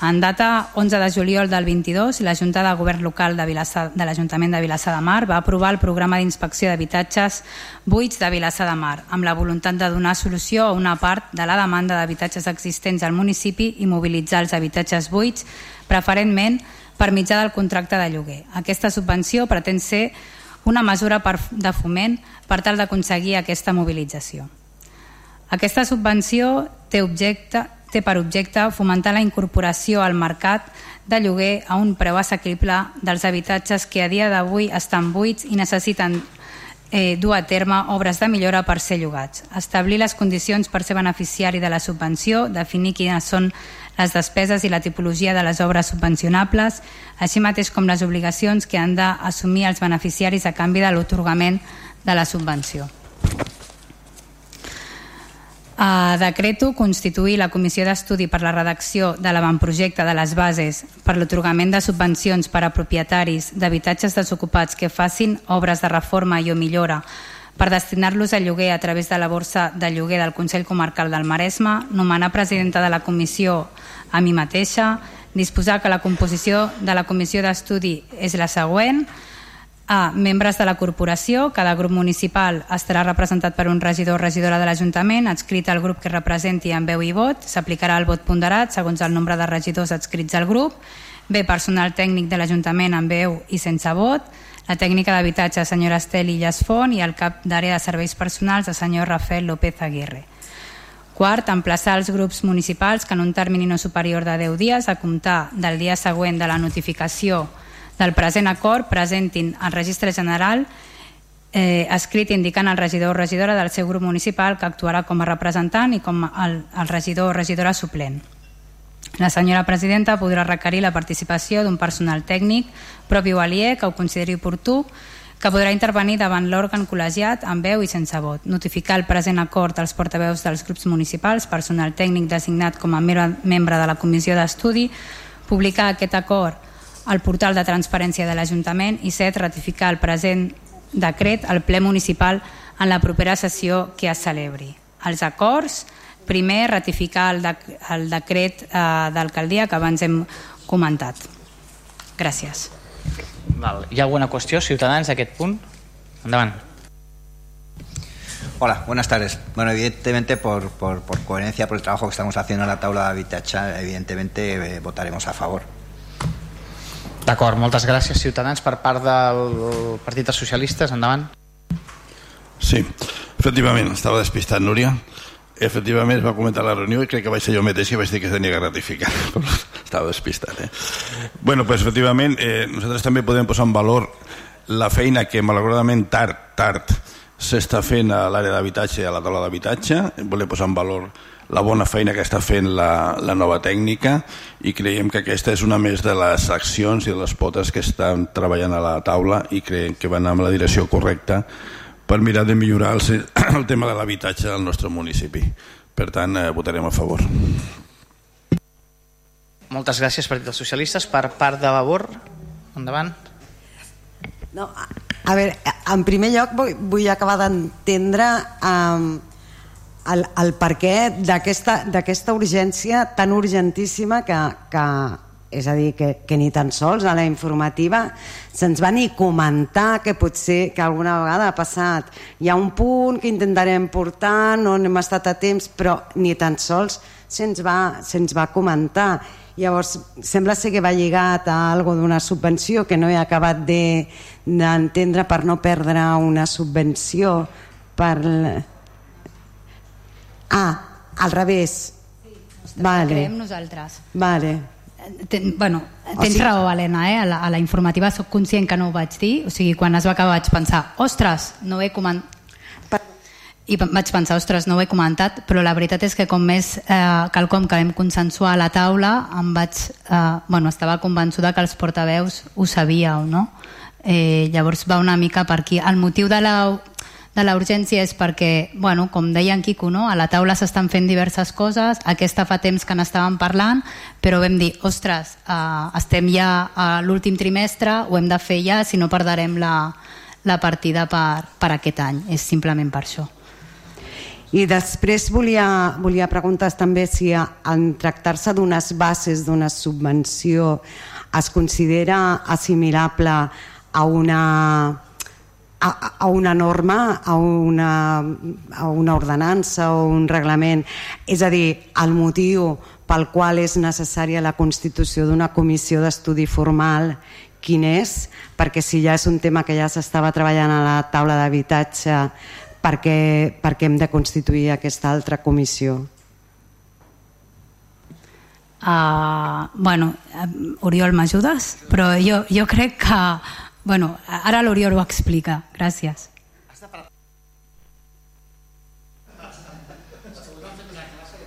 Speaker 13: En data 11 de juliol del 22, la Junta de Govern Local de, Vilassar, de l'Ajuntament de Vilassar de Mar va aprovar el programa d'inspecció d'habitatges buits de Vilassar de Mar, amb la voluntat de donar solució a una part de la demanda d'habitatges existents al municipi i mobilitzar els habitatges buits, preferentment per mitjà del contracte de lloguer. Aquesta subvenció pretén ser una mesura per, de foment per tal d'aconseguir aquesta mobilització. Aquesta subvenció té, objecte, té per objecte fomentar la incorporació al mercat de lloguer a un preu assequible dels habitatges que a dia d'avui estan buits i necessiten eh, dur a terme obres de millora per ser llogats, establir les condicions per ser beneficiari de la subvenció, definir quines són les despeses i la tipologia de les obres subvencionables, així mateix com les obligacions que han d'assumir els beneficiaris a canvi de l'otorgament de la subvenció. A decreto constituir la Comissió d'Estudi per la redacció de l'avantprojecte de les bases per l'otorgament de subvencions per a propietaris d'habitatges desocupats que facin obres de reforma i o millora per destinar-los a lloguer a través de la borsa de lloguer del Consell Comarcal del Maresme, nomenar presidenta de la comissió a mi mateixa, disposar que la composició de la comissió d'estudi és la següent, a. Membres de la corporació. Cada grup municipal estarà representat per un regidor o regidora de l'Ajuntament, adscrit al grup que representi en veu i vot. S'aplicarà el vot ponderat segons el nombre de regidors adscrits al grup. B. Personal tècnic de l'Ajuntament amb veu i sense vot. La tècnica d'habitatge, senyora Estel Illas Font, i el cap d'àrea de serveis personals, el senyor Rafael López Aguirre. Quart, emplaçar els grups municipals que en un termini no superior de 10 dies a comptar del dia següent de la notificació del present acord presentin al registre general eh, escrit indicant al regidor o regidora del seu grup municipal que actuarà com a representant i com el, el regidor o regidora suplent. La senyora presidenta podrà requerir la participació d'un personal tècnic propi o alier que ho consideri oportú que podrà intervenir davant l'òrgan col·legiat amb veu i sense vot, notificar el present acord als portaveus dels grups municipals, personal tècnic designat com a membre de la comissió d'estudi, publicar aquest acord al portal de transparència de l'Ajuntament i set, ratificar el present decret al ple municipal en la propera sessió que es celebri. Els acords, primer ratificar el, de, el decret eh, d'alcaldia que abans hem comentat. Gràcies.
Speaker 2: Val. Hi ha alguna qüestió, ciutadans, d'aquest punt? Endavant.
Speaker 14: Hola, buenas tardes. Bueno, evidentemente por, por, por coherencia, por el trabajo que estamos haciendo en la tabla de Habitacha, evidentemente eh, votaremos a favor.
Speaker 2: D'acord, moltes gràcies, Ciutadans. Per part del Partit dels Socialistes, endavant.
Speaker 7: Sí, efectivament, estava despistat, Núria. Efectivament, es va comentar la reunió i crec que vaig ser jo mateix que vaig dir que tenia que ratificar. estava despistat, eh? Bueno, pues efectivament, eh, nosaltres també podem posar en valor la feina que malauradament tard, tard, s'està fent a l'àrea d'habitatge i a la taula d'habitatge. Volem posar en valor la bona feina que està fent la, la nova tècnica i creiem que aquesta és una més de les accions i de les potes que estan treballant a la taula i creiem que van amb la direcció correcta per mirar de millorar el, el tema de l'habitatge al nostre municipi. Per tant, eh, votarem a favor.
Speaker 2: Moltes gràcies, Partit dels Socialistes. Per part de Vavor, endavant.
Speaker 8: No, a, a veure, en primer lloc vull, vull acabar d'entendre eh, el, el per què d'aquesta urgència tan urgentíssima que, que és a dir, que, que ni tan sols a la informativa se'ns va ni comentar que potser que alguna vegada ha passat. Hi ha un punt que intentarem portar no hem estat a temps però ni tan sols se'ns va, se va comentar. Llavors sembla ser que va lligat a algo d'una subvenció que no he acabat d'entendre de, per no perdre una subvenció per Ah, al revés.
Speaker 13: Sí, vale. creiem nosaltres.
Speaker 8: Vale.
Speaker 13: Ten, bueno, tens o sigui... raó, Helena, eh? a, la, a la informativa sóc conscient que no ho vaig dir, o sigui, quan es va acabar vaig pensar, ostres, no he comentat, i vaig pensar, ostres, no ho he comentat, però la veritat és que com més eh, quelcom que vam consensuar a la taula, em vaig, eh, bueno, estava convençuda que els portaveus ho sabíeu, no? Eh, llavors va una mica per aquí. El motiu de la de la urgència és perquè, bueno, com deia en Quico, no? a la taula s'estan fent diverses coses, aquesta fa temps que n'estàvem parlant, però vam dir, ostres, eh, estem ja a l'últim trimestre, ho hem de fer ja, si no perdrem la, la partida per, per aquest any, és simplement per això.
Speaker 8: I després volia, volia preguntar també si en tractar-se d'unes bases d'una subvenció es considera assimilable a una a, a una norma, a una, a una ordenança o un reglament. És a dir, el motiu pel qual és necessària la constitució d'una comissió d'estudi formal quin és, perquè si ja és un tema que ja s'estava treballant a la taula d'habitatge, perquè, perquè hem de constituir aquesta altra comissió?
Speaker 13: Uh, bueno, Oriol, m'ajudes? Però jo, jo crec que... Bueno, ara l'Oriol ho explica. Gràcies.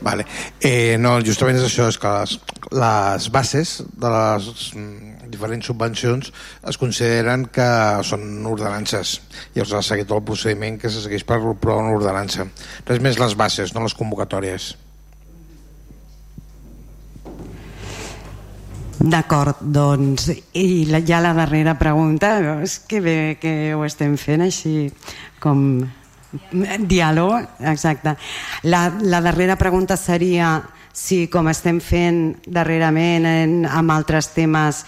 Speaker 3: Vale. Eh, no, justament és això, és que les, les bases de les mm, diferents subvencions es consideren que són ordenances. Llavors ha seguit el procediment que se segueix per provar una ordenança. Res més les bases, no les convocatòries.
Speaker 8: D'acord, doncs, i la, ja la darrera pregunta, és que bé que ho estem fent així com Diàleg, exacte. La, la darrera pregunta seria si, com estem fent darrerament en, amb altres temes,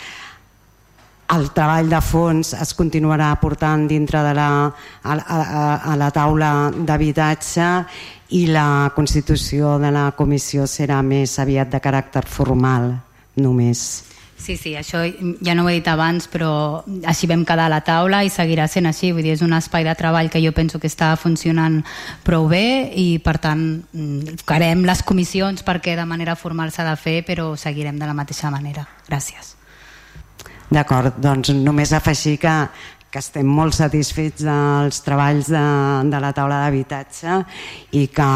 Speaker 8: el treball de fons es continuarà portant dintre de la, a, a, a la taula d'habitatge i la constitució de la comissió serà més aviat de caràcter formal només.
Speaker 13: Sí, sí, això ja no ho he dit abans, però així vam quedar a la taula i seguirà sent així. Vull dir, és un espai de treball que jo penso que està funcionant prou bé i, per tant, mm, farem les comissions perquè de manera formal s'ha de fer, però seguirem de la mateixa manera. Gràcies.
Speaker 8: D'acord, doncs només afegir que que estem molt satisfets dels treballs de, de la taula d'habitatge i que,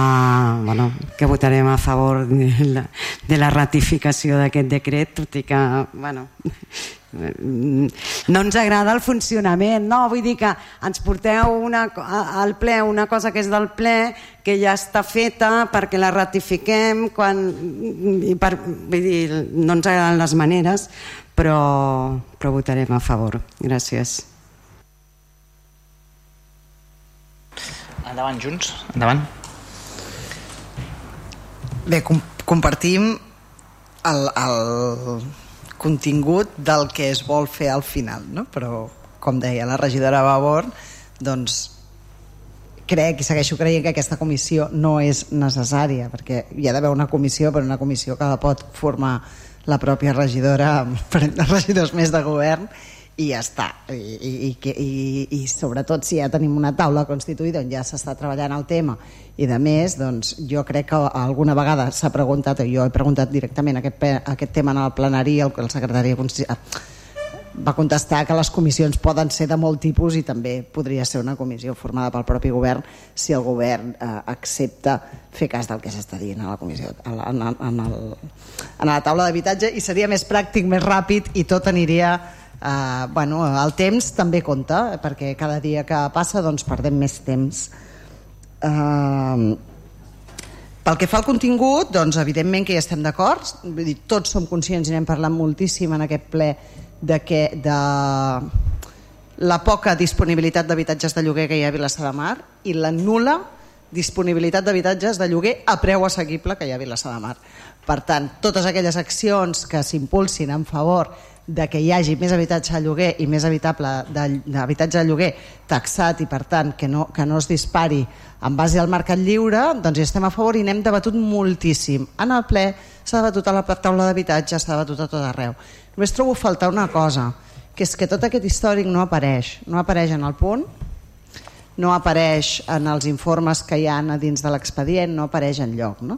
Speaker 8: bueno, que votarem a favor de la, de la ratificació d'aquest decret, tot i que bueno, no ens agrada el funcionament, no? Vull dir que ens porteu una, al ple una cosa que és del ple, que ja està feta perquè la ratifiquem quan, i per, vull dir, no ens agraden les maneres, però, però votarem a favor. Gràcies.
Speaker 2: Endavant, Junts. Endavant.
Speaker 9: Bé, com compartim el, el contingut del que es vol fer al final, no? però com deia la regidora Babor, doncs crec i segueixo creient que aquesta comissió no és necessària perquè hi ha d'haver una comissió però una comissió que la pot formar la pròpia regidora amb regidors més de govern i ja està. I, i, i, i sobretot si ja tenim una taula constituïda on ja s'està treballant el tema. I de més, doncs jo crec que alguna vegada s'ha preguntat, jo he preguntat directament aquest, aquest tema en el plenari el, el secretari va contestar que les comissions poden ser de molt tipus i també podria ser una comissió formada pel propi govern si el govern eh, accepta fer cas del que s'està dient a la comissió en, en, en, el, en la taula d'habitatge i seria més pràctic, més ràpid i tot aniria Uh, bueno, el temps també compta perquè cada dia que passa doncs perdem més temps. Uh, pel que fa al contingut doncs evidentment que hi estem d'acord. Tots som conscients i n'hem parlat moltíssim en aquest ple de que de la poca disponibilitat d'habitatges de lloguer que hi ha a Vilassar de Mar i la nula disponibilitat d'habitatges de lloguer a preu assequible que hi ha a Vilassar de Mar. Per tant, totes aquelles accions que s'impulsin en favor de que hi hagi més habitatge a lloguer i més habitable d'habitatge a lloguer taxat i per tant que no, que no es dispari en base al mercat lliure doncs hi estem a favor i n'hem debatut moltíssim. En el ple s'ha debatut a la taula d'habitatge s'ha debatut a tot arreu. Només trobo faltar una cosa que és que tot aquest històric no apareix. No apareix en el punt no apareix en els informes que hi ha dins de l'expedient no apareix en lloc no?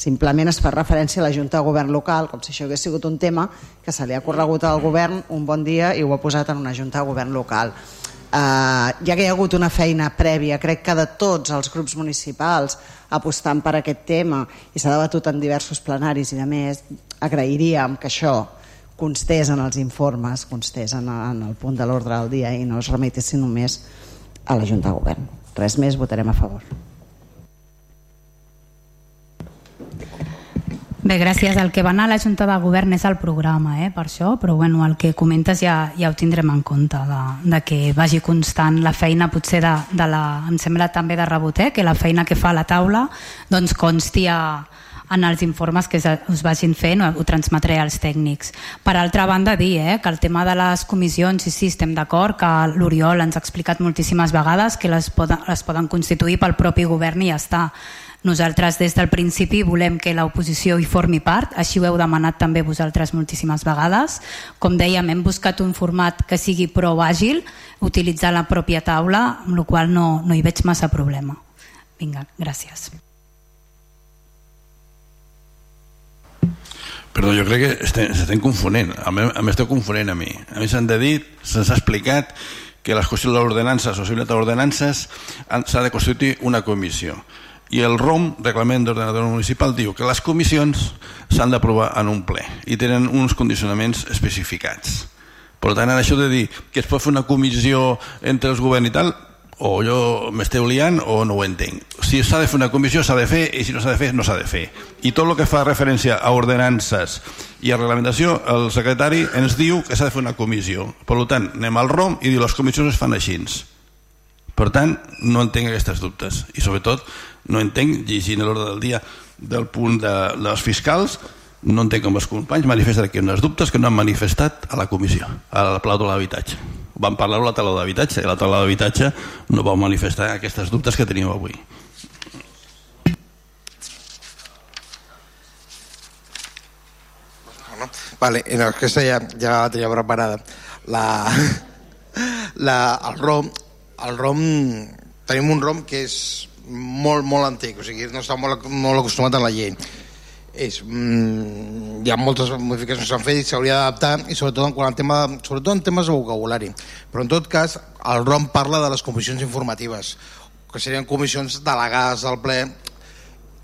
Speaker 9: Simplement es fa referència a la Junta de Govern local, com si això hagués sigut un tema que se li ha corregut al govern un bon dia i ho ha posat en una Junta de Govern local. Uh, ja que hi ha hagut una feina prèvia, crec que de tots els grups municipals apostant per aquest tema i s'ha debatut en diversos plenaris i a més, agrairíem que això constés en els informes, constés en, en el punt de l'ordre del dia i no es remetessin només a la Junta de Govern. Res més, votarem a favor.
Speaker 13: Bé, gràcies. El que va anar a la Junta de Govern és el programa, eh, per això, però bueno, el que comentes ja, ja ho tindrem en compte, de, de que vagi constant la feina potser de, de la, em sembla també de rebot, eh, que la feina que fa la taula doncs consti a, en els informes que us vagin fent, ho transmetré als tècnics. Per altra banda, dir eh, que el tema de les comissions, sí, sí, estem d'acord, que l'Oriol ens ha explicat moltíssimes vegades que les poden, les poden constituir pel propi govern i ja està Nosaltres des del principi volem que l'oposició hi formi part, així ho heu demanat també vosaltres moltíssimes vegades. Com dèiem, hem buscat un format que sigui prou àgil, utilitzar la pròpia taula, amb la qual no, no hi veig massa problema. Vinga, gràcies.
Speaker 7: Perdó, jo crec que s'estem confonent. M'esteu confonent a mi. A mi s'han de dir, se'ns ha explicat que les qüestions de l'ordenança, o sigui, d'ordenances, s'ha de constituir una comissió. I el ROM, Reglament d'Ordenador Municipal, diu que les comissions s'han d'aprovar en un ple i tenen uns condicionaments especificats. Per tant, això de dir que es pot fer una comissió entre els governs i tal, o jo m'esteu liant o no ho entenc. Si s'ha de fer una comissió s'ha de fer i si no s'ha de fer no s'ha de fer. I tot el que fa referència a ordenances i a reglamentació, el secretari ens diu que s'ha de fer una comissió. Per tant, anem al ROM i diu les comissions es fan així. Per tant, no entenc aquestes dubtes. I sobretot, no entenc, llegint l'ordre del dia del punt de les fiscals, no entenc com els companys manifesten aquí unes dubtes que no han manifestat a la comissió, a la plau de l'habitatge. Vam parlar a la taula d'habitatge i la taula d'habitatge no vau manifestar aquestes dubtes que tenim avui.
Speaker 15: Vale, en aquesta ja, ja la tenia preparada. La, la, el ROM, el ROM, tenim un ROM que és molt, molt antic, o sigui, no està molt, molt acostumat a la llei. És, mm, hi ha moltes modificacions que s'han fet i s'hauria d'adaptar i sobretot en, quant tema, sobretot en temes de vocabulari. Però en tot cas el ROM parla de les comissions informatives que serien comissions delegades al ple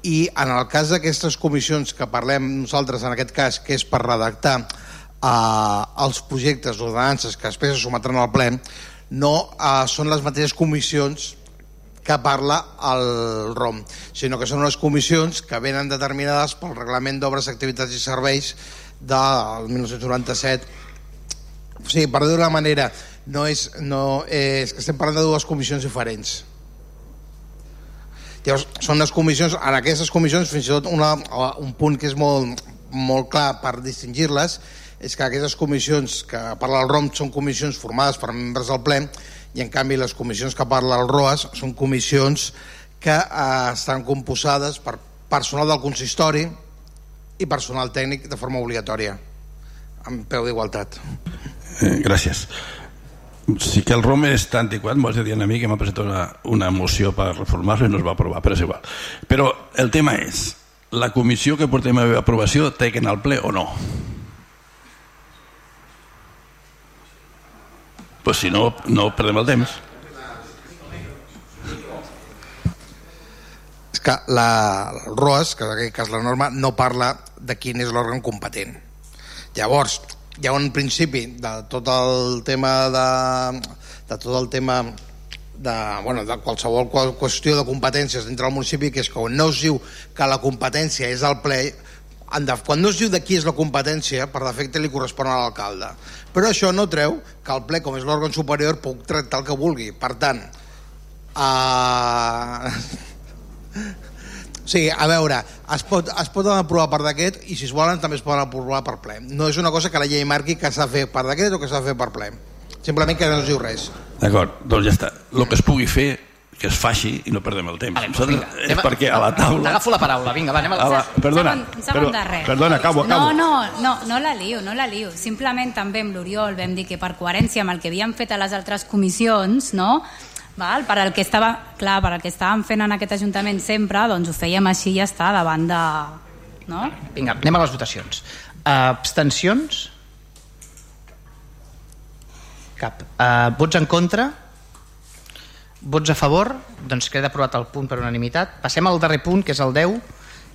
Speaker 15: i en el cas d'aquestes comissions que parlem nosaltres en aquest cas que és per redactar eh, els projectes d'ordenances que després es sometran al ple no eh, són les mateixes comissions que parla el ROM, sinó que són unes comissions que venen determinades pel Reglament d'Obres, Activitats i Serveis del 1997. O sigui, per dir-ho manera, no és, no és que estem parlant de dues comissions diferents. Llavors, són les comissions, en aquestes comissions, fins i tot una, un punt que és molt, molt clar per distingir-les, és que aquestes comissions que parla el ROM són comissions formades per membres del ple i en canvi les comissions que parla el ROAS són comissions que eh, estan composades per personal del consistori i personal tècnic de forma obligatòria amb peu d'igualtat.
Speaker 7: Eh, Gràcies. Sí que el ROM és tan antiquat m'ho dir a mi que m'ha presentat una, una moció per reformar-lo i no es va aprovar, però és igual. Però el tema és la comissió que portem a aprovació té que anar al ple o no pues si no, no perdem el temps.
Speaker 15: És que la, el ROAS, que en aquest cas la norma, no parla de quin és l'òrgan competent. Llavors, hi ha un principi de tot el tema de, de tot el tema de, bueno, de qualsevol qüestió de competències dintre del municipi que és que no es diu que la competència és al ple quan no es diu de qui és la competència, per defecte li correspon a l'alcalde. Però això no treu que el ple, com és l'òrgan superior, puc tractar el que vulgui. Per tant, uh... Sí, a veure, es pot, es pot aprovar per decret i si es volen també es poden aprovar per ple. No és una cosa que la llei marqui que s'ha de fer per decret o que s'ha de fer per ple. Simplement que no es diu res.
Speaker 7: D'acord, doncs ja està. El que es pugui fer que es faci i no perdem el temps. Vale, doncs vinga, és anem, perquè a la taula...
Speaker 2: Agafo la paraula, vinga, va, anem a la...
Speaker 7: la perdona,
Speaker 13: un segon però,
Speaker 7: perdona, acabo, acabo.
Speaker 13: No, no, no, no la lio, no la lio. Simplement també amb l'Oriol vam dir que per coherència amb el que havíem fet a les altres comissions, no?, Val? Per al que estava, clar, per al que estàvem fent en aquest Ajuntament sempre, doncs ho fèiem així i ja està, davant de... No?
Speaker 2: Vinga, anem a les votacions. Uh, abstencions? Cap. Uh, vots en contra? Vots a favor? Doncs queda aprovat el punt per unanimitat. Passem al darrer punt, que és el 10,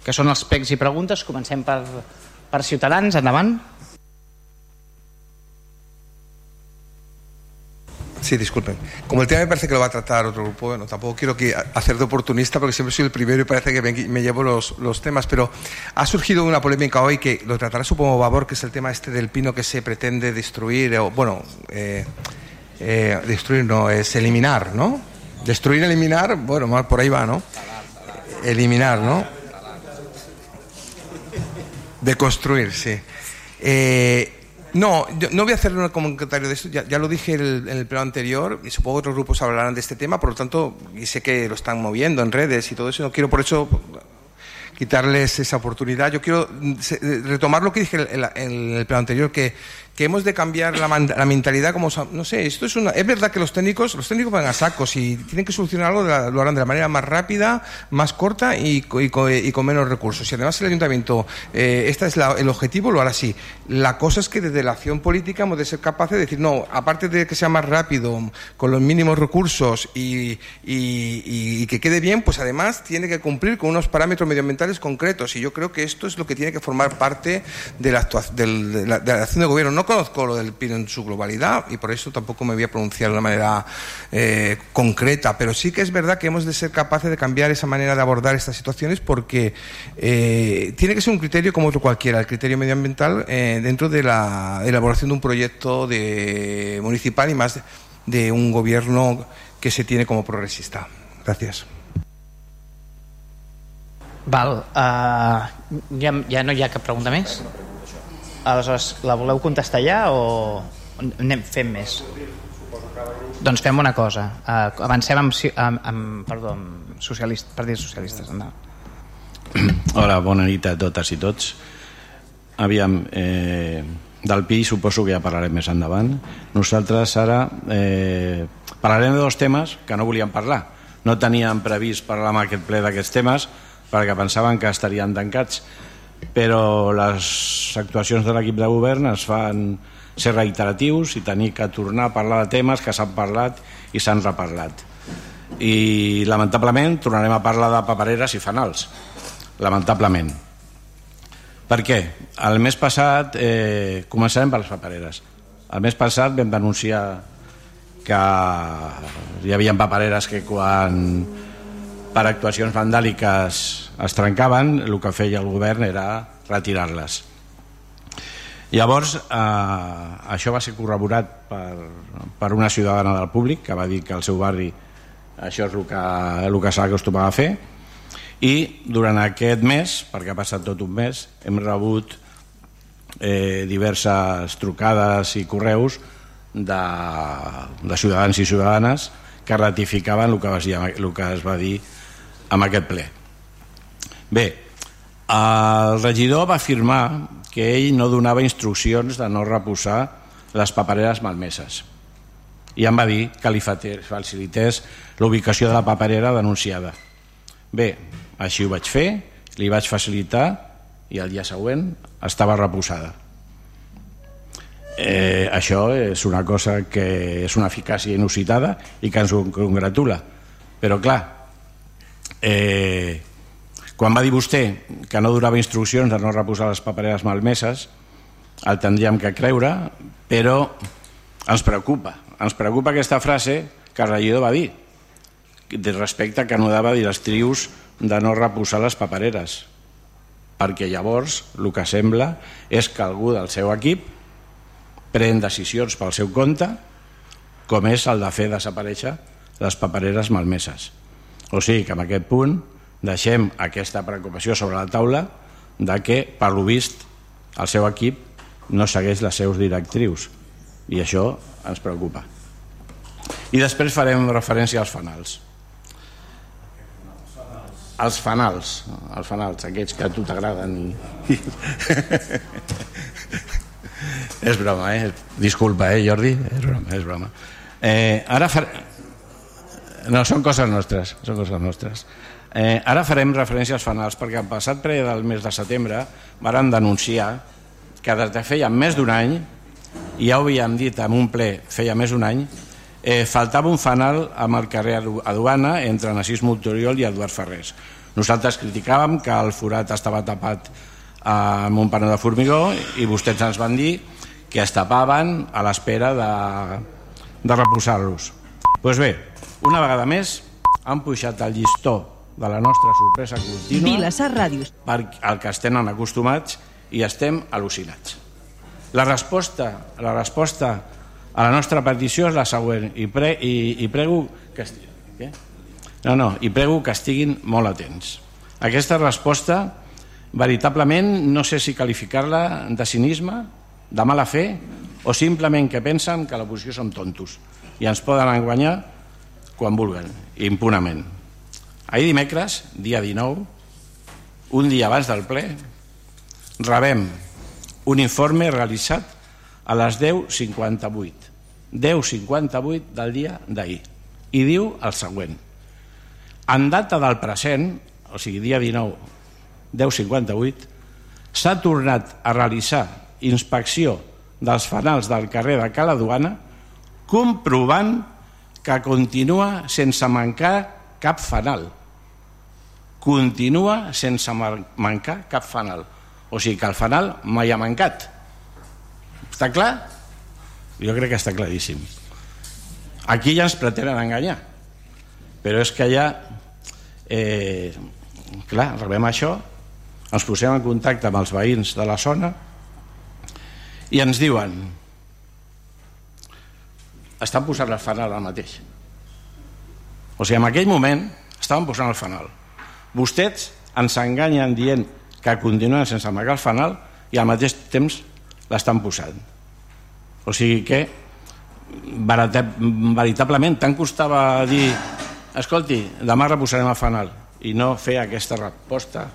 Speaker 2: que són els pecs i preguntes. Comencem per, per Ciutadans. Endavant.
Speaker 3: Sí, disculpen. Como el tema me parece que lo va a tratar otro grupo, bueno, tampoco quiero que hacer de oportunista porque siempre soy el primero y parece que me, llevo los, los, temas, pero ha surgido una polémica hoy que lo tratará supongo Babor, que es el tema este del pino que se pretende destruir, o bueno, eh, eh, destruir no, es eliminar, ¿no? Destruir, eliminar, bueno, mal por ahí va, ¿no? Eliminar, ¿no? Deconstruir, sí. Eh, No, yo no voy a hacer un comentario de esto, ya, ya lo dije en el, en el pleno anterior y supongo que otros grupos hablarán de este tema, por lo tanto, y sé que lo están moviendo en redes y todo eso, no quiero por eso quitarles esa oportunidad. Yo quiero mm, eh, retomar lo que dije en, el pleno anterior, que, que hemos de cambiar la, mentalidad como, no sé, esto es una... Es verdad que los técnicos, los técnicos van a sacos y tienen que solucionar algo, la- lo harán de la manera más rápida, más corta y, y y con menos recursos. Y además el ayuntamiento, eh, este es la- el objetivo, lo hará así. La cosa es que desde la acción política hemos de ser capaces de decir, no, aparte de que sea más rápido, con los mínimos recursos y, y- que quede bien, pues además tiene que cumplir con unos parámetros medioambientales concretos. Y yo creo que esto es lo que tiene que formar parte de la, actua- de la, de la acción de gobierno. No conozco lo del PIN en su globalidad y por eso tampoco me voy a pronunciar de una manera eh, concreta, pero sí que es verdad que hemos de ser capaces de cambiar esa manera de abordar estas situaciones porque eh, tiene que ser un criterio como otro cualquiera, el criterio medioambiental eh, dentro de la elaboración de un proyecto de municipal y más de, un gobierno que se tiene como progresista. Gracias.
Speaker 2: Val, uh, no hi ha cap pregunta més? Aleshores, la voleu contestar ja o anem fem més? Doncs fem una cosa. Uh, avancem amb, amb, amb, perdó, amb socialist, partits socialistes. Endavant.
Speaker 16: Hola, bona nit a totes i tots. Aviam, eh, del PI suposo que ja parlarem més endavant. Nosaltres ara eh, parlarem de dos temes que no volíem parlar. No teníem previst parlar amb aquest ple d'aquests temes perquè pensaven que estarien tancats, però les actuacions de l'equip de govern es fan ser reiteratius i tenir que tornar a parlar de temes que s'han parlat i s'han reparlat. I lamentablement tornarem a parlar de papereres i fanals lamentablement. Per què? El mes passat, eh, començarem per les papereres. El mes passat vam denunciar que hi havia papereres que quan per actuacions vandàliques es trencaven, el que feia el govern era retirar-les. Llavors, eh, això va ser corroborat per, per una ciutadana del públic que va dir que al seu barri això és el que, el que s'acostumava a fer i durant aquest mes, perquè ha passat tot un mes, hem rebut eh, diverses trucades i correus de, de ciutadans i ciutadanes que ratificaven el que, es, el que es va dir amb aquest ple. Bé, el regidor va afirmar que ell no donava instruccions de no reposar les papereres malmeses i em va dir que li facilités l'ubicació de la paperera denunciada. Bé, així ho vaig fer, li vaig facilitar i el dia següent estava reposada. Eh, això és una cosa que és una eficàcia inusitada i que ens congratula. Però clar, eh, quan va dir vostè que no donava instruccions de no reposar les papereres malmeses, el tindríem que creure, però ens preocupa. Ens preocupa aquesta frase que regidor va dir de respecte que no dava directrius de no reposar les papereres perquè llavors el que sembla és que algú del seu equip pren decisions pel seu compte com és el de fer desaparèixer les papereres malmeses o sigui que en aquest punt deixem aquesta preocupació sobre la taula de que per lo vist el seu equip no segueix les seus directrius i això ens preocupa i després farem referència als fanals els fanals, els fanals, aquests que a tu t'agraden i... és broma, eh? Disculpa, eh, Jordi? És broma, és broma. Eh, ara far... No, són coses nostres, són coses nostres. Eh, ara farem referència als fanals, perquè el passat ple del mes de setembre varen denunciar que des de feia més d'un any, i ja ho havíem dit en un ple feia més d'un any, eh, faltava un fanal amb el carrer Aduana entre Narcís Montoriol i Eduard Ferrés. Nosaltres criticàvem que el forat estava tapat amb un panel de formigó i vostès ens van dir que es tapaven a l'espera de, de reposar-los. Doncs pues bé, una vegada més han pujat el llistó de la nostra sorpresa contínua
Speaker 17: Vilassar Ràdios.
Speaker 16: per al que estem acostumats i estem al·lucinats. La resposta, la resposta a la nostra petició és la següent i, pre, i, i prego que esti... Què? No, no, i prego que estiguin molt atents. Aquesta resposta veritablement no sé si qualificar-la de cinisme de mala fe o simplement que pensen que l'oposició som tontos i ens poden enganyar quan vulguen, impunament. Ahir dimecres, dia 19, un dia abans del ple, rebem un informe realitzat a les 10.58 10.58 del dia d'ahir. I diu el següent. En data del present o sigui dia 19 10.58 s'ha tornat a realitzar inspecció dels fanals del carrer de Cala Duana comprovant que continua sense mancar cap fanal continua sense mancar cap fanal o sigui que el fanal mai ha mancat. Està clar? Jo crec que està claríssim. Aquí ja ens pretenen enganyar. Però és que ja... Eh, clar, rebem això, ens posem en contacte amb els veïns de la zona i ens diuen estan posant el fanal al mateix. O sigui, en aquell moment estaven posant el fanal. Vostès ens enganyen dient que continuen sense amagar el fanal i al mateix temps l'estan posant. O sigui que veritablement tant costava dir escolti, demà reposarem el fanal i no fer aquesta resposta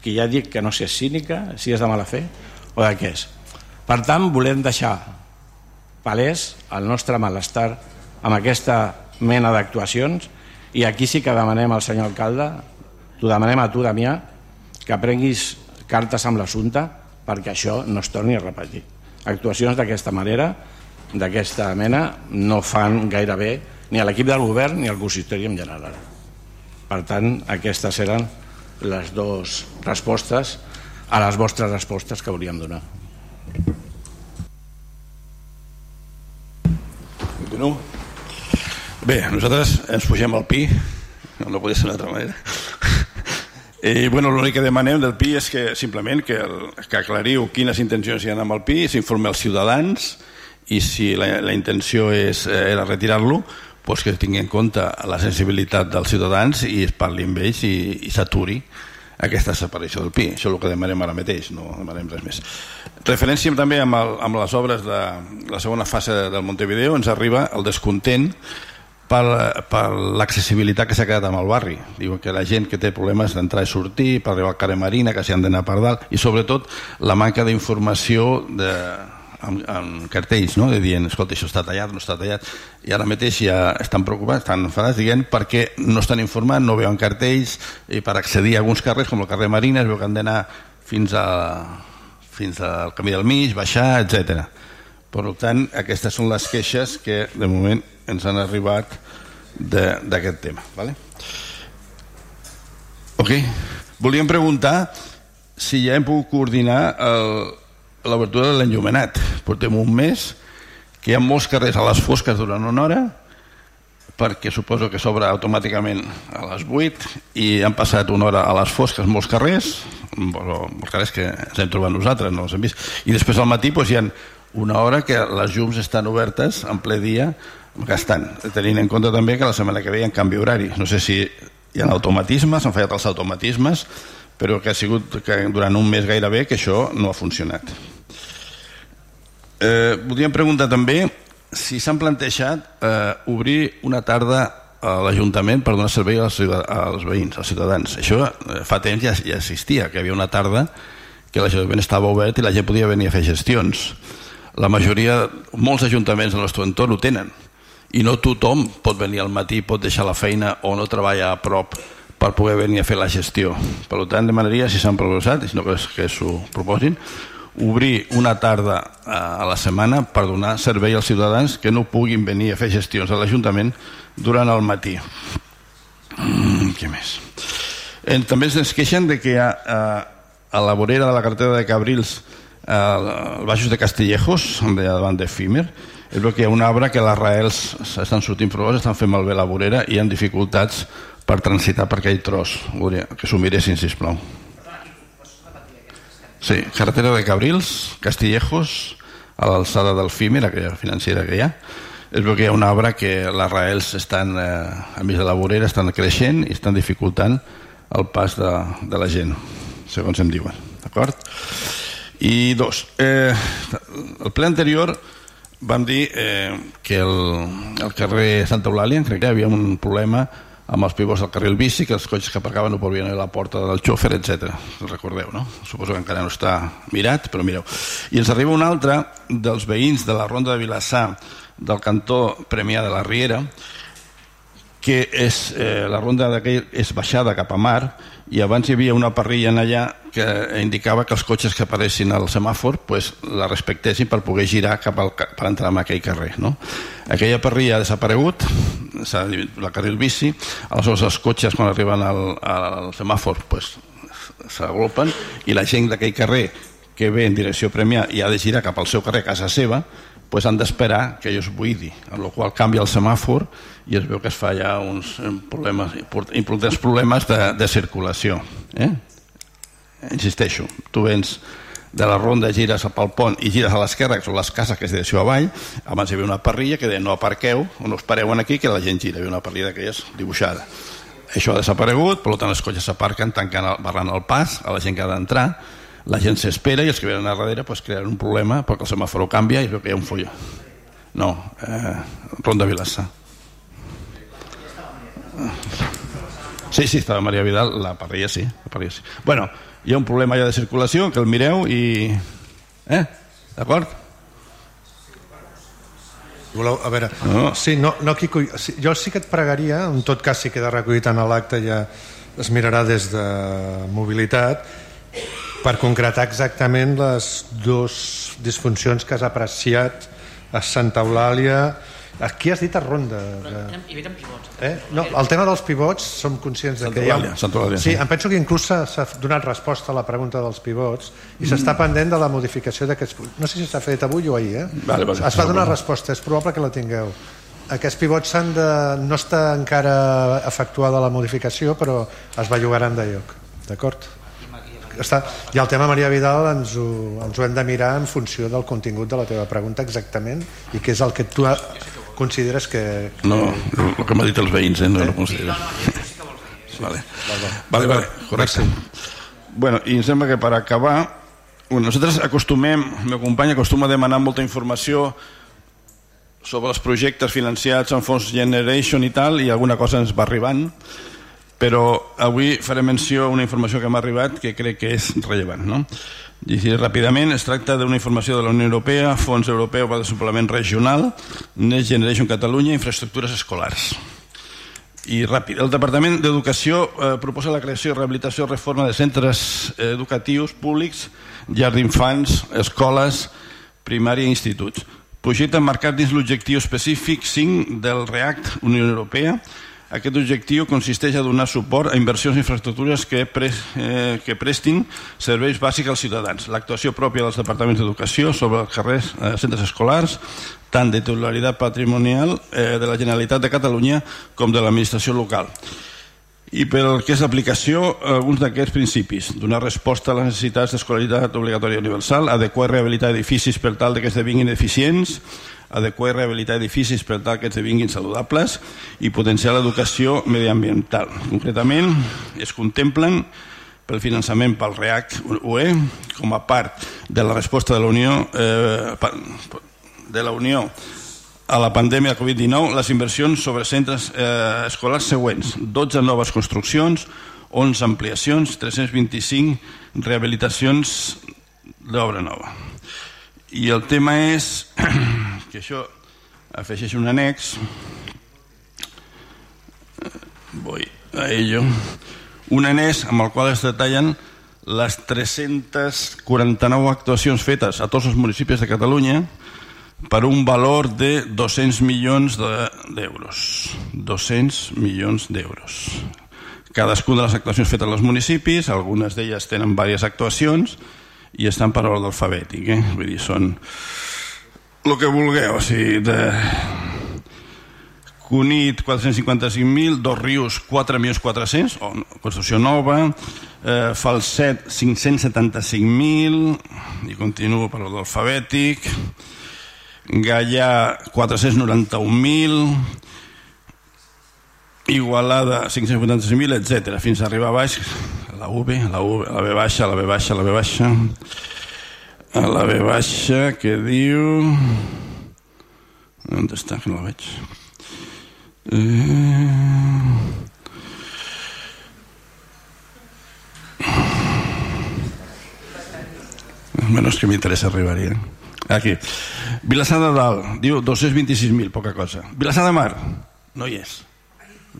Speaker 16: que ja dic que no sé si és cínica, si és de mala fe o de què és. Per tant, volem deixar palès el nostre malestar amb aquesta mena d'actuacions i aquí sí que demanem al senyor alcalde, t'ho demanem a tu, Damià, que prenguis cartes amb l'assumpte perquè això no es torni a repetir. Actuacions d'aquesta manera, d'aquesta mena, no fan gaire bé ni a l'equip del govern ni al consistori en general. Per tant, aquestes eren les dues respostes a les vostres respostes que hauríem donar.
Speaker 7: Continuo. Bé, nosaltres ens pugem al pi, no podia ser d'una altra manera, i bueno, l'únic que demanem del PI és que simplement que, el, que aclariu quines intencions hi ha amb el PI, s'informi els ciutadans i si la, la intenció és, eh, era retirar-lo, doncs que tingui en compte la sensibilitat dels ciutadans i es parli amb ells i, i s'aturi aquesta separació del PI. Això és el que demanem ara mateix, no demanem res més. Referència també amb, el, amb les obres de la segona fase del Montevideo, ens arriba el descontent per, per l'accessibilitat que s'ha quedat amb el barri. Diuen que la gent que té problemes d'entrar i sortir, per arribar al carrer Marina, que s'hi han d'anar per dalt, i sobretot la manca d'informació de, amb, amb cartells, no? de dient, escolta, això està tallat, no està tallat, i ara mateix ja estan preocupats, estan enfadats, dient perquè no estan informats, no veuen cartells, i per accedir a alguns carrers, com el carrer Marina, es veu que han d'anar fins, a, fins al camí del mig, baixar, etc. Per tant, aquestes són les queixes que de moment ens han arribat d'aquest tema. Vale? Ok. Volíem preguntar si ja hem pogut coordinar l'obertura de l'enllumenat. Portem un mes que hi ha molts carrers a les fosques durant una hora perquè suposo que s'obre automàticament a les 8 i han passat una hora a les fosques molts carrers, molts carrers que ens hem trobat nosaltres, no els hem vist, i després al matí doncs, hi ha una hora que les llums estan obertes en ple dia gastant, tenint en compte també que la setmana que ve hi ha canvi horari. No sé si hi ha automatismes han fallat els automatismes però que ha sigut que durant un mes gairebé que això no ha funcionat. Eh, voldríem preguntar també si s'han plantejat eh, obrir una tarda a l'Ajuntament per donar servei als, als veïns, als ciutadans. Això eh, fa temps ja, ja existia, que havia una tarda que l'Ajuntament estava obert i la gent podia venir a fer gestions. La majoria, molts ajuntaments del nostre entorn ho tenen. I no tothom pot venir al matí, pot deixar la feina o no treballa a prop per poder venir a fer la gestió. Per tant, demanaria, si s'han proposat, si no que, que s'ho proposin, obrir una tarda a la setmana per donar servei als ciutadans que no puguin venir a fer gestions a l'Ajuntament durant el matí. Mm, què més? Eh, també ens queixen de que a, a, a la vorera de la carretera de Cabrils eh, baixos de Castillejos, davant de Fímer, és que hi ha un arbre que les raels estan sortint provos, estan fent malbé la vorera i hi ha dificultats per transitar per aquell tros. Que s'ho miressin, sisplau. Sí, carretera de Cabrils, Castillejos, a l'alçada del Fímer, aquella financera que hi ha. És veu que hi ha un arbre que les raels estan, eh, a mig de la vorera, estan creixent i estan dificultant el pas de, de la gent, segons em diuen. D'acord? I dos, eh, el ple anterior vam dir eh, que el, el carrer Santa Eulàlia, crec que hi havia un problema amb els pivots del carril bici, que els cotxes que aparcaven no podien anar a la porta del xòfer, etc. Recordeu, no? Suposo que encara no està mirat, però mireu. I ens arriba un altre dels veïns de la Ronda de Vilassar del cantó Premià de la Riera, que és, eh, la ronda d'aquell és baixada cap a mar i abans hi havia una parrilla en allà que indicava que els cotxes que apareixin al semàfor pues, la respectessin per poder girar cap al, per entrar en aquell carrer no? aquella parrilla ha desaparegut s'ha la carril bici aleshores els cotxes quan arriben al, al semàfor pues, s'agrupen i la gent d'aquell carrer que ve en direcció Premià i ha de girar cap al seu carrer a casa seva pues han d'esperar que allò es buidi, amb la qual canvia el semàfor i es veu que es fa ja uns eh, problemes, importants problemes de, de circulació. Eh? Insisteixo, tu vens de la ronda, gires pel pont i gires a l'esquerra, que són les cases que es direcció avall, abans hi havia una parrilla que deia no aparqueu, o no us pareu aquí, que la gent gira, hi havia una parrilla d'aquelles dibuixada. Això ha desaparegut, per tant els cotxes s'aparquen tancant, el, barrant el pas a la gent que ha d'entrar, la gent s'espera i els que venen a darrere pues, crearan un problema perquè el semàforo canvia i veu que hi ha un folló. No, eh, Ronda Vilassa. Sí, sí, estava Maria Vidal, la parrilla sí, la parrilla sí. Bueno, hi ha un problema ja de circulació, que el mireu i... Eh? D'acord?
Speaker 5: Voleu, a veure, no. sí, no, no, Quico, jo sí que et pregaria, en tot cas si queda recollit en l'acte ja es mirarà des de mobilitat, per concretar exactament les dues disfuncions que has apreciat a Santa Eulàlia Aquí has dit a Ronda.
Speaker 2: Havia pivots.
Speaker 5: Eh? No, el tema dels pivots som conscients de que hi ha...
Speaker 7: Santa Eulàlia,
Speaker 5: sí, em penso que inclús s'ha donat resposta a la pregunta dels pivots i s'està pendent de la modificació d'aquests... No sé si s'ha fet avui o ahir, eh?
Speaker 7: Vale, vale,
Speaker 5: es va donar resposta, és probable que la tingueu. Aquests pivots s'han de... no està encara efectuada la modificació, però es bellugaran de lloc. D'acord? Està, i el tema Maria Vidal ens ho, ens ho hem de mirar en funció del contingut de la teva pregunta exactament i què és el que tu consideres que...
Speaker 7: No, el que m'ha dit els veïns, eh? no, eh? no considero. vale. Vale, vale, correcte. Bueno, i em sembla que per acabar, bueno, nosaltres acostumem, el meu company acostuma a demanar molta informació sobre els projectes financiats en fons Generation i tal, i alguna cosa ens va arribant però avui faré menció a una informació que m'ha arribat que crec que és rellevant. No? Llegir ràpidament, es tracta d'una informació de la Unió Europea, Fons Europeu per Desenvolupament Regional, Next Generation Catalunya, infraestructures escolars. I ràpid, el Departament d'Educació eh, proposa la creació, rehabilitació i reforma de centres eh, educatius públics, llars d'infants, escoles, primària i instituts. Projecte marcat dins l'objectiu específic 5 del REACT Unió Europea, aquest objectiu consisteix a donar suport a inversions i infraestructures que, pre, eh, que prestin serveis bàsics als ciutadans. L'actuació pròpia dels departaments d'educació sobre els carrers, eh, centres escolars, tant de titularitat patrimonial eh, de la Generalitat de Catalunya com de l'administració local. I per el que és l'aplicació, alguns d'aquests principis. Donar resposta a les necessitats d'escolaritat obligatòria universal, adequar i rehabilitar edificis per tal que esdevinguin eficients, adequar i rehabilitar edificis per tal que esdevinguin saludables i potenciar l'educació mediambiental. Concretament, es contemplen pel finançament pel REAC UE com a part de la resposta de la Unió eh, de la Unió a la pandèmia de Covid-19 les inversions sobre centres eh, escolars següents. 12 noves construccions 11 ampliacions 325 rehabilitacions d'obra nova. I el tema és que això afegeix un annex voy a ello un annex amb el qual es detallen les 349 actuacions fetes a tots els municipis de Catalunya per un valor de 200 milions d'euros. De, 200 milions d'euros. Cadascuna de les actuacions fetes als municipis, algunes d'elles tenen diverses actuacions i estan per ordre alfabètic. Eh? Vull dir, són el que vulgueu, o sigui, de Cunit 455.000, Dos Rius 4.400.000, o construcció nova, eh, Falset 575.000, i continuo per l'ordre alfabètic, Gallà 491.000, Igualada 585.000, etc. fins a arribar a baix la V, la, v, la B baixa, la B baixa, la B baixa a la B baixa que diu... On està, que no la veig? Eh... Menos que m'interessa arribar-hi. Eh? Aquí. Vilassar de Dalt, diu 226.000, poca cosa. Vilassar de Mar, no hi és.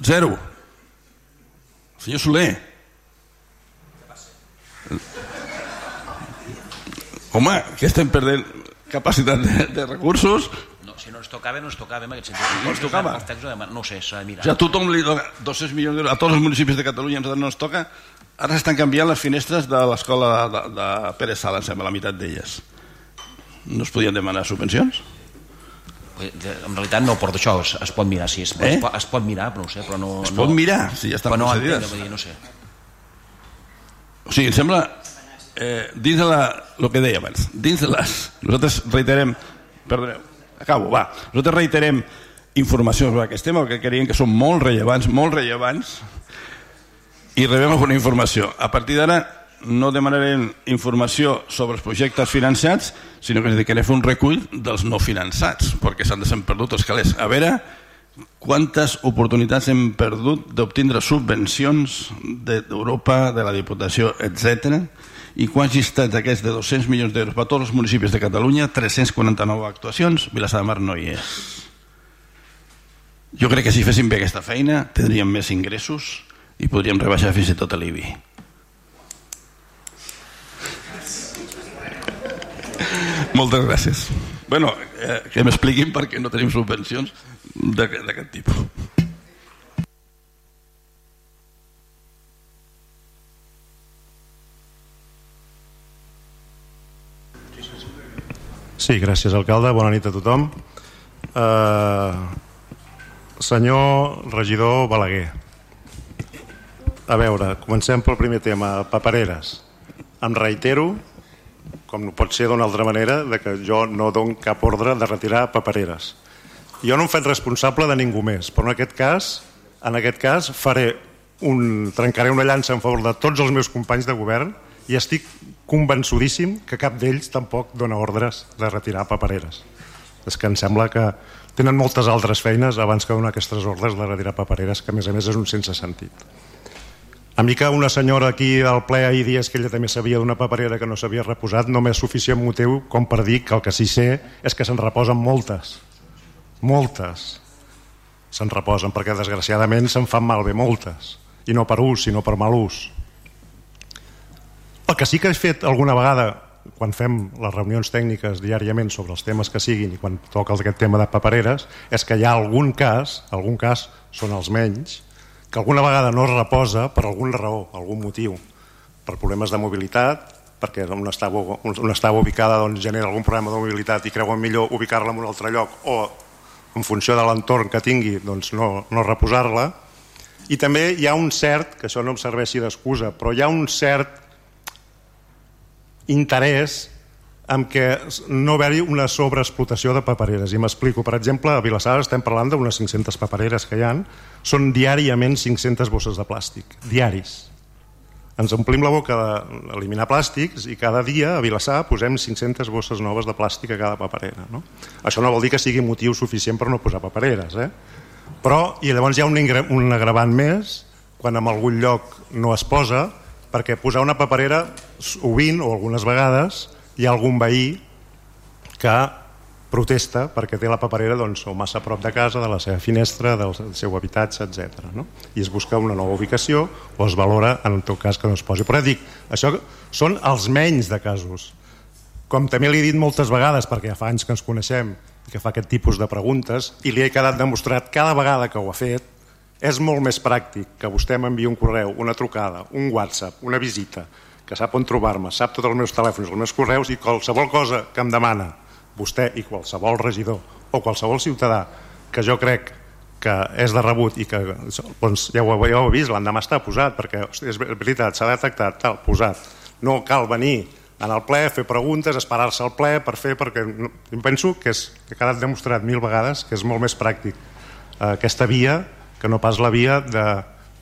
Speaker 7: Zero. Senyor Soler. Home, que estem perdent capacitat de, de recursos
Speaker 6: No, si no ens tocava, no ens tocava en aquest sentit.
Speaker 7: No ens tocava?
Speaker 6: No ho sé, s'ha de mirar.
Speaker 7: Ja a tothom li toca 200 milions d'euros, a tots els municipis de Catalunya ens no ens toca. Ara s'estan canviant les finestres de l'escola de, de, de Pere Sala, em sembla, la meitat d'elles. No es podien demanar subvencions?
Speaker 6: En realitat no porto això, es, es pot mirar, sí, es,
Speaker 7: Eh?
Speaker 6: es, pot, es pot mirar, però no ho sé, però no...
Speaker 7: Es
Speaker 6: no,
Speaker 7: pot mirar, si ja estan
Speaker 6: però no
Speaker 7: concedides.
Speaker 6: entenc, dir, no sé.
Speaker 7: O sigui, em sembla, eh, dins de la, el que deia abans, dins de les, nosaltres reiterem, perdoneu, acabo, va, nosaltres reiterem informació sobre aquest tema, que creiem que són molt rellevants, molt rellevants, i rebem alguna informació. A partir d'ara no demanarem informació sobre els projectes finançats, sinó que ens dedicarem a fer un recull dels no finançats, perquè s'han de ser perdut els calés. A veure quantes oportunitats hem perdut d'obtindre subvencions d'Europa, de la Diputació, etc. i quants llistats d'aquests de 200 milions d'euros per tots els municipis de Catalunya, 349 actuacions, Vilassar de Mar no hi és. Jo crec que si féssim bé aquesta feina tindríem més ingressos i podríem rebaixar fins i tot l'IBI. Moltes gràcies. bueno, eh, que m'expliquin per què no tenim subvencions d'aquest d'aquest tipus.
Speaker 17: Sí, gràcies, alcalde. Bona nit a tothom. Uh, senyor regidor Balaguer, a veure, comencem pel primer tema, papereres. Em reitero, com no pot ser d'una altra manera, de que jo no dono cap ordre de retirar papereres. Jo no em faig responsable de ningú més, però en aquest cas, en aquest cas faré un, trencaré una llança en favor de tots els meus companys de govern i estic convençudíssim que cap d'ells tampoc dona ordres de retirar papereres. És que em sembla que tenen moltes altres feines abans que donar aquestes ordres de retirar papereres, que a més a més és un sense sentit. A mi que una senyora aquí al ple ahir dies que ella també sabia d'una paperera que no s'havia reposat no m'és suficient motiu com per dir que el que sí sé és que se'n reposen moltes. Moltes. Se'n reposen perquè desgraciadament se'n fan malbé moltes. I no per ús, sinó per mal ús. El que sí que he fet alguna vegada quan fem les reunions tècniques diàriament sobre els temes que siguin i quan toca aquest tema de papereres és que hi ha algun cas, algun cas són els menys, que alguna vegada no es reposa per alguna raó, algun motiu, per problemes de mobilitat, perquè on estava, on estava ubicada doncs, genera algun problema de mobilitat i creuen millor ubicar-la en un altre lloc o en funció de l'entorn que tingui doncs no, no reposar-la. I també hi ha un cert, que això no em serveixi d'excusa, però hi ha un cert interès en què no haver-hi una sobreexplotació de papereres. I m'explico. Per exemple, a Vilassar estem parlant d'unes 500 papereres que hi han. Són diàriament 500 bosses de plàstic. Diaris. Ens omplim la boca d'eliminar plàstics i cada dia a Vilassar posem 500 bosses noves de plàstic a cada paperera. No? Això no vol dir que sigui motiu suficient per no posar papereres. Eh? Però, i llavors hi ha un, un agravant més, quan en algun lloc no es posa, perquè posar una paperera sovint o algunes vegades hi ha algun veí que protesta perquè té la paperera doncs, o massa a prop de casa, de la seva finestra, del seu habitatge, etc. No? I es busca una nova ubicació o es valora en tot cas que no es posi. Però dic, això són els menys de casos. Com també li he dit moltes vegades, perquè ja fa anys que ens coneixem i que fa aquest tipus de preguntes, i li he quedat demostrat cada vegada que ho ha fet, és molt més pràctic que vostè m'enviï un correu, una trucada, un WhatsApp, una visita, que sap on trobar-me, sap tots els meus telèfons, els meus correus i qualsevol cosa que em demana vostè i qualsevol regidor o qualsevol ciutadà que jo crec que és de rebut i que doncs, ja, ho, ja ho vist, l'endemà està posat perquè hosti, és veritat, s'ha detectat, tal, posat. No cal venir en el ple, fer preguntes, esperar-se al ple per fer, perquè no, penso que, és, que ha quedat demostrat mil vegades que és molt més pràctic eh, aquesta via que no pas la via de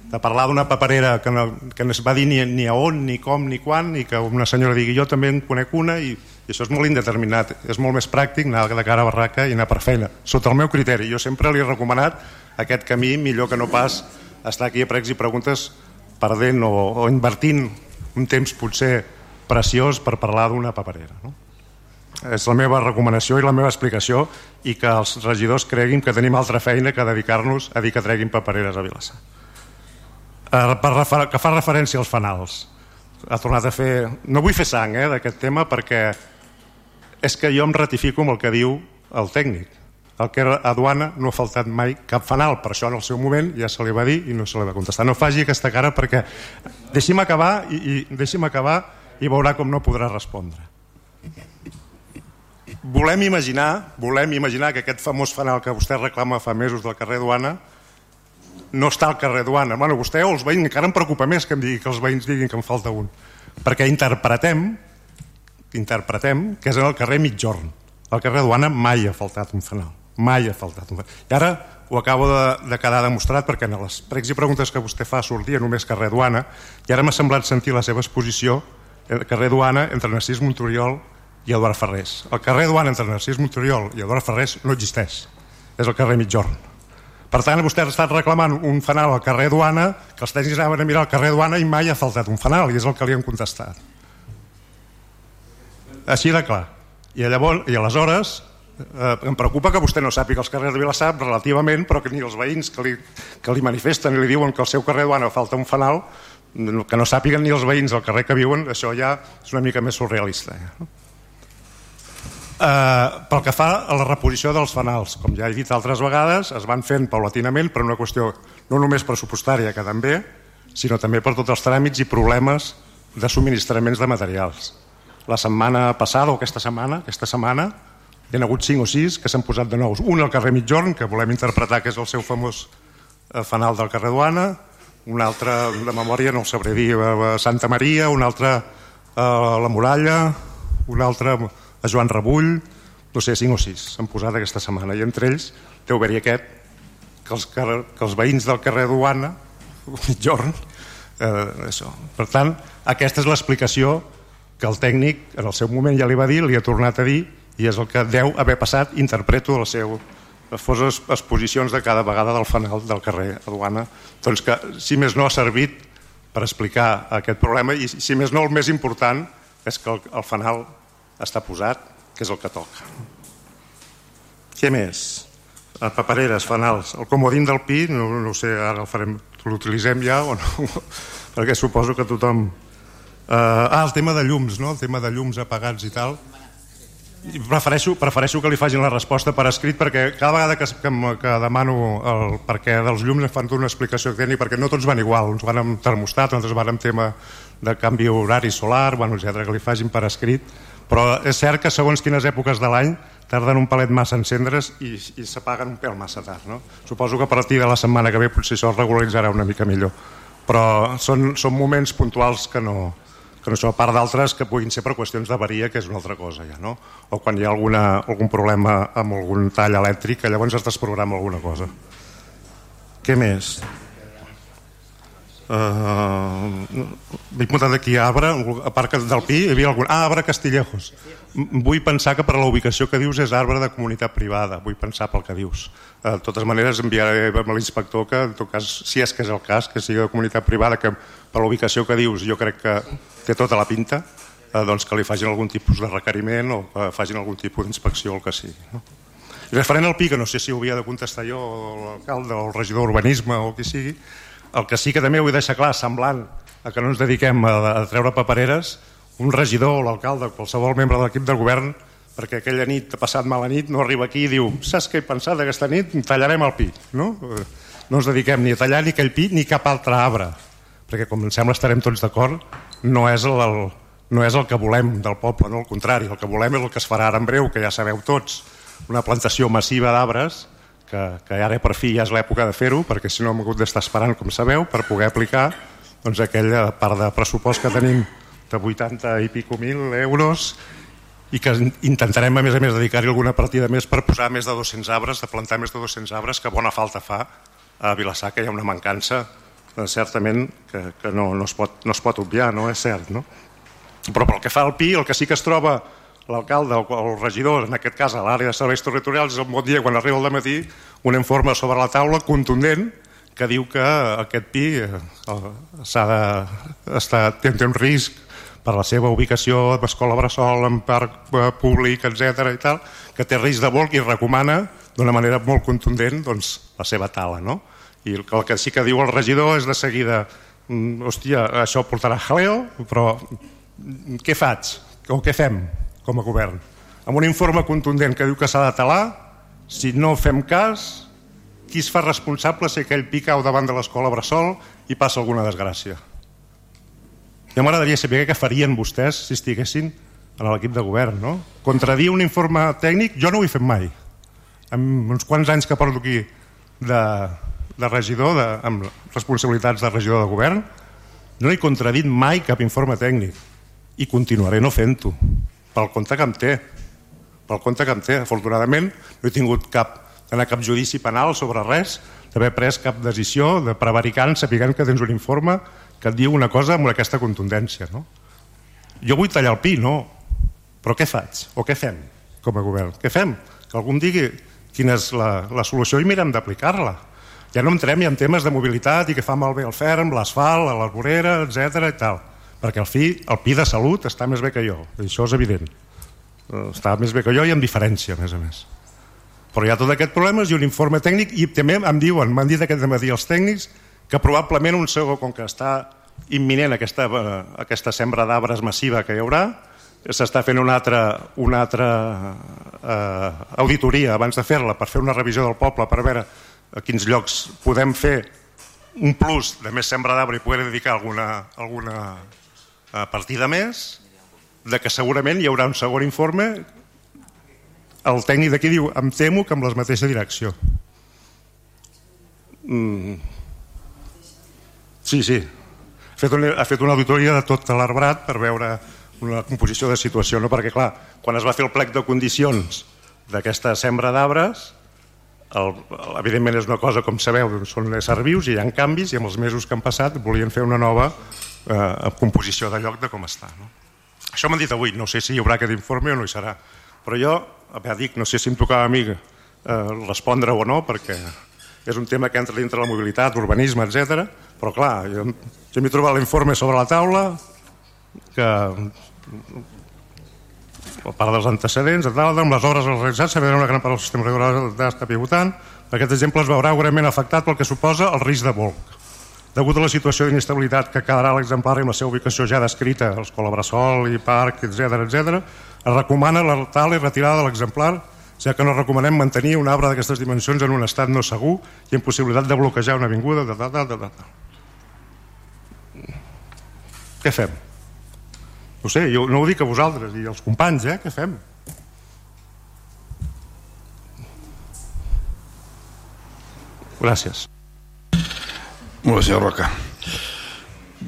Speaker 17: de parlar d'una paperera que no, que no es va dir ni, ni a on, ni com, ni quan, i que una senyora digui jo també en conec una, i, i això és molt indeterminat. És molt més pràctic anar de cara a barraca i anar per feina, sota el meu criteri. Jo sempre li he recomanat aquest camí millor que no pas estar aquí a pregs i preguntes perdent o, o invertint un temps potser preciós per parlar d'una paperera. No? És la meva recomanació i la meva explicació i que els regidors creguin que tenim altra feina que dedicar-nos a dir que treguin papereres a Vilassar per refer que fa referència als fanals. Ha tornat a fer no vull fer sang eh, d'aquest tema perquè és que jo em ratifico amb el que diu el tècnic. El que era duana no ha faltat mai cap fanal per això en el seu moment ja se li va dir i no se li va contestar. No faci aquesta cara perquè deixi'm acabar i, i deixi'm acabar i veurà com no podrà respondre. Volem imaginar volem imaginar que aquest famós fanal que vostè reclama fa mesos del carrer Duana no està al carrer Duana. Bueno, vostè o els veïns, encara em preocupa més que em digui que els veïns diguin que em falta un. Perquè interpretem interpretem que és en el carrer Mitjorn. Al carrer Duana mai ha faltat un fanal. Mai ha faltat un fanal. I ara ho acabo de, de quedar demostrat perquè en les pregs i preguntes que vostè fa sortia només carrer Duana i ara m'ha semblat sentir la seva exposició el carrer Duana entre Narcís Montoriol i Eduard Ferrés. El carrer Duana entre Narcís Montoriol i Eduard Ferrés no existeix. És el carrer Mitjorn per tant, vostè ha estat reclamant un fanal al carrer Duana, que els tècnics anaven a mirar al carrer Duana i mai ha faltat un fanal, i és el que li han contestat. Així de clar. I, llavors, i aleshores eh, em preocupa que vostè no sàpiga els carrers de Vilassar relativament, però que ni els veïns que li, que li manifesten i li diuen que al seu carrer Duana falta un fanal, que no sàpiguen ni els veïns del carrer que viuen, això ja és una mica més surrealista. Ja. Eh, pel que fa a la reposició dels fanals, com ja he dit altres vegades, es van fent paulatinament per una qüestió no només pressupostària, que també, sinó també per tots els tràmits i problemes de subministraments de materials. La setmana passada, o aquesta setmana, aquesta setmana, hi ha hagut 5 o 6 que s'han posat de nous. Un al carrer Mitjorn, que volem interpretar que és el seu famós eh, fanal del carrer Duana, un altre, de memòria no ho sabré dir, a Santa Maria, un altre a la Muralla, un altre a Joan Rebull, no sé, cinc o sis s'han posat aquesta setmana i entre ells deu haver-hi aquest que els, que els veïns del carrer Duana Jorn eh, això. per tant aquesta és l'explicació que el tècnic en el seu moment ja li va dir li ha tornat a dir i és el que deu haver passat interpreto el seu les foses exposicions de cada vegada del fanal del carrer Aduana doncs que si més no ha servit per explicar aquest problema i si més no el més important és que el, el fanal està posat, que és el que toca. Què més? Papereres, fanals. El comodín del pi, no, no sé, ara el farem, l'utilitzem ja o no? Perquè suposo que tothom... Uh, ah, el tema de llums, no? El tema de llums apagats i tal. I prefereixo, prefereixo que li facin la resposta per escrit perquè cada vegada que, que, que demano el perquè dels llums em fan una explicació tècnica perquè no tots van igual, uns van amb termostat, altres van amb tema de canvi horari solar, bueno, etc que li facin per escrit però és cert que segons quines èpoques de l'any tarden un palet massa a encendre's i, i s'apaguen un pèl massa tard. No? Suposo que a partir de la setmana que ve potser això es regularitzarà una mica millor. Però són, són moments puntuals que no, que no són a part d'altres que puguin ser per qüestions d'avaria, que és una altra cosa ja, no? O quan hi ha alguna, algun problema amb algun tall elèctric, llavors es desprograma alguna cosa. Què més? Uh, m'he apuntat aquí arbre, a part del pi hi havia algun... Ah, arbre Castillejos. Vull pensar que per la ubicació que dius és arbre de comunitat privada. Vull pensar pel que dius. Uh, de totes maneres enviaré a l'inspector que en tot cas, si és que és el cas que sigui de comunitat privada que per la ubicació que dius jo crec que té tota la pinta uh, doncs que li facin algun tipus de requeriment o que facin algun tipus d'inspecció o el que sigui no? Referent al pi, que no sé si ho havia de contestar jo l'alcalde o el regidor d'urbanisme o qui sigui el que sí que també vull deixar clar, semblant a que no ens dediquem a, a treure papereres, un regidor o l'alcalde, qualsevol membre de l'equip del govern, perquè aquella nit, ha passat mala nit, no arriba aquí i diu saps què he pensat aquesta nit? Tallarem el pi. No? no ens dediquem ni a tallar ni aquell pi ni cap altre arbre, perquè com em sembla estarem tots d'acord, no és el, el, no és el que volem del poble, no al contrari, el que volem és el que es farà ara en breu, que ja sabeu tots, una plantació massiva d'arbres que, que ara per fi ja és l'època de fer-ho, perquè si no hem hagut d'estar esperant, com sabeu, per poder aplicar doncs, aquella part de pressupost que tenim de 80 i pico mil euros i que intentarem a més a més dedicar-hi alguna partida més per posar més de 200 arbres, de plantar més de 200 arbres, que bona falta fa a Vilassar, que hi ha una mancança eh, certament que, que no, no, es pot, no es pot obviar, no és cert. No? Però pel que fa al PI, el que sí que es troba l'alcalde o el regidor, en aquest cas a l'àrea de serveis territorials, un bon dia quan arriba el matí un informe sobre la taula contundent que diu que aquest PI eh, s'ha de, té, un risc per la seva ubicació d'escola bressol, en parc eh, públic, etc i tal, que té risc de volc i recomana d'una manera molt contundent doncs, la seva tala. No? I el que sí que diu el regidor és de seguida mm, hòstia, això portarà jaleo, però què faig? O què fem com a govern? Amb un informe contundent que diu que s'ha de talar, si no fem cas, qui es fa responsable si aquell pi cau davant de l'escola Bressol i passa alguna desgràcia? Ja m'agradaria saber què farien vostès si estiguessin en l'equip de govern, no? Contradir un informe tècnic, jo no ho he fet mai. En uns quants anys que porto aquí de, de regidor, de, amb responsabilitats de regidor de govern, no he contradit mai cap informe tècnic i continuaré no fent-ho pel compte que em té pel compte que em té, afortunadament no he tingut cap, d'anar cap judici penal sobre res, d'haver pres cap decisió de prevaricant, sapigant que tens un informe que et diu una cosa amb aquesta contundència no? jo vull tallar el pi, no però què faig? o què fem com a govern? què fem? que algú em digui quina és la, la solució i mirem d'aplicar-la ja no entrem ja en temes de mobilitat i que fa malbé el ferm, l'asfalt, l'arborera, etc i tal perquè el, fi, el pi de salut està més bé que jo, això és evident. Està més bé que jo i amb diferència a més a més. Però hi ha tot aquest problema i un informe tècnic i també em diuen, m'han dit aquest matí els tècnics que probablement un segon, com que està imminent aquesta, eh, aquesta sembra d'arbres massiva que hi haurà, s'està fent una altra, una altra eh, auditoria abans de fer-la per fer una revisió del poble per veure a quins llocs podem fer un plus de més sembra d'arbre i poder dedicar alguna, alguna eh, partida més de que segurament hi haurà un segon informe el tècnic d'aquí diu em temo que amb la mateixa direcció mm. sí, sí ha fet, una, ha fet una auditoria de tot l'arbrat per veure una composició de situació no? perquè clar, quan es va fer el plec de condicions d'aquesta sembra d'arbres evidentment és una cosa com sabeu són éssers vius i hi ha canvis i amb els mesos que han passat volien fer una nova eh, composició de lloc de com està no? això m'han dit avui, no sé si hi haurà aquest informe o no hi serà però jo, ja dic, no sé si em tocava a mi eh, respondre o no perquè és un tema que entra dintre la mobilitat, urbanisme, etc. però clar, jo, jo m'he trobat l'informe sobre la taula que a part dels antecedents, a tal, amb les obres realitzades, s'ha una gran part del sistema regular d'estar pivotant. Aquest exemple es veurà greument afectat pel que suposa el risc de volc. Degut a la situació d'inestabilitat que quedarà l'exemplar amb la seva ubicació ja descrita, l'escola Bressol i Parc, etc etc, es recomana la tal i retirada de l'exemplar, ja que no recomanem mantenir un arbre d'aquestes dimensions en un estat no segur i en possibilitat de bloquejar una avinguda. De, de, de, de, de. Què fem? No sé, jo no ho dic a vosaltres i als companys, eh? Què fem? Gràcies.
Speaker 7: Molt bé, senyor Roca.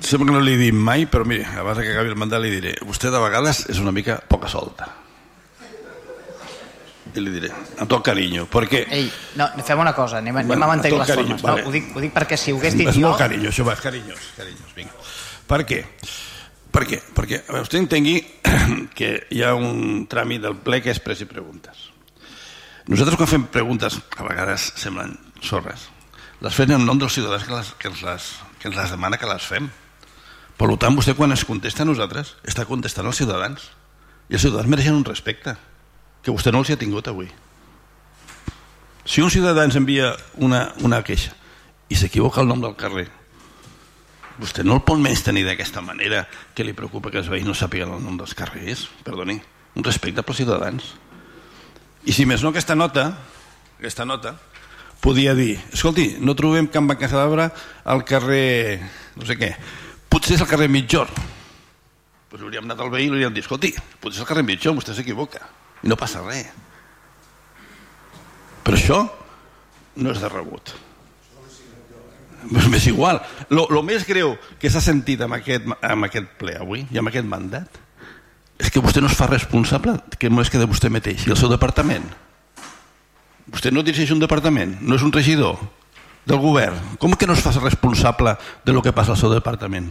Speaker 7: Sembla que no li he dit mai, però mire, abans que acabi el mandat li diré vostè de vegades és una mica poca solta. I li diré, amb tot carinyo, perquè...
Speaker 2: Ei, no, fem una cosa, anem, anem
Speaker 7: Bueno,
Speaker 2: a mantenir les
Speaker 7: carinyo,
Speaker 2: formes.
Speaker 7: vale.
Speaker 2: No, ho, dic, ho dic perquè si ho hagués dit
Speaker 7: és
Speaker 2: jo...
Speaker 7: molt carinyo, això va, carinyos, carinyos, vinga. Per què? Per què? Perquè a veure, vostè entengui que hi ha un tràmit del ple que és pres i preguntes. Nosaltres quan fem preguntes, a vegades semblen sorres, les fem en nom dels ciutadans que, les, que, ens les, que ens les demana que les fem. Per tant, vostè quan es contesta a nosaltres està contestant als ciutadans. I els ciutadans mereixen un respecte que vostè no els ha tingut avui. Si un ciutadà ens envia una, una queixa i s'equivoca el nom del carrer, vostè no el pot menys tenir d'aquesta manera que li preocupa que els veïns no sàpiguen el nom dels carrers, perdoni, un respecte pels ciutadans. I si més no aquesta nota, aquesta nota, podia dir, escolti, no trobem cap banca d'arbre al carrer, no sé què, potser és el carrer Mitjor. Pues hauríem anat al veí i li hauríem dit, escolti, potser és el carrer Mitjor, vostè s'equivoca. I no passa res. Però això no és de rebut. M'és igual. Lo més greu que s'ha sentit amb aquest, amb aquest ple avui i amb aquest mandat és que vostè no es fa responsable que no és que de vostè mateix i el seu departament. Vostè no dirigeix un departament, no és un regidor. del govern, com que no es fa responsable de lo que passa al seu departament?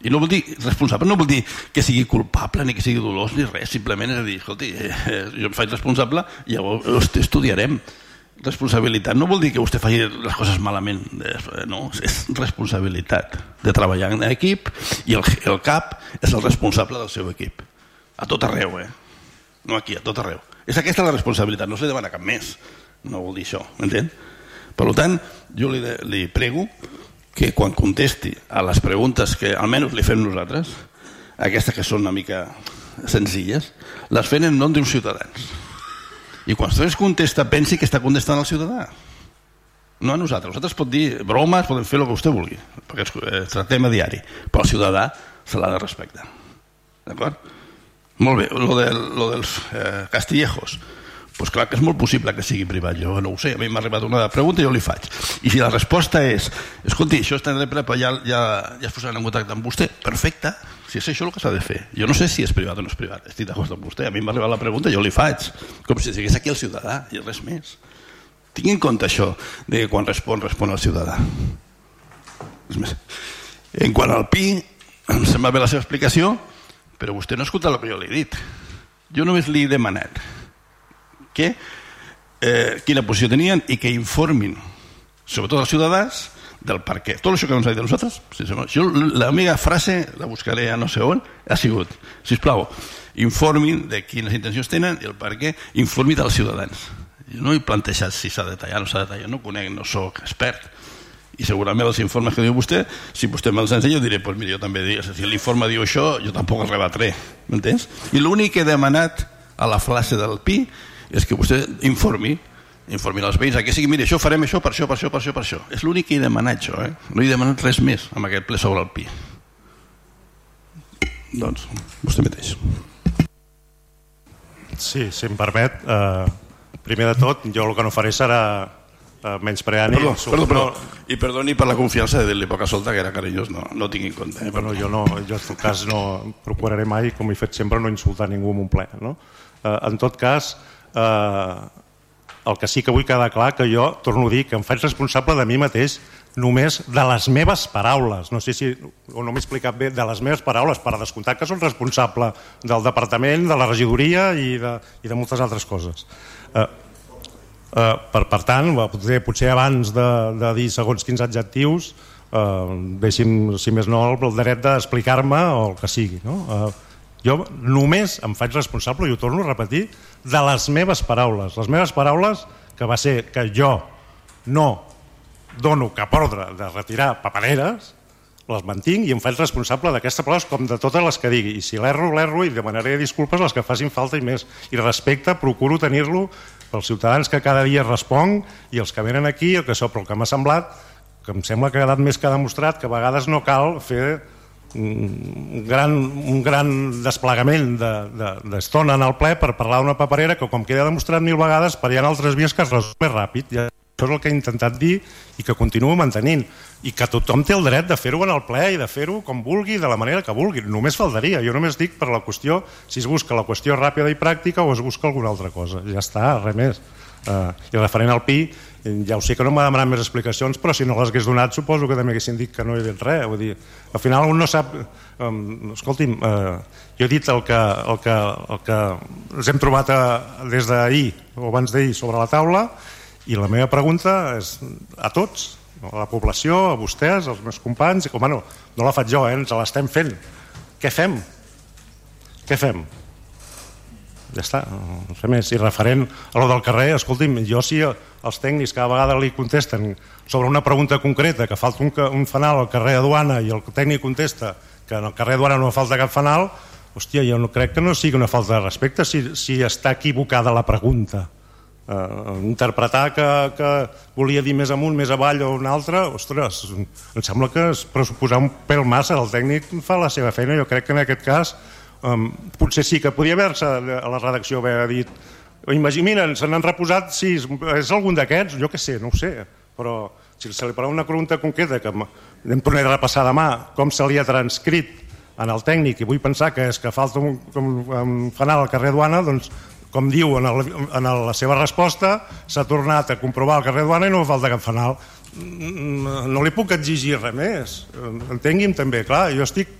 Speaker 7: I no vol dir, responsable no vol dir que sigui culpable ni que sigui dolós ni res, simplement és a dir, escolti, eh, jo em faig responsable i llavors estudiarem. Responsabilitat no vol dir que vostè faci les coses malament, eh, no, és responsabilitat de treballar en equip i el, el cap és el responsable del seu equip. A tot arreu, eh? No aquí, a tot arreu. És aquesta la responsabilitat, no se li demana cap més. No vol dir això, m'entén? Per tant, jo li, li prego que quan contesti a les preguntes que almenys li fem nosaltres, aquestes que són una mica senzilles, les fem en nom d'uns ciutadans. I quan es contesta, pensi que està contestant al ciutadà. No a nosaltres. Nosaltres pot dir bromes, podem fer el que vostè vulgui, perquè és eh, tema diari, però el ciutadà se l'ha de respectar. D'acord? Molt bé, lo, de, lo dels eh, castillejos pues clar que és molt possible que sigui privat, jo no ho sé, a mi m'ha arribat una pregunta i jo li faig. I si la resposta és, escolti, això està en però ja, ja, ja es posaran en contacte amb vostè, perfecte, si és això el que s'ha de fer. Jo no sé si és privat o no és privat, estic d'acord amb vostè, a mi m'ha arribat la pregunta i jo li faig, com si sigués aquí el ciutadà i res més. Tingui en compte això, de quan respon, respon al ciutadà. En quant al PI, em sembla bé la seva explicació, però vostè no escolta el que jo li he dit. Jo només li he demanat que, eh, quina posició tenien i que informin, sobretot els ciutadans, del per què. Tot això que ens ha dit de nosaltres, jo, la meva frase, la buscaré a no sé on, ha sigut, si plau, informin de quines intencions tenen i el per què, informi dels ciutadans. Jo no he plantejat si s'ha de tallar o no s'ha de tallar, no conec, no sóc expert. I segurament els informes que diu vostè, si vostè me'ls ensenya, jo diré, pues mira, jo també dic, si l'informe diu això, jo tampoc el rebatré, m'entens? I l'únic que he demanat a la frase del PI és que vostè informi informi els veïns, que sigui, mire, això farem això per això, per això, per això, per això. És l'únic que he demanat això, eh? No he demanat res més amb aquest ple sobre el PI. Doncs, vostè mateix.
Speaker 17: Sí, si em permet, eh, primer de tot, jo el que no faré serà eh, menys preani.
Speaker 7: Perdó, perdó, perdó, I perdoni per la confiança de dir-li poca solta, que era carinyós, no, no tinc en compte. Eh?
Speaker 17: Bueno, jo, no, jo en tot cas no procuraré mai, com he fet sempre, no insultar ningú en un ple. No? Eh, en tot cas, eh, el que sí que vull quedar clar que jo, torno a dir, que em faig responsable de mi mateix només de les meves paraules. No sé si o no m'he explicat bé, de les meves paraules, per descomptar que soc responsable del departament, de la regidoria i de, i de moltes altres coses. Eh, eh, per, per tant, potser, potser abans de, de dir segons quins adjectius, eh, deixi'm, si més no, el dret d'explicar-me o el que sigui. No? Eh, jo només em faig responsable, i ho torno a repetir, de les meves paraules. Les meves paraules que va ser que jo no dono cap ordre de retirar papereres, les mantinc i em faig responsable d'aquestes paraules com de totes les que digui. I si l'erro, l'erro i demanaré disculpes les que facin falta i més. I respecte, procuro tenir-lo pels ciutadans que cada dia responc i els que venen aquí, el que so, però el que m'ha semblat, que em sembla que ha quedat més que demostrat, que a vegades no cal fer un gran, un gran desplegament d'estona de, de, en el ple per parlar d'una paperera que com queda demostrat mil vegades per hi ha altres vies que es resol més ràpid. Ja, això és el que he intentat dir i que continuo mantenint. I que tothom té el dret de fer-ho en el ple i de fer-ho com vulgui, de la manera que vulgui. Només faltaria, jo només dic per la qüestió si es busca la qüestió ràpida i pràctica o es busca alguna altra cosa, ja està, res més. Uh, i referent al PI ja ho sé que no m'ha demanat més explicacions, però si no les hagués donat suposo que també haguessin dit que no he dit res. Vull dir, al final un no sap... Um, escolti'm, uh, jo he dit el que, el que, el que ens hem trobat a, des d'ahir o abans d'ahir sobre la taula i la meva pregunta és a tots, a la població, a vostès, als meus companys, i com, bueno, no la faig jo, eh, ens l'estem fent. Què fem? Què fem? ja està, no sé més. I referent a lo del carrer, escolti'm, jo si els tècnics cada vegada li contesten sobre una pregunta concreta, que falta un, un fanal al carrer Aduana i el tècnic contesta que en el carrer Aduana no falta cap fanal, hòstia, jo no crec que no sigui una falta de respecte si, si està equivocada la pregunta. Uh, interpretar que, que volia dir més amunt, més avall o un altre, ostres, em sembla que és pressuposar un pèl massa, el tècnic fa la seva feina, jo crec que en aquest cas um, potser sí que podia haver-se a la redacció haver dit imaginen, se n'han reposat sis és algun d'aquests? Jo que sé, no ho sé però si se li parla una pregunta concreta que em tornaré a repassar demà com se li ha transcrit en el tècnic i vull pensar que és que falta un, un, un fanal al carrer Duana doncs com diu en, el, en la seva resposta, s'ha tornat a comprovar el carrer Duana i no falta cap fanal. Mm, no li puc exigir res més. Entengui'm també, clar, jo estic,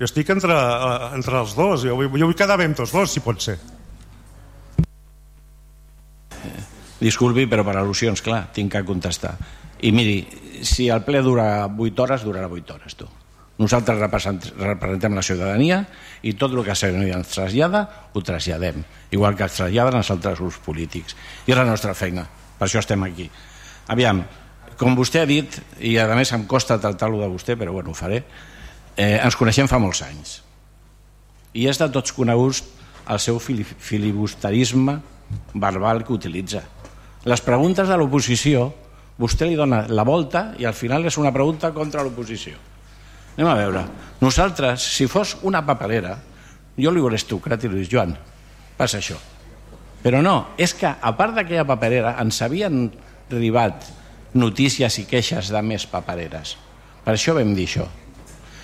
Speaker 17: jo estic entre, eh, entre els dos, jo vull, jo vull quedar bé amb tots dos, si pot ser.
Speaker 16: Disculpi, però per al·lusions, clar, tinc que contestar. I miri, si el ple dura 8 hores, durarà 8 hores, tu. Nosaltres representem la ciutadania i tot el que ens trasllada ho traslladem, igual que es traslladen els altres grups polítics. I és la nostra feina, per això estem aquí. Aviam, com vostè ha dit, i a més em costa tractar-lo de vostè, però bueno, ho faré, eh, ens coneixem fa molts anys. I és de tots coneguts el seu filibusterisme verbal que utilitza. Les preguntes de l'oposició, vostè li dona la volta i al final és una pregunta contra l'oposició Anem a veure. Nosaltres, si fos una papelera, jo li hauré trucat i li dius, Joan, passa això. Però no, és que a part d'aquella paperera ens havien arribat notícies i queixes de més papereres. Per això vam dir això.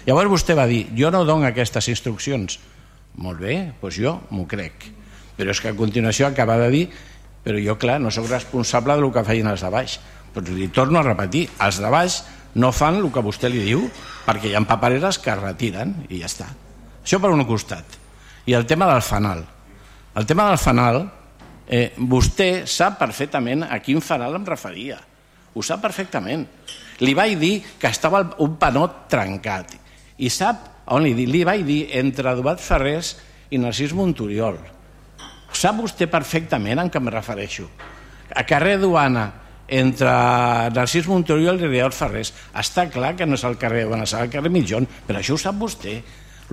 Speaker 16: Llavors vostè va dir, jo no dono aquestes instruccions. Molt bé, doncs jo m'ho crec. Però és que a continuació acaba de dir, però jo, clar, no sóc responsable del que feien els de baix. Doncs li torno a repetir, els de baix no fan el que vostè li diu perquè hi ha papereres que es retiren i ja està. Això per un costat. I el tema del fanal. El tema del fanal, eh, vostè sap perfectament a quin fanal em referia. Ho sap perfectament. Li vaig dir que estava un panot trencat. I sap on li, li vaig dir entre Eduard Ferrés i Narcís Montoriol. Sap vostè perfectament en què em refereixo. A carrer Duana, entre Narcís Montoriol i Riol Ferrés. Està clar que no és el carrer de Benassar, el carrer Mitjón, però això ho sap vostè.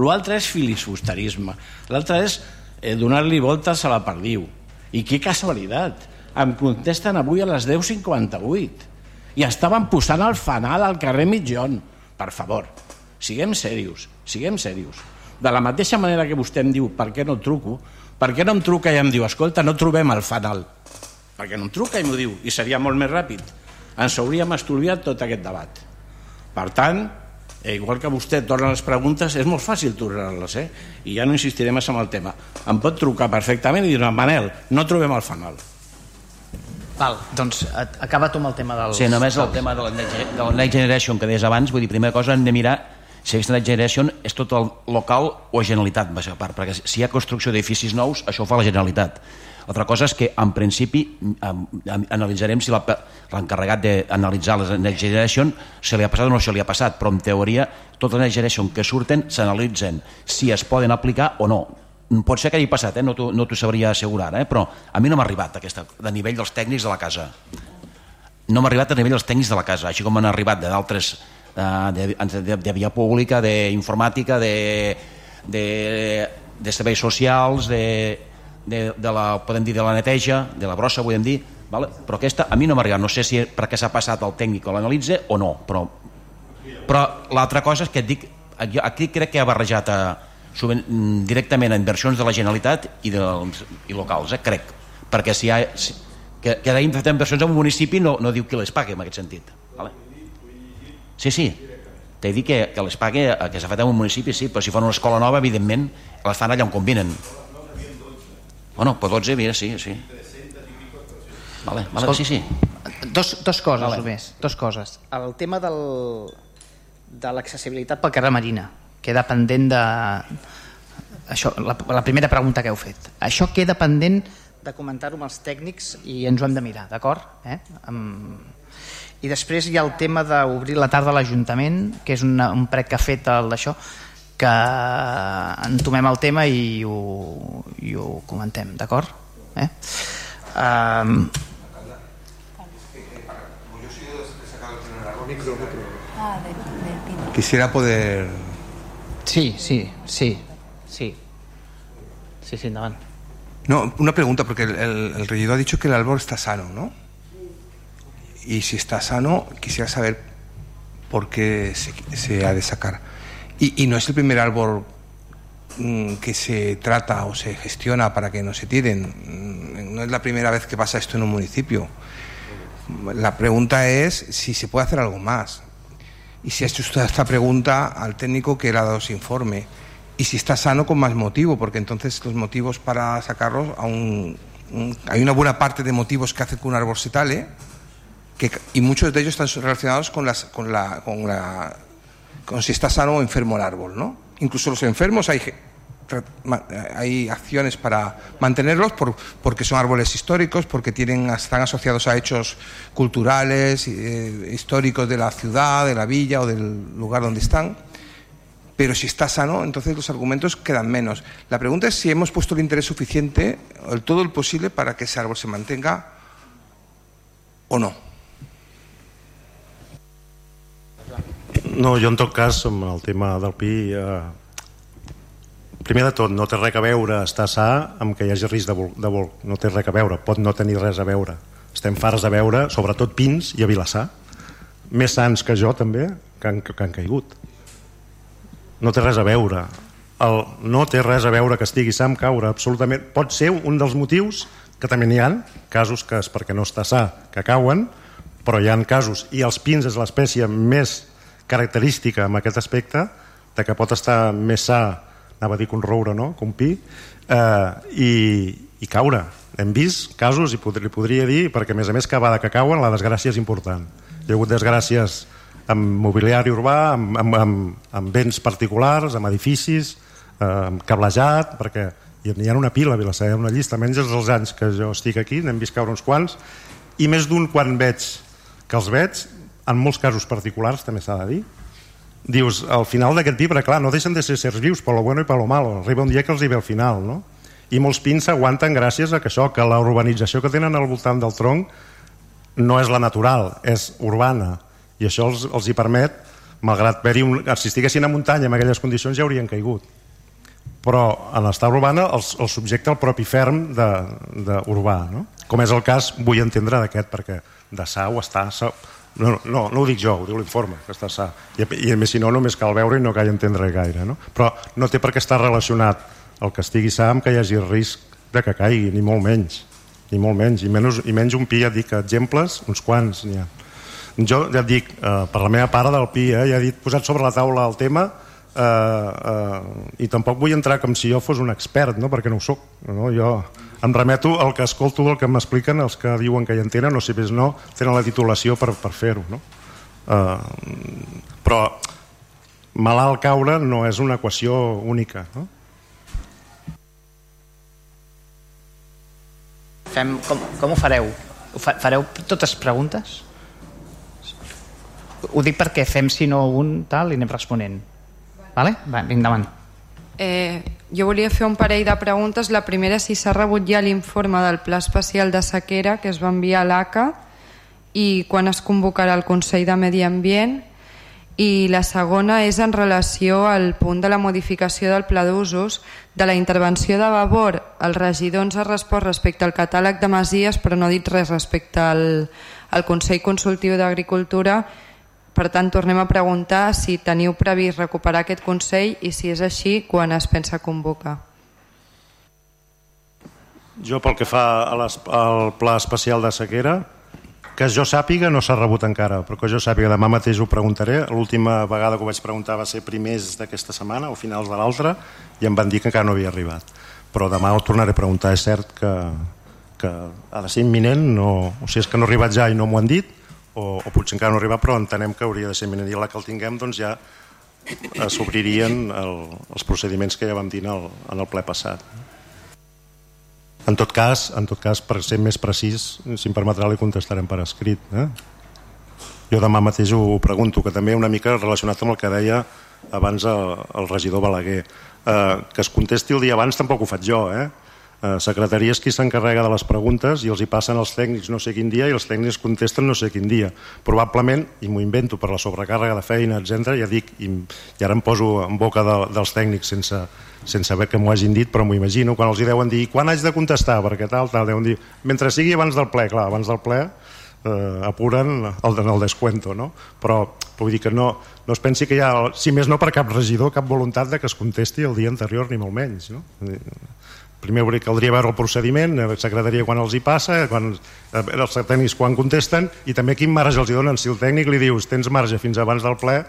Speaker 16: L'altre és filibusterisme, l'altre és eh, donar-li voltes a la perdiu. I que casualitat, em contesten avui a les 10.58 i estaven posant el fanal al carrer Mitjón. Per favor, siguem serios, siguem serios. De la mateixa manera que vostè em diu per què no truco, per què no em truca i em diu escolta, no trobem el fanal perquè no em truca i m'ho diu, i seria molt més ràpid. Ens hauríem estalviat tot aquest debat. Per tant, eh, igual que vostè torna les preguntes, és molt fàcil tornar-les, eh? i ja no insistiré més en el tema. Em pot trucar perfectament i dir, Manel, no trobem el fanal.
Speaker 2: Val, doncs acaba tu amb el tema del...
Speaker 6: Sí, només el tema de la, de la Next Generation que deies abans, vull dir, primera cosa hem de mirar si aquesta Next Generation és tot el local o Generalitat, part, perquè si hi ha construcció d'edificis nous, això ho fa la Generalitat altra cosa és que, en principi, analitzarem si l'encarregat d'analitzar les Next Generation se li ha passat o no se li ha passat, però en teoria totes les Next Generation que surten s'analitzen si es poden aplicar o no. Pot ser que hagi passat, eh? no t'ho no sabria assegurar, eh? però a mi no m'ha arribat aquesta, de nivell dels tècnics de la casa. No m'ha arribat a nivell dels tècnics de la casa, així com han arribat d'altres de, de, de, de via pública, d'informàtica, de, de, de serveis socials, de, de, de la, podem dir de la neteja, de la brossa, podem dir, vale? però aquesta a mi no m'ha arribat, no sé si perquè s'ha passat el tècnic o l'analitza o no, però, però l'altra cosa és que et dic, aquí crec que ha barrejat a, sovint, mm, directament a inversions de la Generalitat i, dels, i locals, eh, crec, perquè si hi ha, si, que, que hagin fet inversions en un municipi no, no diu qui les pagui en aquest sentit. Vale? Sí, sí, t'he dit que, que les pagui, que s'ha fet en un municipi, sí, però si fan una escola nova, evidentment, les fan allà on convinen. Bueno, pues 12, mira, sí, sí. Vale, vale, Escolta, sí, sí.
Speaker 2: Dos, dos coses vale. només, dos coses. El tema del, de l'accessibilitat pel carrer Marina queda pendent de... Això, la, la primera pregunta que heu fet. Això queda pendent de comentar-ho amb els tècnics i ens ho hem de mirar, d'acord? Eh? Um, I després hi ha el tema d'obrir la tarda a l'Ajuntament, que és una, un prec que ha fet el d'això, que entomem el tema i ho, i ho comentem, d'acord? Eh? Um...
Speaker 3: Quisiera poder...
Speaker 2: Sí, sí, sí, sí. Sí, sí, endavant.
Speaker 3: No, una pregunta, porque el, el, el regidor ha dicho que el árbol está sano, ¿no? Y si está sano, quisiera saber por qué se, se ha de sacar. Y, no es el primer árbol mm, que se trata o se gestiona para que no se tiren. Mm, no es la primera vez que pasa esto en un municipio. La pregunta es si se puede hacer algo más. Y si ha hecho usted esta pregunta al técnico que le ha dado ese informe. y si está sano con más motivo, porque entonces los motivos para sacarlos, aún, hay una buena parte de motivos que hacen que un árbol se tale, y muchos de ellos están relacionados con, las, con, la, con, la, con si está sano o enfermo el árbol. ¿no? Incluso los enfermos hay, hay acciones para mantenerlos por, porque son árboles históricos, porque tienen, están asociados a hechos culturales, eh, históricos de la ciudad, de la villa o del lugar donde están pero si está sano, entonces los argumentos quedan menos. La pregunta es si hemos puesto el interés suficiente, el todo el posible, para que ese árbol se mantenga o no.
Speaker 17: No, jo en tot cas, amb el tema del pi, eh, primer de tot, no té res a veure estar sa amb que hi hagi risc de vol, de vol. No té res a veure, pot no tenir res a veure. Estem farts de veure, sobretot pins i a Vilassar, més sants que jo també, que han, que han caigut no té res a veure el, no té res a veure que estigui Sam caure absolutament, pot ser un dels motius que també n'hi han casos que és perquè no està sa que cauen però hi han casos i els pins és l'espècie més característica en aquest aspecte de que pot estar més sa anava a dir que un roure no? que un pi eh, i, i caure hem vist casos i podria, podria dir perquè a més a més de que cauen la desgràcia és important hi ha hagut desgràcies amb mobiliari urbà, amb, amb, amb, amb béns particulars, amb edificis, eh, amb cablejat, perquè hi ha una pila a Vilassar, una llista, menys dels anys que jo estic aquí, n'hem vist caure uns quants, i més d'un quan veig que els veig, en molts casos particulars també s'ha de dir, dius, al final d'aquest llibre, clar, no deixen de ser sers vius, per lo bueno i per lo malo, arriba un dia que els hi ve al final, no? I molts pins s'aguanten gràcies a que això, que la urbanització que tenen al voltant del tronc no és la natural, és urbana, i això els, els hi permet malgrat haver-hi un, si estiguessin a muntanya en aquelles condicions ja haurien caigut però en l'estat urbana els, els subjecta el propi ferm de, de urbà no? com és el cas, vull entendre d'aquest perquè de sa ho està no, no, no ho dic jo, ho diu l'informe que està sa, i, i a més si no només cal veure i no cal entendre gaire no? però no té per què estar relacionat el que estigui sa amb que hi hagi risc de que caigui, ni molt menys ni molt menys, i, menys, i menys un pi ja dic exemples, uns quants n'hi ha jo ja et dic, eh, per la meva part del PI, eh, ja he dit, posat sobre la taula el tema eh, eh, i tampoc vull entrar com si jo fos un expert, no? perquè no ho soc. No? Jo em remeto al que escolto del que m'expliquen els que diuen que hi entenen o si més no tenen la titulació per, per fer-ho. No? Eh, però malalt caure no és una equació única. No?
Speaker 2: Fem, com, com ho fareu? Ho fa, fareu totes preguntes? Ho dic perquè fem, si no, un tal i anem responent. Vale? Va, endavant.
Speaker 11: Eh, jo volia fer un parell de preguntes. La primera, si s'ha rebut ja l'informe del Pla Especial de Sequera que es va enviar a l'ACA i quan es convocarà el Consell de Medi Ambient i la segona és en relació al punt de la modificació del pla d'usos de la intervenció de Vavor el regidor ens ha respost respecte al catàleg de masies però no ha dit res respecte al, al Consell Consultiu d'Agricultura per tant, tornem a preguntar si teniu previst recuperar aquest Consell i si és així, quan es pensa convocar.
Speaker 17: Jo pel que fa a les, al pla especial de sequera, que jo sàpiga no s'ha rebut encara, però que jo sàpiga demà mateix ho preguntaré. L'última vegada que ho vaig preguntar va ser primers d'aquesta setmana o finals de l'altra i em van dir que encara no havia arribat. Però demà ho tornaré a preguntar. És cert que, que ha de ser imminent, no, o sigui, és que no ha arribat ja i no m'ho han dit, o, o potser encara no arriba, però entenem que hauria de ser imminent. I la que el tinguem doncs ja s'obririen el, els procediments que ja vam dir en el, en el ple passat. En tot cas, en tot cas, per ser més precís, si em permetrà, li contestarem per escrit. Eh? Jo demà mateix ho pregunto, que també una mica relacionat amb el que deia abans el, el regidor Balaguer. Eh, que es contesti el dia abans tampoc ho faig jo, eh? Eh, secretaria és qui s'encarrega de les preguntes i els hi passen els tècnics no sé quin dia i els tècnics contesten no sé quin dia. Probablement, i m'ho invento per la sobrecàrrega de feina, etc ja dic, i, i ara em poso en boca de, dels tècnics sense, sense saber que m'ho hagin dit, però m'ho imagino, quan els hi deuen dir quan haig de contestar, perquè tal, tal, deuen dir mentre sigui abans del ple, clar, abans del ple eh, apuren el, el descuento, no? Però vull dir que no, no es pensi que hi ha, si més no per cap regidor, cap voluntat de que es contesti el dia anterior, ni molt menys, no? Primer caldria veure el procediment, la secretaria quan els hi passa, quan, eh, els tècnics quan contesten, i també quin marge els hi donen. Si el tècnic li dius tens marge fins abans del ple,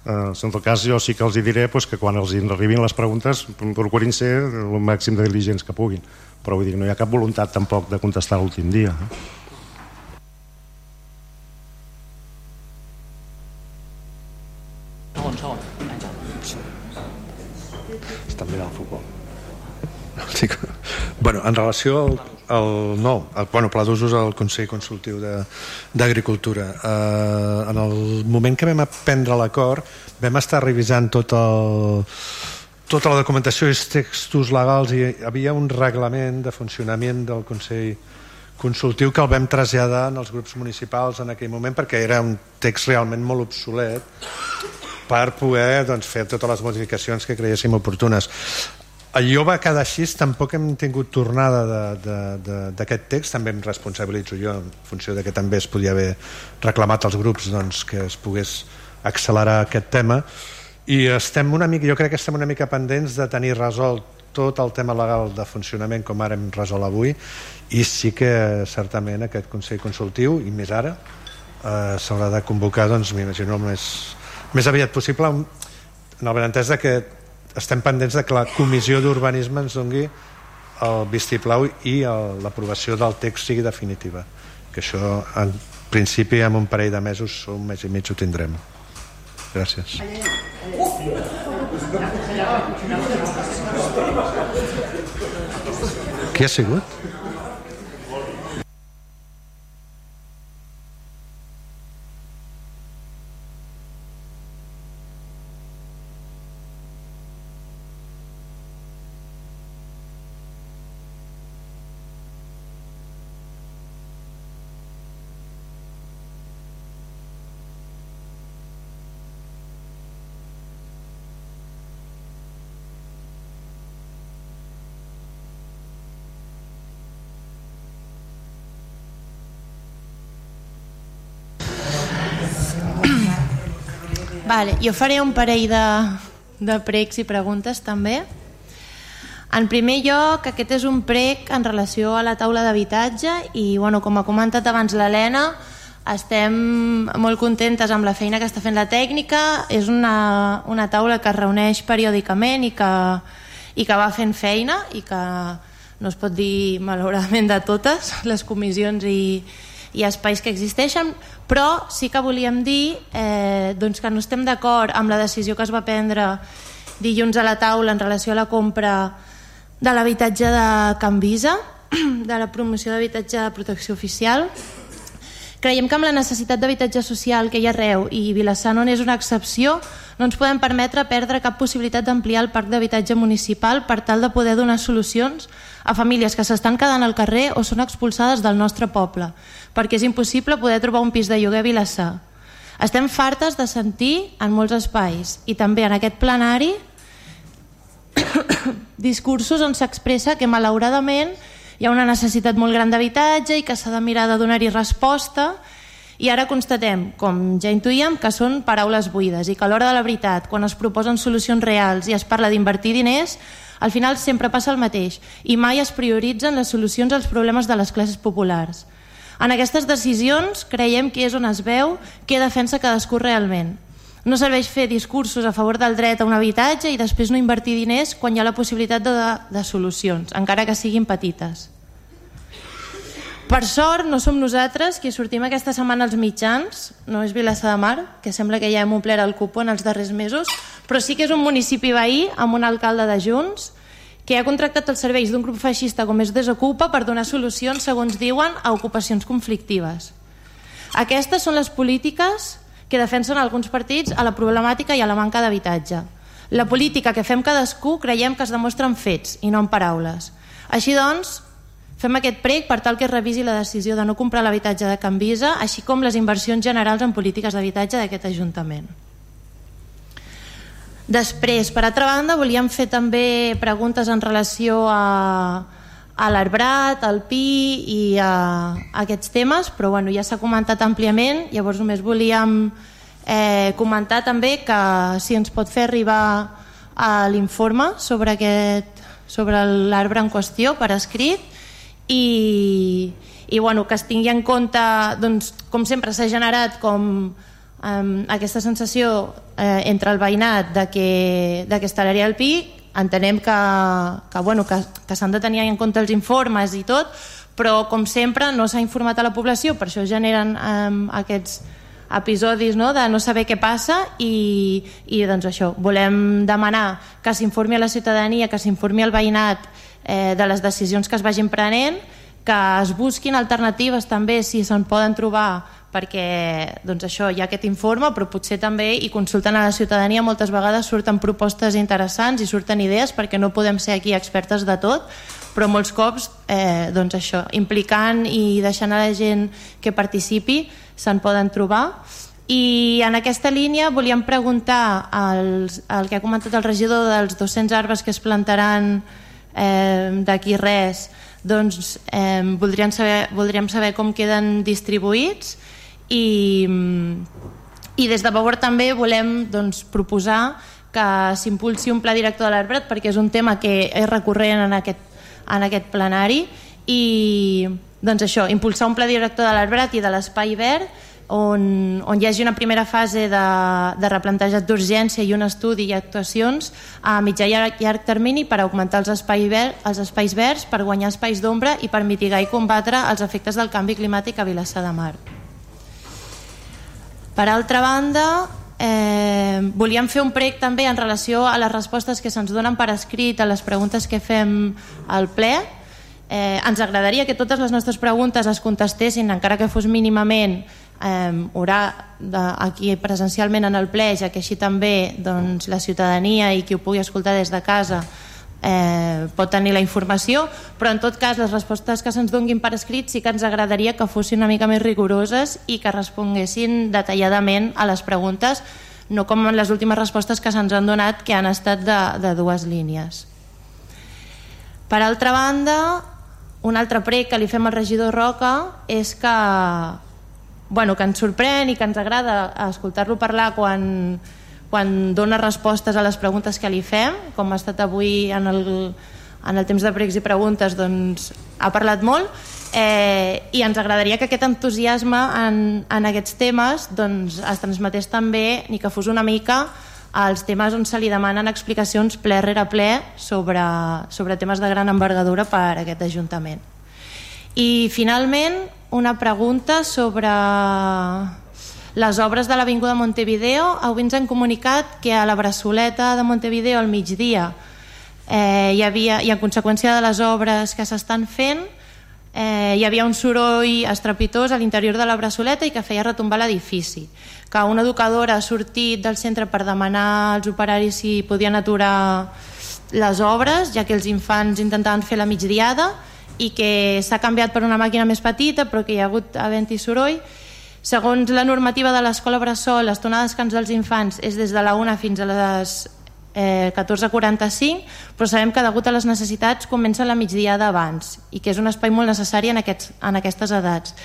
Speaker 17: Eh, en tot cas, jo sí que els hi diré pues, que quan els arribin les preguntes procurin ser el màxim de diligents que puguin. Però vull dir, no hi ha cap voluntat tampoc de contestar l'últim dia. Eh?
Speaker 2: Segon, segon.
Speaker 5: Està mirant el futbol. Sí, que- bueno, en relació al, al no, al, bueno, pla d'usos al Consell Consultiu d'Agricultura eh, en el moment que vam prendre l'acord vam estar revisant tot el, tota la documentació i els textos legals i hi havia un reglament de funcionament del Consell consultiu que el vam traslladar als grups municipals en aquell moment perquè era un text realment molt obsolet per poder doncs, fer totes les modificacions que creiéssim oportunes. Allò va quedar així, tampoc hem tingut tornada d'aquest text, també em responsabilitzo jo en funció de que també es podia haver reclamat als grups doncs, que es pogués accelerar aquest tema. I estem una mica, jo crec que estem una mica pendents de tenir resolt tot el tema legal de funcionament com ara hem resolt avui. I sí que certament aquest Consell Consultiu i més ara eh, s'haurà de convocar doncs m'imagino més, més aviat possible. En el benentès que estem pendents de que la comissió d'urbanisme ens dongui el vistiplau i l'aprovació del text sigui definitiva que això en principi en un parell de mesos o un mes i mig ho tindrem gràcies qui ha sigut?
Speaker 10: Vale, jo faré un parell de, de pregs i preguntes també. En primer lloc, aquest és un prec en relació a la taula d'habitatge i, bueno, com ha comentat abans l'Helena, estem molt contentes amb la feina que està fent la tècnica. És una, una taula que es reuneix periòdicament i que, i que va fent feina i que no es pot dir malauradament de totes les comissions i, i espais que existeixen, però sí que volíem dir eh, doncs que no estem d'acord amb la decisió que es va prendre dilluns a la taula en relació a la compra de l'habitatge de Can Visa, de la promoció d'habitatge de protecció oficial. Creiem que amb la necessitat d'habitatge social que hi ha arreu i Vilassar no n'és una excepció, no ens podem permetre perdre cap possibilitat d'ampliar el parc d'habitatge municipal per tal de poder donar solucions a famílies que s'estan quedant al carrer o són expulsades del nostre poble, perquè és impossible poder trobar un pis de lloguer a Vilassar. Estem fartes de sentir en molts espais i també en aquest plenari discursos on s'expressa que malauradament hi ha una necessitat molt gran d'habitatge i que s'ha de mirar de donar-hi resposta i ara constatem, com ja intuïem, que són paraules buides i que a l'hora de la veritat, quan es proposen solucions reals i es parla d'invertir diners, al final sempre passa el mateix i mai es prioritzen les solucions als problemes de les classes populars. En aquestes decisions creiem que és on es veu què defensa cadascú realment. No serveix fer discursos a favor del dret a un habitatge i després no invertir diners quan hi ha la possibilitat de, de solucions, encara que siguin petites. Per sort, no som nosaltres qui sortim aquesta setmana als mitjans, no és Vilassar de Mar, que sembla que ja hem omplert el cupo en els darrers mesos, però sí que és un municipi veí amb un alcalde de Junts que ha contractat els serveis d'un grup feixista com és Desocupa per donar solucions, segons diuen, a ocupacions conflictives. Aquestes són les polítiques que defensen alguns partits a la problemàtica i a la manca d'habitatge. La política que fem cadascú creiem que es demostra en fets i no en paraules. Així doncs, fem aquest prec per tal que es revisi la decisió de no comprar l'habitatge de Can Visa, així com les inversions generals en polítiques d'habitatge d'aquest Ajuntament. Després, per altra banda, volíem fer també preguntes en relació a, a l'arbrat, al pi i a, a aquests temes, però bueno, ja s'ha comentat àmpliament, llavors només volíem eh, comentar també que si ens pot fer arribar l'informe sobre, aquest, sobre l'arbre en qüestió per escrit i, i bueno, que es tingui en compte, doncs, com sempre s'ha generat com um, aquesta sensació eh, entre el veïnat de que, de que estaria al pi entenem que, que, bueno, que, que s'han de tenir en compte els informes i tot però com sempre no s'ha informat a la població per això generen um, aquests episodis no? de no saber què passa i, i doncs això, volem demanar que s'informi a la ciutadania, que s'informi al veïnat eh, de les decisions que es vagin prenent, que es busquin alternatives també si se'n poden trobar perquè doncs això, hi ha aquest informe però potser també i consulten a la ciutadania moltes vegades surten propostes interessants i surten idees perquè no podem ser aquí expertes de tot però molts cops eh, doncs això, implicant i deixant a la gent que participi se'n poden trobar. I en aquesta línia volíem preguntar als, al que ha comentat el regidor dels 200 arbres que es plantaran eh, d'aquí res doncs eh, voldríem, saber, voldríem saber com queden distribuïts i, i des de Bauer també volem doncs, proposar que s'impulsi un pla director de l'arbret perquè és un tema que és recurrent en aquest, en aquest plenari i doncs això, impulsar un pla director de l'arbrat i de l'espai verd on, on hi hagi una primera fase de, de replantejat d'urgència i un estudi i actuacions a mitjà i llarg, llarg termini per augmentar els, espai ver, els espais verds, per guanyar espais d'ombra i per mitigar i combatre els efectes del canvi climàtic a Vilassar de Mar. Per altra banda, eh, volíem fer un prec també en relació a les respostes que se'ns donen per escrit a les preguntes que fem al ple Eh, ens agradaria que totes les nostres preguntes es contestessin, encara que fos mínimament eh, haurà de, aquí presencialment en el ple, ja que així també doncs, la ciutadania i qui ho pugui escoltar des de casa eh, pot tenir la informació, però en tot cas les respostes que se'ns donguin per escrit sí que ens agradaria que fossin una mica més rigoroses i que responguessin detalladament a les preguntes, no com en les últimes respostes que se'ns han donat que han estat de, de dues línies. Per altra banda, un altre prec que li fem al regidor Roca és que, bueno, que ens sorprèn i que ens agrada escoltar-lo parlar quan, quan dona respostes a les preguntes que li fem, com ha estat avui en el, en el temps de pregs i preguntes, doncs ha parlat molt eh, i ens agradaria que aquest entusiasme en, en aquests temes doncs, es transmetés també ni que fos una mica als temes on se li demanen explicacions ple rere ple sobre, sobre temes de gran envergadura per a aquest Ajuntament. I finalment una pregunta sobre les obres de l'Avinguda Montevideo. Avui ens han comunicat que a la Bressoleta de Montevideo al migdia eh, hi havia, i en conseqüència de les obres que s'estan fent eh, hi havia un soroll estrepitós a l'interior de la Bressoleta i que feia retombar l'edifici que una educadora ha sortit del centre per demanar als operaris si podien aturar les obres, ja que els infants intentaven fer la migdiada i que s'ha canviat per una màquina més petita però que hi ha hagut vent i soroll. Segons la normativa de l'escola Bressol, l'estona de descans dels infants és des de la 1 fins a les eh, 14.45, però sabem que degut a les necessitats comença la migdiada abans i que és un espai molt necessari en, aquests, en aquestes edats.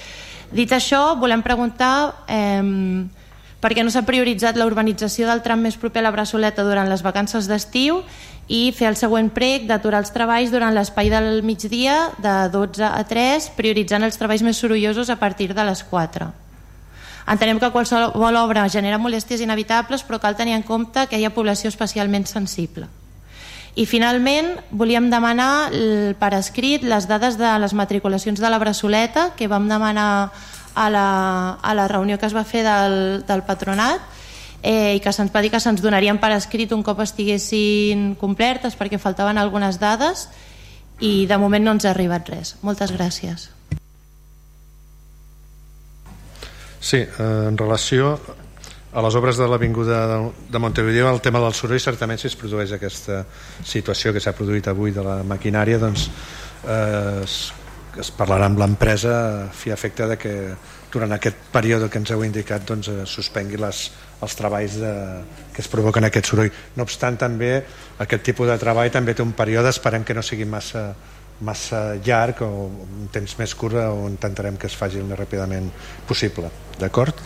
Speaker 10: Dit això, volem preguntar eh, perquè no s'ha prioritzat la urbanització del tram més proper a la Bressoleta durant les vacances d'estiu i fer el següent prec d'aturar els treballs durant l'espai del migdia de 12 a 3, prioritzant els treballs més sorollosos a partir de les 4. Entenem que qualsevol obra genera molèsties inevitables, però cal tenir en compte que hi ha població especialment sensible. I finalment volíem demanar per escrit les dades de les matriculacions de la Bressoleta que vam demanar a la, a la reunió que es va fer del, del patronat eh, i que se'ns va dir que se'ns donarien per escrit un cop estiguessin complertes perquè faltaven algunes dades i de moment no ens ha arribat res. Moltes gràcies.
Speaker 5: Sí, eh, en relació a les obres de l'Avinguda de Montevideo, el tema del soroll, certament si es produeix aquesta situació que s'ha produït avui de la maquinària, doncs eh, es es parlarà amb l'empresa a fi efecte de que durant aquest període que ens heu indicat doncs, eh, suspengui les, els treballs de, que es provoquen aquest soroll. No obstant, també aquest tipus de treball també té un període, esperem que no sigui massa, massa llarg o un temps més curt on intentarem que es faci el més ràpidament possible. D'acord?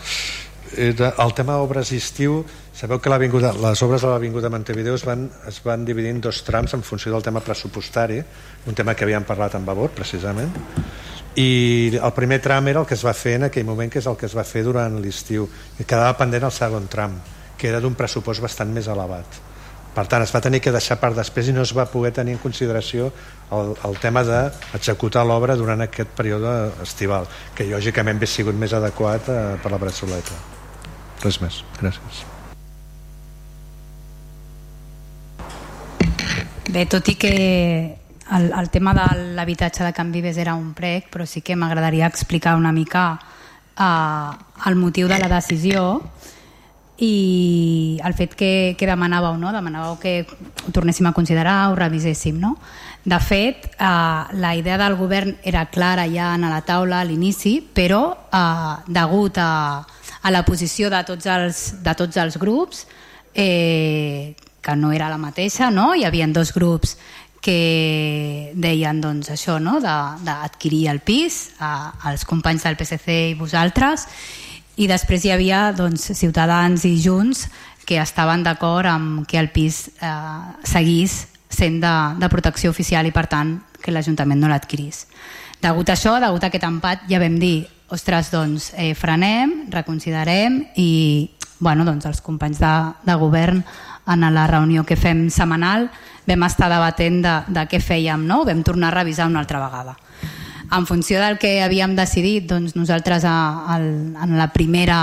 Speaker 5: Eh, el tema obres estiu Sabeu que les obres de l'Avinguda Montevideo es van, es van dividir en dos trams en funció del tema pressupostari, un tema que havíem parlat amb Vavor, precisament, i el primer tram era el que es va fer en aquell moment que és el que es va fer durant l'estiu. I quedava pendent el segon tram que era d'un pressupost bastant més elevat. Per tant es va tenir que deixar per després i no es va poder tenir en consideració el, el tema d'executar l'obra durant aquest període estival que lògicament hauria sigut més adequat eh, per la Bressoleta. Res més, gràcies.
Speaker 13: Bé, tot i que el, el tema de l'habitatge de Can Vives era un prec, però sí que m'agradaria explicar una mica eh, el motiu de la decisió i el fet que, que demanàveu, no? demanàveu que ho tornéssim a considerar, ho reviséssim. No? De fet, eh, la idea del govern era clara ja en la taula a l'inici, però eh, degut a, a la posició de tots els, de tots els grups, eh, que no era la mateixa, no? hi havia dos grups que deien doncs, això no? d'adquirir el pis a, als companys del PSC i vosaltres i després hi havia doncs, Ciutadans i Junts que estaven d'acord amb que el pis eh, seguís sent de, de protecció oficial i per tant que l'Ajuntament no l'adquirís. Degut a això, degut a aquest empat, ja vam dir ostres, doncs eh, frenem, reconsiderem i bueno, doncs, els companys de, de govern en la reunió que fem setmanal vam estar debatent de, de què fèiem, no? vam tornar a revisar una altra vegada. En funció del que havíem decidit, doncs nosaltres a, a, en la primera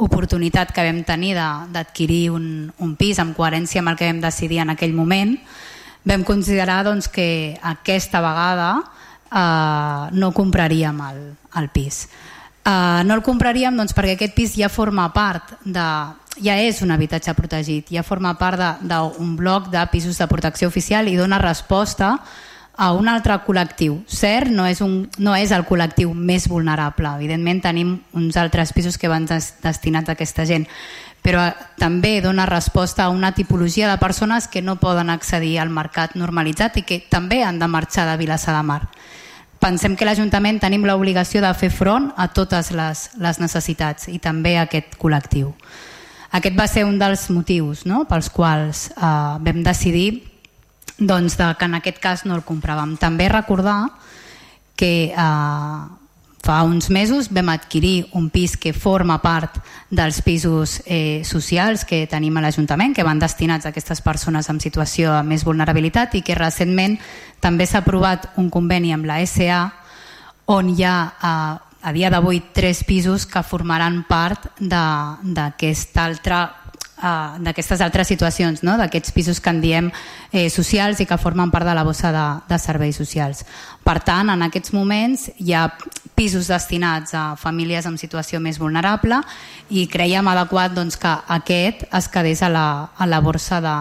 Speaker 13: oportunitat que vam tenir d'adquirir un, un pis en coherència amb el que vam decidir en aquell moment, vam considerar doncs, que aquesta vegada eh, no compraríem el, el pis. Eh, no el compraríem doncs, perquè aquest pis ja forma part de, ja és un habitatge protegit, ja forma part d'un bloc de pisos de protecció oficial i dona resposta a un altre col·lectiu. Cert, no és, un, no és el col·lectiu més vulnerable. Evidentment tenim uns altres pisos que van des, destinats a aquesta gent, però també dona resposta a una tipologia de persones que no poden accedir al mercat normalitzat i que també han de marxar de Vilassar de Mar. Pensem que l'Ajuntament tenim l'obligació de fer front a totes les, les necessitats i també a aquest col·lectiu. Aquest va ser un dels motius no? pels quals eh, vam decidir doncs, de, que en aquest cas no el compràvem. També recordar que eh, fa uns mesos vam adquirir un pis que forma part dels pisos eh, socials que tenim a l'Ajuntament, que van destinats a aquestes persones amb situació de més vulnerabilitat i que recentment també s'ha aprovat un conveni amb la SA on hi ha eh, a dia d'avui tres pisos que formaran part d'aquesta altra uh, d'aquestes altres situacions, no? d'aquests pisos que en diem eh, socials i que formen part de la bossa de, de serveis socials. Per tant, en aquests moments hi ha pisos destinats a famílies en situació més vulnerable i creiem adequat doncs, que aquest es quedés a la, a la borsa de,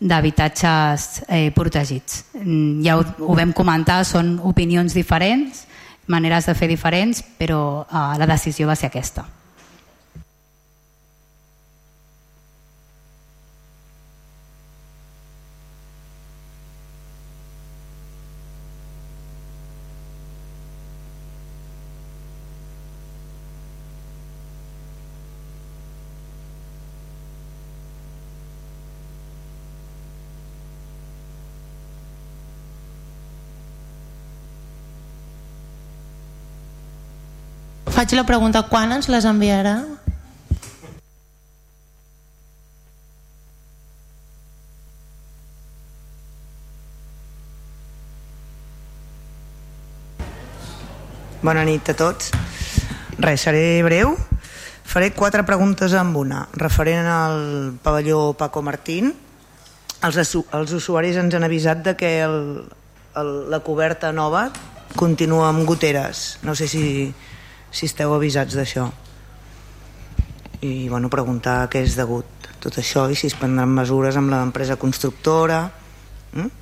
Speaker 13: d'habitatges eh, protegits. Mm, ja ho, ho vam comentar, són opinions diferents, maneres de fer diferents, però eh, la decisió va ser aquesta.
Speaker 10: Faig la pregunta, quan ens les enviarà?
Speaker 18: Bona nit a tots. Res, seré breu. Faré quatre preguntes amb una. Referent al pavelló Paco Martín, els, els usuaris ens han avisat de que el, el, la coberta nova continua amb goteres. No sé si si esteu avisats d'això. I bueno, preguntar què és degut tot això i si es prendran mesures amb l'empresa constructora mm?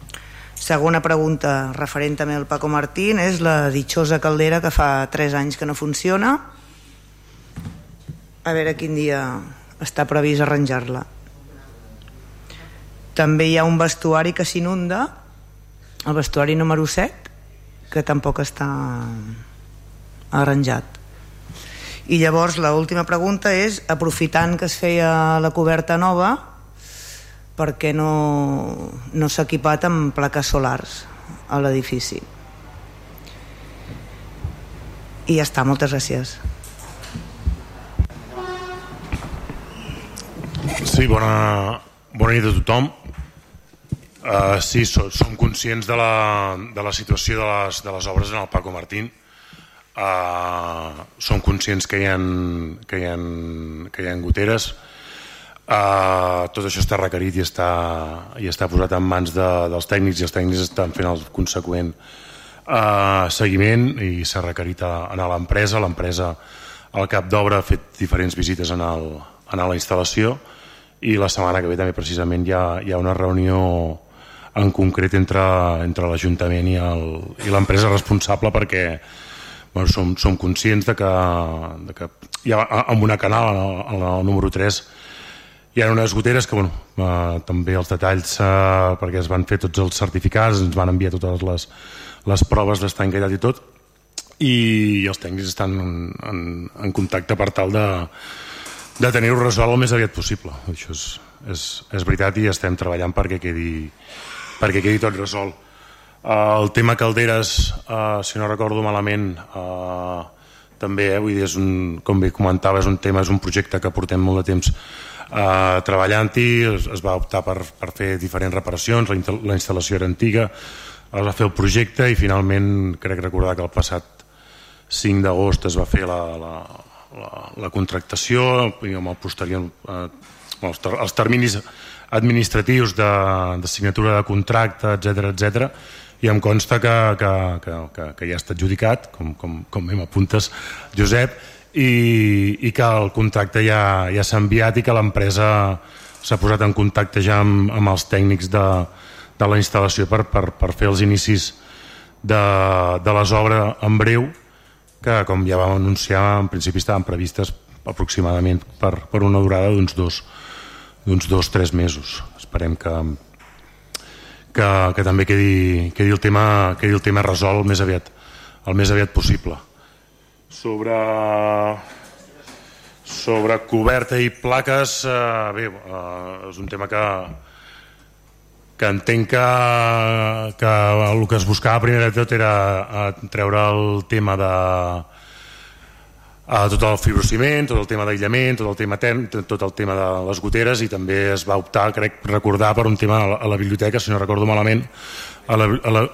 Speaker 18: segona pregunta referent també al Paco Martín és la ditxosa caldera que fa 3 anys que no funciona. A veure quin dia està previst arranjar-la. També hi ha un vestuari que s'inunda el vestuari número 7 que tampoc està arranjat i llavors l'última pregunta és, aprofitant que es feia la coberta nova, per què no, no s'ha equipat amb plaques solars a l'edifici? i ja està, moltes gràcies.
Speaker 19: Sí, bona, bona nit a tothom. Uh, sí, som conscients de la, de la situació de les, de les obres en el Paco Martín. Uh, som conscients que hi ha, que hi ha, que hi ha goteres. Uh, tot això està requerit i està, i està posat en mans de, dels tècnics i els tècnics estan fent el conseqüent uh, seguiment i s'ha requerit a, a l'empresa. L'empresa al cap d'obra ha fet diferents visites en, el, en la instal·lació i la setmana que ve també precisament hi ha, hi ha una reunió en concret entre, entre l'Ajuntament i l'empresa responsable perquè bueno, som, som conscients de que, de que hi ha, amb una canal, en el, número 3, hi ha unes goteres que bueno, eh, també els detalls eh, perquè es van fer tots els certificats, ens van enviar totes les, les proves d'estanquetat i tot i els tècnics estan en, en, en contacte per tal de, de tenir-ho resolt el més aviat possible. Això és, és, és veritat i estem treballant perquè quedi, perquè quedi tot resolt. El tema Calderes, uh, si no recordo malament, uh, també, eh, vull dir, és un, com bé comentava, és un tema, és un projecte que portem molt de temps uh, treballant-hi, es, es va optar per, per fer diferents reparacions, la, la instal·lació era antiga, es va fer el projecte i finalment crec recordar que el passat 5 d'agost es va fer la, la, la, la contractació i amb el posterior eh, els, ter els terminis administratius de, de signatura de contracte, etc etc. i em consta que, que, que, que, que ja està adjudicat, com, com, com bé m'apuntes, Josep, i, i que el contracte ja, ja s'ha enviat i que l'empresa s'ha posat en contacte ja amb, amb els tècnics de, de la instal·lació per, per, per fer els inicis de, de les obres en breu que com ja vam anunciar en principi estaven previstes aproximadament per, per una durada d'uns dos d'uns dos, tres mesos. Esperem que, que, que també quedi, quedi, el tema, quedi el tema resolt més aviat, el més aviat possible. Sobre sobre coberta i plaques eh, bé, eh, és un tema que que entenc que, que el que es buscava primer de tot era eh, treure el tema de a tot el fibrociment, tot el tema d'aïllament, tot el tema term, tot el tema de les goteres i també es va optar, crec recordar, per un tema a la, a la biblioteca, si no recordo malament, a la, a la...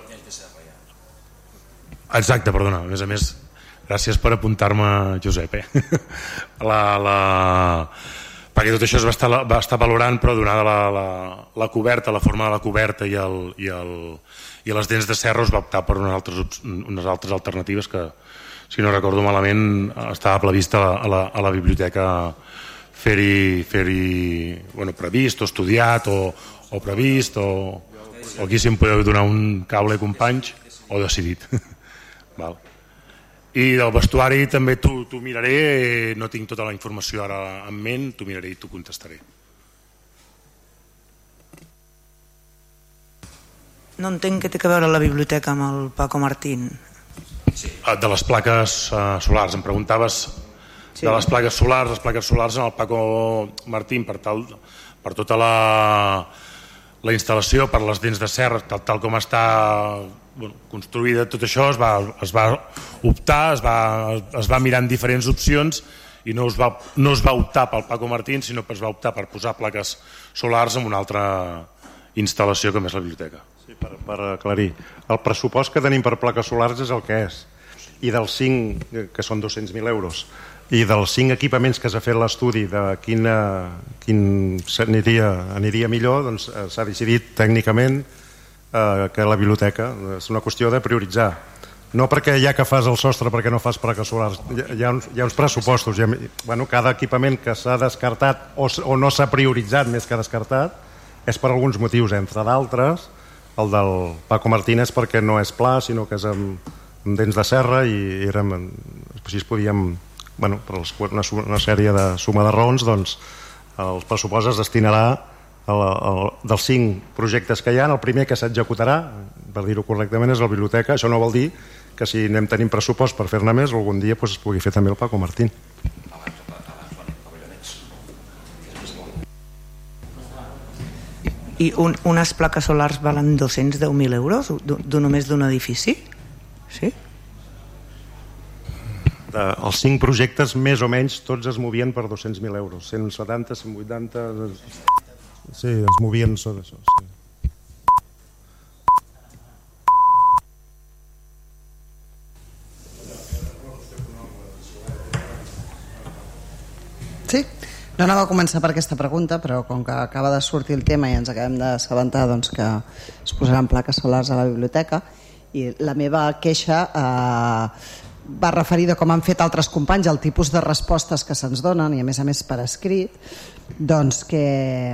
Speaker 19: Exacte, perdona, a més a més, gràcies per apuntar-me, Josep, eh? la, la, perquè tot això es va estar, va estar valorant però donada la, la, la coberta, la forma de la coberta i, el, i, el, i les dents de serra es va optar per unes altres, unes altres alternatives que si no recordo malament estava prevista a la, a la biblioteca fer-hi fer, bueno, previst o estudiat o, o previst o, o aquí si em podeu donar un cable companys o decidit. Val. I del vestuari també t'ho miraré no tinc tota la informació ara en ment t'ho miraré i t'ho contestaré.
Speaker 18: No entenc què té a veure la biblioteca amb el Paco Martín
Speaker 19: sí. Ah, de les plaques uh, solars em preguntaves sí. de les plaques solars les plaques solars en el Paco Martín per, tal, per tota la la instal·lació per les dents de serra tal, tal com està bueno, construïda tot això es va, es va optar, es va, es va mirar en diferents opcions i no es, va, no es va optar pel Paco Martín sinó que es va optar per posar plaques solars en una altra instal·lació com és la biblioteca.
Speaker 17: Per, per aclarir, el pressupost que tenim per plaques solars és el que és. I dels 5, que són 200.000 euros. I dels 5 equipaments que s'ha fet l'estudi de quina, quin aniria, aniria millor doncs eh, s'ha decidit tècnicament eh, que la biblioteca és una qüestió de prioritzar. No perquè ja que fas el sostre perquè no fas plaques solars. Hi ha, uns, hi ha uns pressupostos. Ha, bueno, cada equipament que s'ha descartat o, o no s'ha prioritzat més que descartat és per alguns motius entre d'altres el del Paco Martínez perquè no és pla sinó que és amb, amb dents de serra i érem, així podíem bueno, per una, una sèrie de suma de raons doncs el pressupost es destinarà el, el, dels cinc projectes que hi ha, el primer que s'executarà, per dir-ho correctament, és la biblioteca. Això no vol dir que si anem tenint pressupost per fer-ne més, algun dia doncs, es pugui fer també el Paco Martín.
Speaker 18: I un, unes plaques solars valen 210.000 euros només d'un edifici? Sí?
Speaker 17: de, els cinc projectes més o menys tots es movien per 200.000 euros 170, 180 sí, es movien sobre això sí.
Speaker 9: No anava a començar per aquesta pregunta, però com que acaba de sortir el tema i ens acabem d'assabentar doncs, que es posaran plaques solars a la biblioteca, i la meva queixa eh, va referida, com han fet altres companys, al tipus de respostes que se'ns donen, i a més a més per escrit, doncs que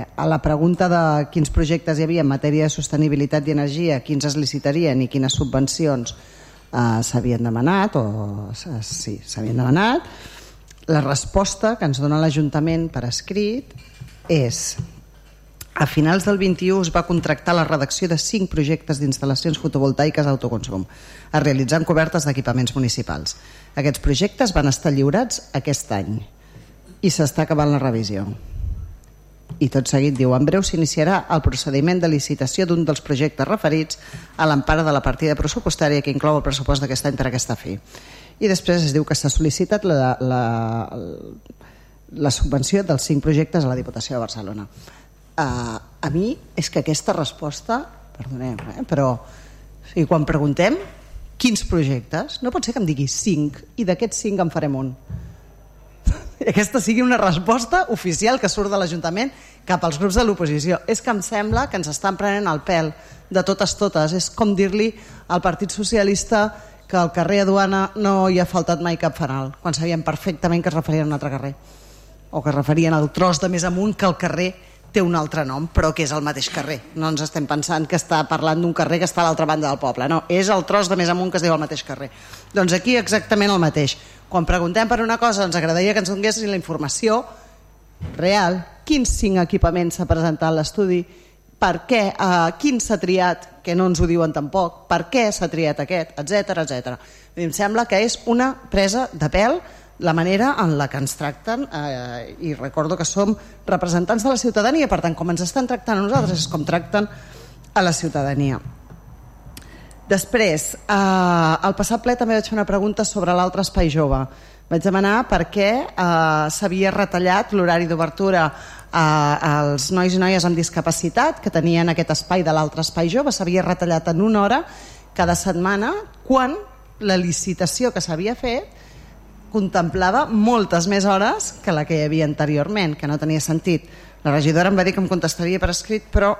Speaker 9: a la pregunta de quins projectes hi havia en matèria de sostenibilitat i energia, quins es licitarien i quines subvencions eh, s'havien demanat, o sí, s'havien demanat, la resposta que ens dona l'Ajuntament per escrit és a finals del 21 es va contractar la redacció de 5 projectes d'instal·lacions fotovoltaiques d'autoconsum a realitzar en cobertes d'equipaments municipals. Aquests projectes van estar lliurats aquest any i s'està acabant la revisió. I tot seguit diu, en breu s'iniciarà el procediment de licitació d'un dels projectes referits a l'empara de la partida pressupostària que inclou el pressupost d'aquest any per a aquesta fi i després es diu que s'ha sol·licitat la, la, la subvenció dels cinc projectes a la Diputació de Barcelona. Uh, a mi és que aquesta resposta, perdoneu, eh, però o sigui, quan preguntem quins projectes, no pot ser que em digui cinc i d'aquests cinc en farem un. I aquesta sigui una resposta oficial que surt de l'Ajuntament cap als grups de l'oposició. És que em sembla que ens estan prenent el pèl de totes totes. És com dir-li al Partit Socialista que al carrer Aduana no hi ha faltat mai cap fanal, quan sabien perfectament que es referien a un altre carrer o que es referien al tros de més amunt que el carrer té un altre nom, però que és el mateix carrer. No ens estem pensant que està parlant d'un carrer que està a l'altra banda del poble. No, és el tros de més amunt que es diu el mateix carrer. Doncs aquí exactament el mateix. Quan preguntem per una cosa, ens agradaria que ens donessin la informació real. Quins cinc equipaments s'ha presentat l'estudi? Per què? Uh, quin s'ha triat? que no ens ho diuen tampoc, per què s'ha triat aquest, etc etc. Em sembla que és una presa de pèl la manera en la que ens tracten eh, i recordo que som representants de la ciutadania, per tant, com ens estan tractant a nosaltres és com tracten a la ciutadania. Després, eh, al passat ple també vaig fer una pregunta sobre l'altre espai jove. Vaig demanar per què eh, s'havia retallat l'horari d'obertura als nois i noies amb discapacitat que tenien aquest espai de l'altre espai jove s'havia retallat en una hora cada setmana quan la licitació que s'havia fet contemplava moltes més hores que la que hi havia anteriorment, que no tenia sentit. La regidora em va dir que em contestaria per escrit, però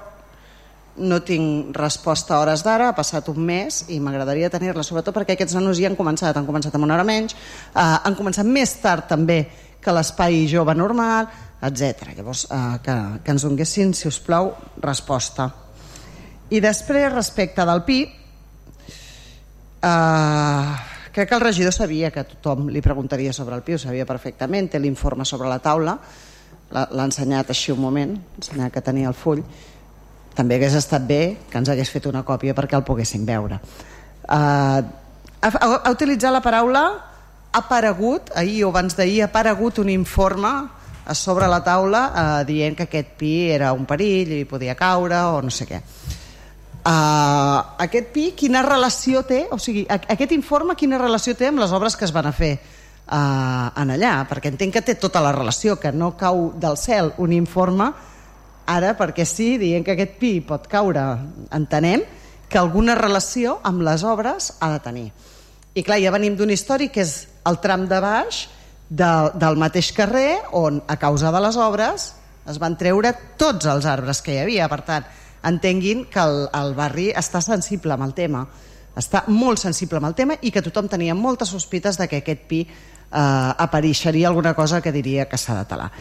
Speaker 9: no tinc resposta a hores d'ara, ha passat un mes i m'agradaria tenir-la, sobretot perquè aquests nanos ja han començat, han començat amb una hora menys, eh, han començat més tard també que l'espai jove normal, etc. Llavors, eh, que, que ens donguessin, si us plau, resposta. I després, respecte del PI, eh, crec que el regidor sabia que tothom li preguntaria sobre el PI, ho sabia perfectament, té l'informe sobre la taula, l'ha ensenyat així un moment, ensenyat que tenia el full, també hagués estat bé que ens hagués fet una còpia perquè el poguéssim veure. Uh, ha, ha utilitzat la paraula ha aparegut, ahir o abans d'ahir, ha aparegut un informe a sobre la taula eh, dient que aquest pi era un perill i podia caure o no sé què. Uh, aquest pi quina relació té, o sigui, aquest informe quina relació té amb les obres que es van a fer uh, en allà, perquè entenc que té tota la relació, que no cau del cel un informe ara perquè sí, dient que aquest pi pot caure, entenem que alguna relació amb les obres ha de tenir. I clar, ja venim d'un històric que és el tram de baix de, del mateix carrer on a causa de les obres es van treure tots els arbres que hi havia. Per tant, entenguin que el, el barri està sensible amb el tema, està molt sensible amb el tema i que tothom tenia moltes sospites de que aquest pi eh, apareixeria alguna cosa que diria que s'ha de talar.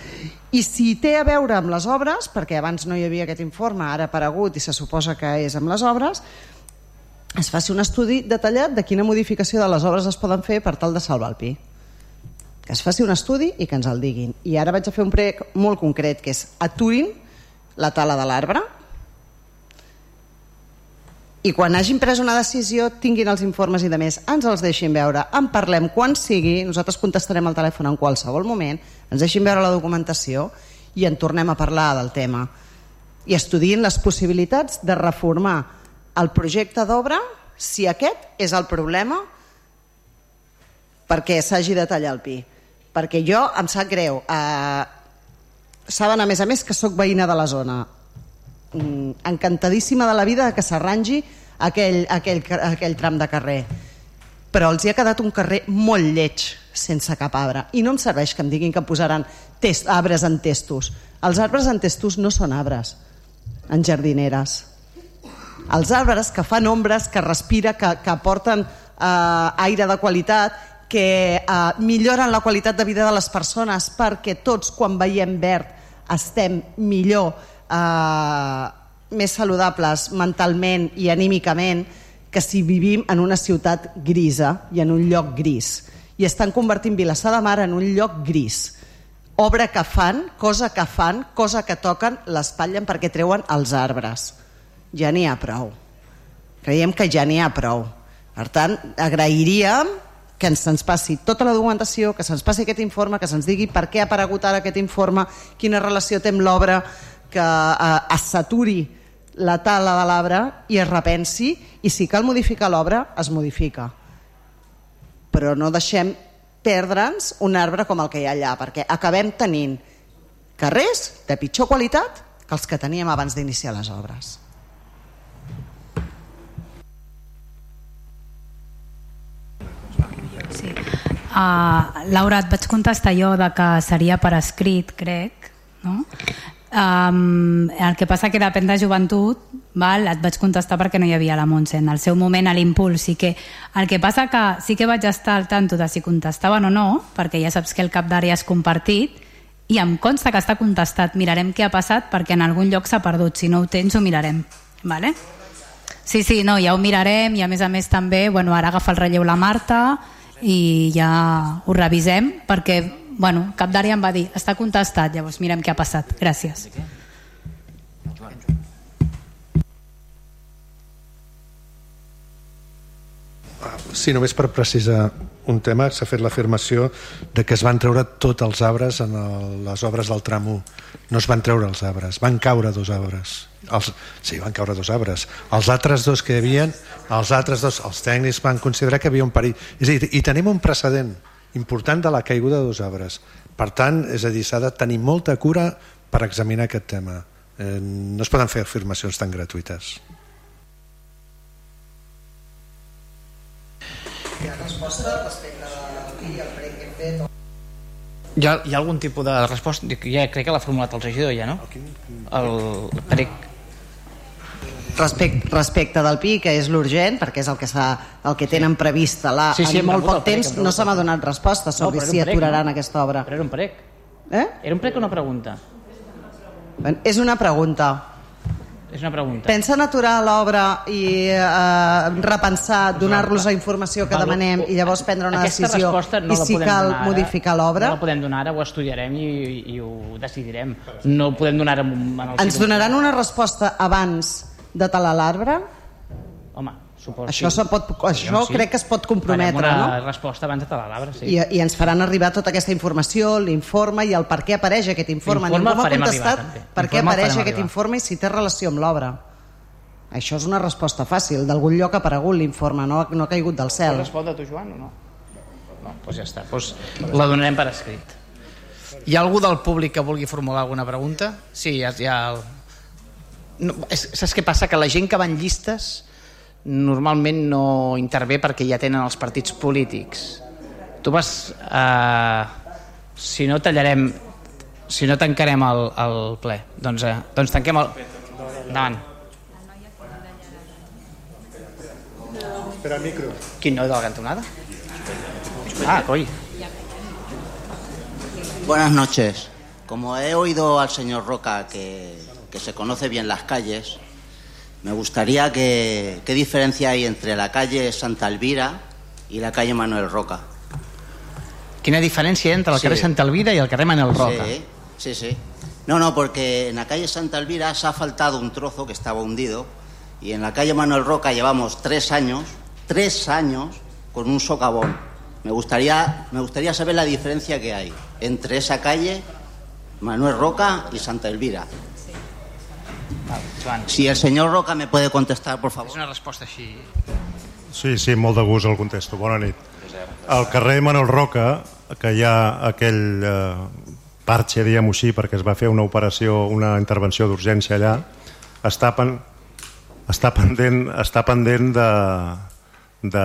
Speaker 9: I si té a veure amb les obres, perquè abans no hi havia aquest informe, ara ha aparegut i se suposa que és amb les obres, es faci un estudi detallat de quina modificació de les obres es poden fer per tal de salvar el pi. Que es faci un estudi i que ens el diguin. I ara vaig a fer un prec molt concret, que és aturin la tala de l'arbre, i quan hagin pres una decisió tinguin els informes i de més, ens els deixin veure en parlem quan sigui, nosaltres contestarem al telèfon en qualsevol moment ens deixin veure la documentació i en tornem a parlar del tema i estudien les possibilitats de reformar el projecte d'obra si aquest és el problema perquè s'hagi de tallar el pi. Perquè jo em sap greu. Eh, saben, a més a més, que sóc veïna de la zona. Mm, encantadíssima de la vida que s'arrangi aquell, aquell, aquell tram de carrer. Però els hi ha quedat un carrer molt lleig, sense cap arbre. I no em serveix que em diguin que posaran test, arbres en testos. Els arbres en testos no són arbres, en jardineres. Els arbres que fan ombres, que respira, que, que aporten eh, aire de qualitat, que eh, milloren la qualitat de vida de les persones perquè tots quan veiem verd estem millor, eh, més saludables mentalment i anímicament que si vivim en una ciutat grisa i en un lloc gris. I estan convertint Vilassar de Mar en un lloc gris. Obra que fan, cosa que fan, cosa que toquen, l'espatllen perquè treuen els arbres. Ja n'hi ha prou. Creiem que ja n'hi ha prou. Per tant, agrairíem que ens, ens passi tota la documentació, que se'ns passi aquest informe, que se'ns digui per què ha aparegut ara aquest informe, quina relació té amb l'obra, que eh, es saturi la tala de l'arbre i es repensi i si cal modificar l'obra, es modifica. Però no deixem perdre'ns un arbre com el que hi ha allà, perquè acabem tenint carrers de pitjor qualitat que els que teníem abans d'iniciar les obres.
Speaker 13: Sí. Uh, Laura, et vaig contestar jo de que seria per escrit, crec, no? Um, el que passa que depèn de joventut val? et vaig contestar perquè no hi havia la Montse en el seu moment a l'impuls sí que, el que passa que sí que vaig estar al tanto de si contestaven o no perquè ja saps que el cap d'àrea és compartit i em consta que està contestat mirarem què ha passat perquè en algun lloc s'ha perdut si no ho tens ho mirarem vale? sí, sí, no, ja ho mirarem i a més a més també, bueno, ara agafa el relleu la Marta i ja ho revisem perquè bueno, cap d'àrea em va dir, està contestat, llavors mirem què ha passat. Gràcies.
Speaker 5: Sí, només per precisar un tema, s'ha fet l'afirmació de que es van treure tots els arbres en el, les obres del tram 1. No es van treure els arbres, van caure dos arbres. Els, sí, van caure dos arbres. Els altres dos que hi havia, els altres dos, els tècnics van considerar que havia un perill. És a dir, i tenim un precedent important de la caiguda de dos arbres. Per tant, és a dir, s'ha de tenir molta cura per examinar aquest tema. Eh, no es poden fer afirmacions tan gratuïtes.
Speaker 9: Hi ha resposta respecte al prec que hem fet?
Speaker 2: Hi ha, hi ha algun tipus de resposta? Ja crec que l'ha formulat el regidor ja, no? El prec
Speaker 9: respecte, respecte del PI, que és l'urgent, perquè és el que, el que tenen previst la,
Speaker 2: sí, sí,
Speaker 9: en molt poc
Speaker 2: prec,
Speaker 9: temps, no se m'ha donat resposta sobre no, si prec, aturaran no? aquesta obra.
Speaker 2: Però era un prec.
Speaker 9: Eh?
Speaker 2: Era un prec o una pregunta?
Speaker 9: És una pregunta.
Speaker 2: És una pregunta.
Speaker 9: Pensen aturar l'obra i eh, repensar, donar-los la informació que demanem i llavors prendre una
Speaker 2: Aquesta
Speaker 9: decisió
Speaker 2: no
Speaker 9: i si cal
Speaker 2: ara,
Speaker 9: modificar l'obra?
Speaker 2: No la podem donar ara, ho estudiarem i, i ho decidirem. No ho podem donar en, en el
Speaker 9: Ens donaran una resposta abans de talar l'arbre?
Speaker 2: Home, suposo
Speaker 9: això,
Speaker 2: sí.
Speaker 9: pot, això sí. crec que es pot comprometre,
Speaker 2: Farem una
Speaker 9: no?
Speaker 2: resposta abans de talar l'arbre, sí.
Speaker 9: I, I ens faran arribar tota aquesta informació, l'informe i el per què apareix aquest informe. Ningú m'ha contestat arribar, per què apareix aquest arribar. informe i si té relació amb l'obra. Això és una resposta fàcil. D'algun lloc ha aparegut l'informe, no, no ha caigut del cel.
Speaker 2: Pots respondre tu, Joan, o no? No, doncs ja està. Doncs la donarem per escrit. Hi ha algú del públic que vulgui formular alguna pregunta? Sí, hi ha, hi ha el, no, és, saps què passa? Que la gent que va en llistes normalment no intervé perquè ja tenen els partits polítics. Tu vas... Eh, si no tallarem... Si no tancarem el, el ple, doncs, eh, doncs tanquem el... Endavant.
Speaker 17: Espera el micro.
Speaker 2: Quin no, de la cantonada? Ah, coi.
Speaker 20: Buenas noches. Como he oído al señor Roca que que se conoce bien las calles, me gustaría que qué diferencia hay entre la calle Santa Elvira y la calle Manuel Roca.
Speaker 2: Quina diferència entre el sí. carrer Santa Elvira y el carrer Manuel Roca?
Speaker 20: Sí, sí, sí. No, no, porque en la calle Santa Elvira se ha faltado un trozo que estaba hundido y en la calle Manuel Roca llevamos tres años, tres años con un socavón. Me gustaría, me gustaría saber la diferencia que hay entre esa calle Manuel Roca y Santa Elvira.
Speaker 2: Joan.
Speaker 20: Si el senyor Roca me puede contestar, por favor.
Speaker 2: És una resposta així.
Speaker 17: Sí, sí, molt de gust el contesto. Bona nit. al carrer Manol Roca, que hi ha aquell eh, parxe, diguem-ho així, perquè es va fer una operació, una intervenció d'urgència allà, està, pen, està pendent, està pendent de, de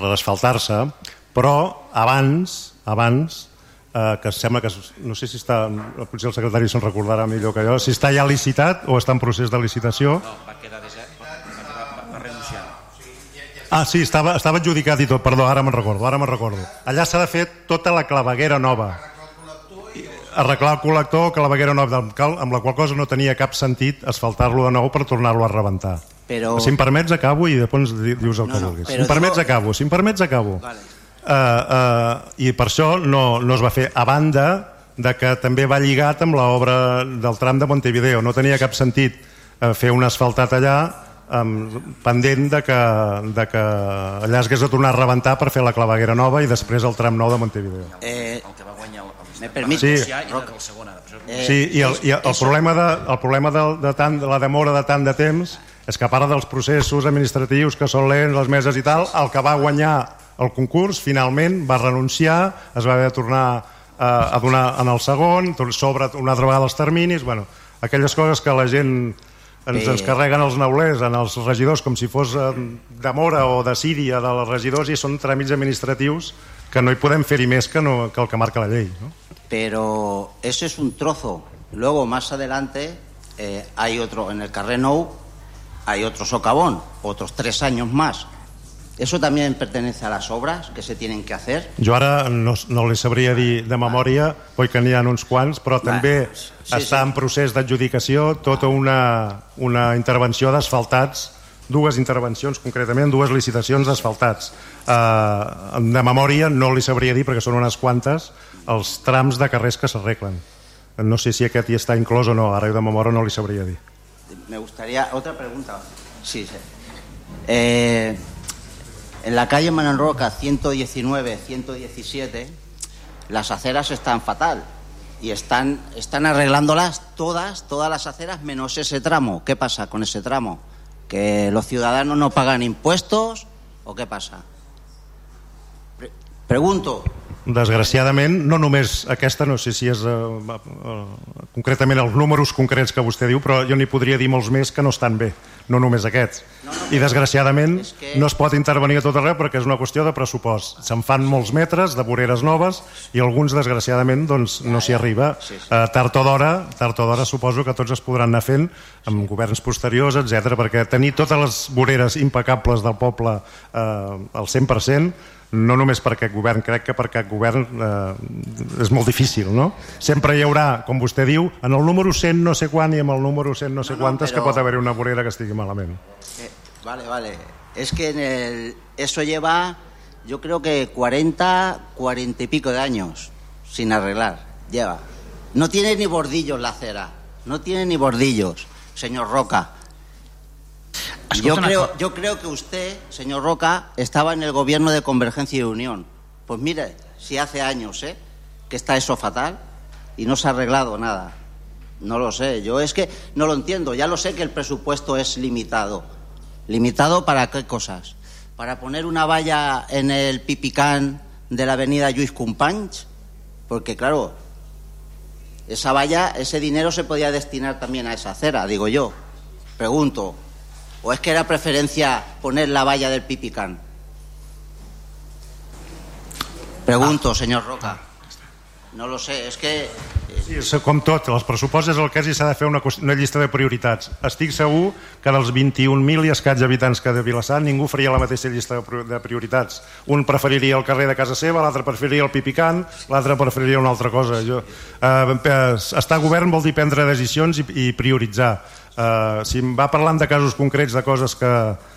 Speaker 17: reasfaltar-se, però abans, abans eh, que sembla que, no sé si està, potser el secretari se'n recordarà millor que jo, si està ja licitat o està en procés de licitació.
Speaker 6: No, va quedar desert, va, va, va, va renunciar.
Speaker 17: Ah, sí, estava, estava adjudicat i tot, perdó, ara me'n recordo, ara me'n recordo. Allà s'ha de fer tota la claveguera nova. Arreglar el col·lector, claveguera nova, amb la qual cosa no tenia cap sentit asfaltar-lo de nou per tornar-lo a rebentar.
Speaker 20: Però-
Speaker 17: Si em permets acabo i després di- dius el que
Speaker 20: no,
Speaker 17: vulguis. Si
Speaker 20: però
Speaker 17: em permets acabo, si em permets acabo.
Speaker 20: Vale.
Speaker 17: Uh, uh, I per això no, no es va fer, a banda de que també va lligat amb l'obra del tram de Montevideo. No tenia cap sentit uh, fer un asfaltat allà um, pendent de que, de que allà es hagués de tornar a rebentar per fer la claveguera nova i després el tram nou de Montevideo.
Speaker 20: Eh,
Speaker 6: el que va guanyar el,
Speaker 20: me permite
Speaker 17: Sí.
Speaker 6: Sí. i el segon ara.
Speaker 20: Eh,
Speaker 17: Sí, i el, i el, problema, de, el problema de, de, tant, de la demora de tant de temps és que a part dels processos administratius que són lents, les meses i tal, el que va guanyar el concurs finalment va renunciar, es va haver de tornar eh, a donar en el segon, sobre una altra vegada els terminis, bueno, aquelles coses que la gent ens, ens carreguen els neulers en els regidors com si fos eh, demora o desídia de les regidors i són tràmits administratius que no hi podem fer-hi més que, no, que el que marca la llei. No?
Speaker 20: pero eso es un trozo. Luego, más adelante, eh, hay otro, en el Carré Nou, hay otro socavón, otros tres años más. ¿Eso también pertenece a las obras que se tienen que hacer?
Speaker 17: Jo ara no, no li sabria dir de memòria, oi que n'hi ha uns quants, però també
Speaker 20: sí,
Speaker 17: està en procés d'adjudicació tota una, una intervenció d'asfaltats, dues intervencions concretament, dues licitacions d'asfaltats. Uh, de memòria no li sabria dir, perquè són unes quantes, els trams de carrers que s'arreglen. No sé si aquest hi està inclòs o no, ara de memòria no li sabria dir.
Speaker 20: Me gustaría otra pregunta. Sí, sí. Eh, en la calle Manuel Roca 119, 117, las aceras están fatal y están, están arreglándolas todas, todas las aceras menos ese tramo. ¿Qué pasa con ese tramo? ¿Que los ciudadanos no pagan impuestos o qué pasa? Pre- pregunto.
Speaker 17: Desgraciadament, no només aquesta, no sé si és eh, eh, concretament els números concrets que vostè diu, però jo n'hi podria dir molts més que no estan bé, no només aquests. I desgraciadament
Speaker 20: que-
Speaker 17: no es pot intervenir a tot arreu perquè és una qüestió de pressupost. Se'n fan molts metres de voreres noves i alguns, desgraciadament, doncs, no s'hi arriba. Eh, tard o d'hora, tard o d'hora suposo que tots es podran anar fent amb governs posteriors, etc perquè tenir totes les voreres impecables del poble eh, al 100% no només per aquest govern, crec que per aquest govern eh, és molt difícil, no? Sempre hi haurà, com vostè diu, en el número 100 no sé quan i amb el número 100 no sé
Speaker 20: No, no,
Speaker 17: quantes
Speaker 20: però-
Speaker 17: que pot haver una vorera que estigui malament.
Speaker 20: Eh, vale, vale. Es que en el, eso lleva, yo creo que 40, 40 y pico de años sin arreglar. Lleva. No tiene ni bordillos la acera. No tiene ni bordillos, señor Roca. Yo creo, yo creo que usted, señor Roca, estaba en el gobierno de Convergencia y Unión. Pues mire, si hace años, ¿eh? Que está eso fatal y no se ha arreglado nada. No lo sé, yo es que no lo entiendo. Ya lo sé que el presupuesto es limitado. ¿Limitado para qué cosas? ¿Para poner una valla en el pipicán de la avenida Lluís Companys? Porque claro, esa valla, ese dinero se podía destinar también a esa acera, digo yo. Pregunto, ¿o es que era preferencia poner la valla del pipicán? Pregunto, señor Roca. No lo sé, es que...
Speaker 17: Sí, és com tot, els pressupostos és el que és i s'ha de fer una, una llista de prioritats. Estic segur que dels 21.000 i escaig habitants que de Vilassar ningú faria la mateixa llista de pri- de prioritats. Un preferiria el carrer de casa seva, l'altre preferiria el Pipicant, l'altre preferiria una altra cosa. Jo, eh, eh, estar a govern vol dir prendre decisions i, i prioritzar. Eh, si em va parlant de casos concrets de coses que,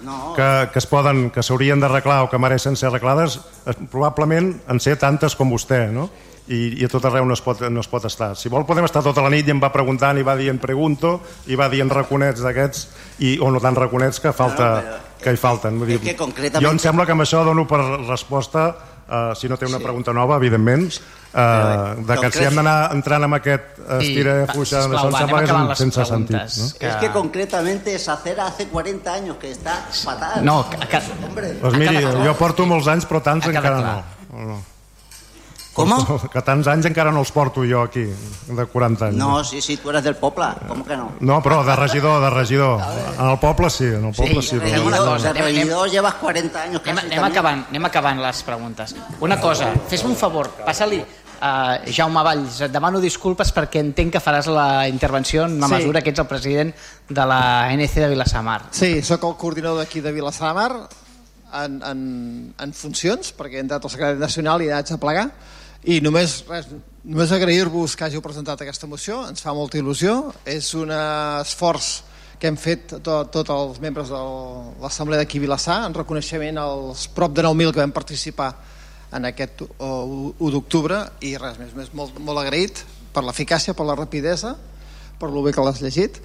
Speaker 20: No.
Speaker 17: que, que es poden que s'haurien d'arreglar o que mereixen ser arreglades eh, probablement en ser tantes com vostè no? I, i a tot arreu no es, pot, no es pot estar si vol podem estar tota la nit i em va preguntant i va dient pregunto i va dient raconets d'aquests i, o no tant raconets que, falta,
Speaker 20: No, no,
Speaker 17: que hi falten Vull dir,
Speaker 20: que concretament-
Speaker 17: jo em sembla que amb això dono per resposta uh, si no té una pregunta nova, evidentment, uh, de que si hem d'anar entrant amb aquest estira i
Speaker 2: sisplau,
Speaker 17: això em sembla que és sense sentit. No?
Speaker 20: Es que concretamente esa acera hace 40 años que está fatal.
Speaker 2: No, que, que,
Speaker 20: Hombre,
Speaker 17: Doncs miri, jo porto molts anys, però tants encara no. no. Com? Que tants anys encara no els porto jo aquí, de 40 anys.
Speaker 20: No, sí, sí, tú eres del Popla, ¿cómo que no?
Speaker 17: No, però de regidor, de regidor. En el poble sí, en el poble sí.
Speaker 20: de
Speaker 17: però-
Speaker 20: regidor, de regidor llevas 40 años
Speaker 2: Anem, anem, acabant, anem acabant les preguntes. Una cosa, fes-me un favor, passa-li a Jaume Valls, et demano disculpes perquè entenc que faràs la intervenció en la
Speaker 15: Sí.
Speaker 2: mesura que ets el president de la NC de Vilassamar.
Speaker 15: Sí, sóc el coordinador d'aquí de Vilassar de Mar en, en, en funcions, perquè he entrat al secretari nacional i haig de plegar. I només, res, només agrair-vos que hàgiu presentat aquesta moció, ens fa molta il·lusió. És un esforç que hem fet tot, tots els membres de l'Assemblea d'aquí Vilassar en reconeixement als prop de 9.000 que vam participar en aquest uh, 1 d'octubre i res més, més molt, molt agraït per l'eficàcia, per la rapidesa, per lo bé que l'has llegit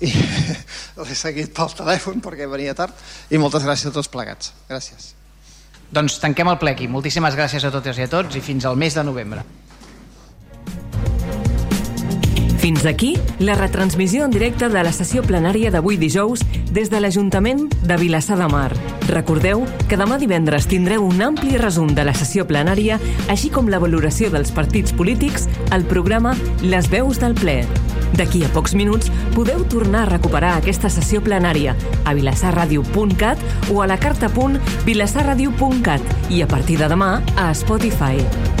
Speaker 15: i l'he seguit pel telèfon perquè venia tard i moltes gràcies a tots plegats. Gràcies.
Speaker 2: Doncs tanquem el ple aquí. Moltíssimes gràcies a totes i a tots i fins al mes de novembre.
Speaker 21: Fins aquí la retransmissió en directe de la sessió plenària d'avui dijous des de l'Ajuntament de Vilassar de Mar. Recordeu que demà divendres tindreu un ampli resum de la sessió plenària, així com la valoració dels partits polítics al programa Les veus del ple. D'aquí a pocs minuts podeu tornar a recuperar aquesta sessió plenària a vilassarradio.cat o a la carta.vilassarradio.cat i a partir de demà a Spotify.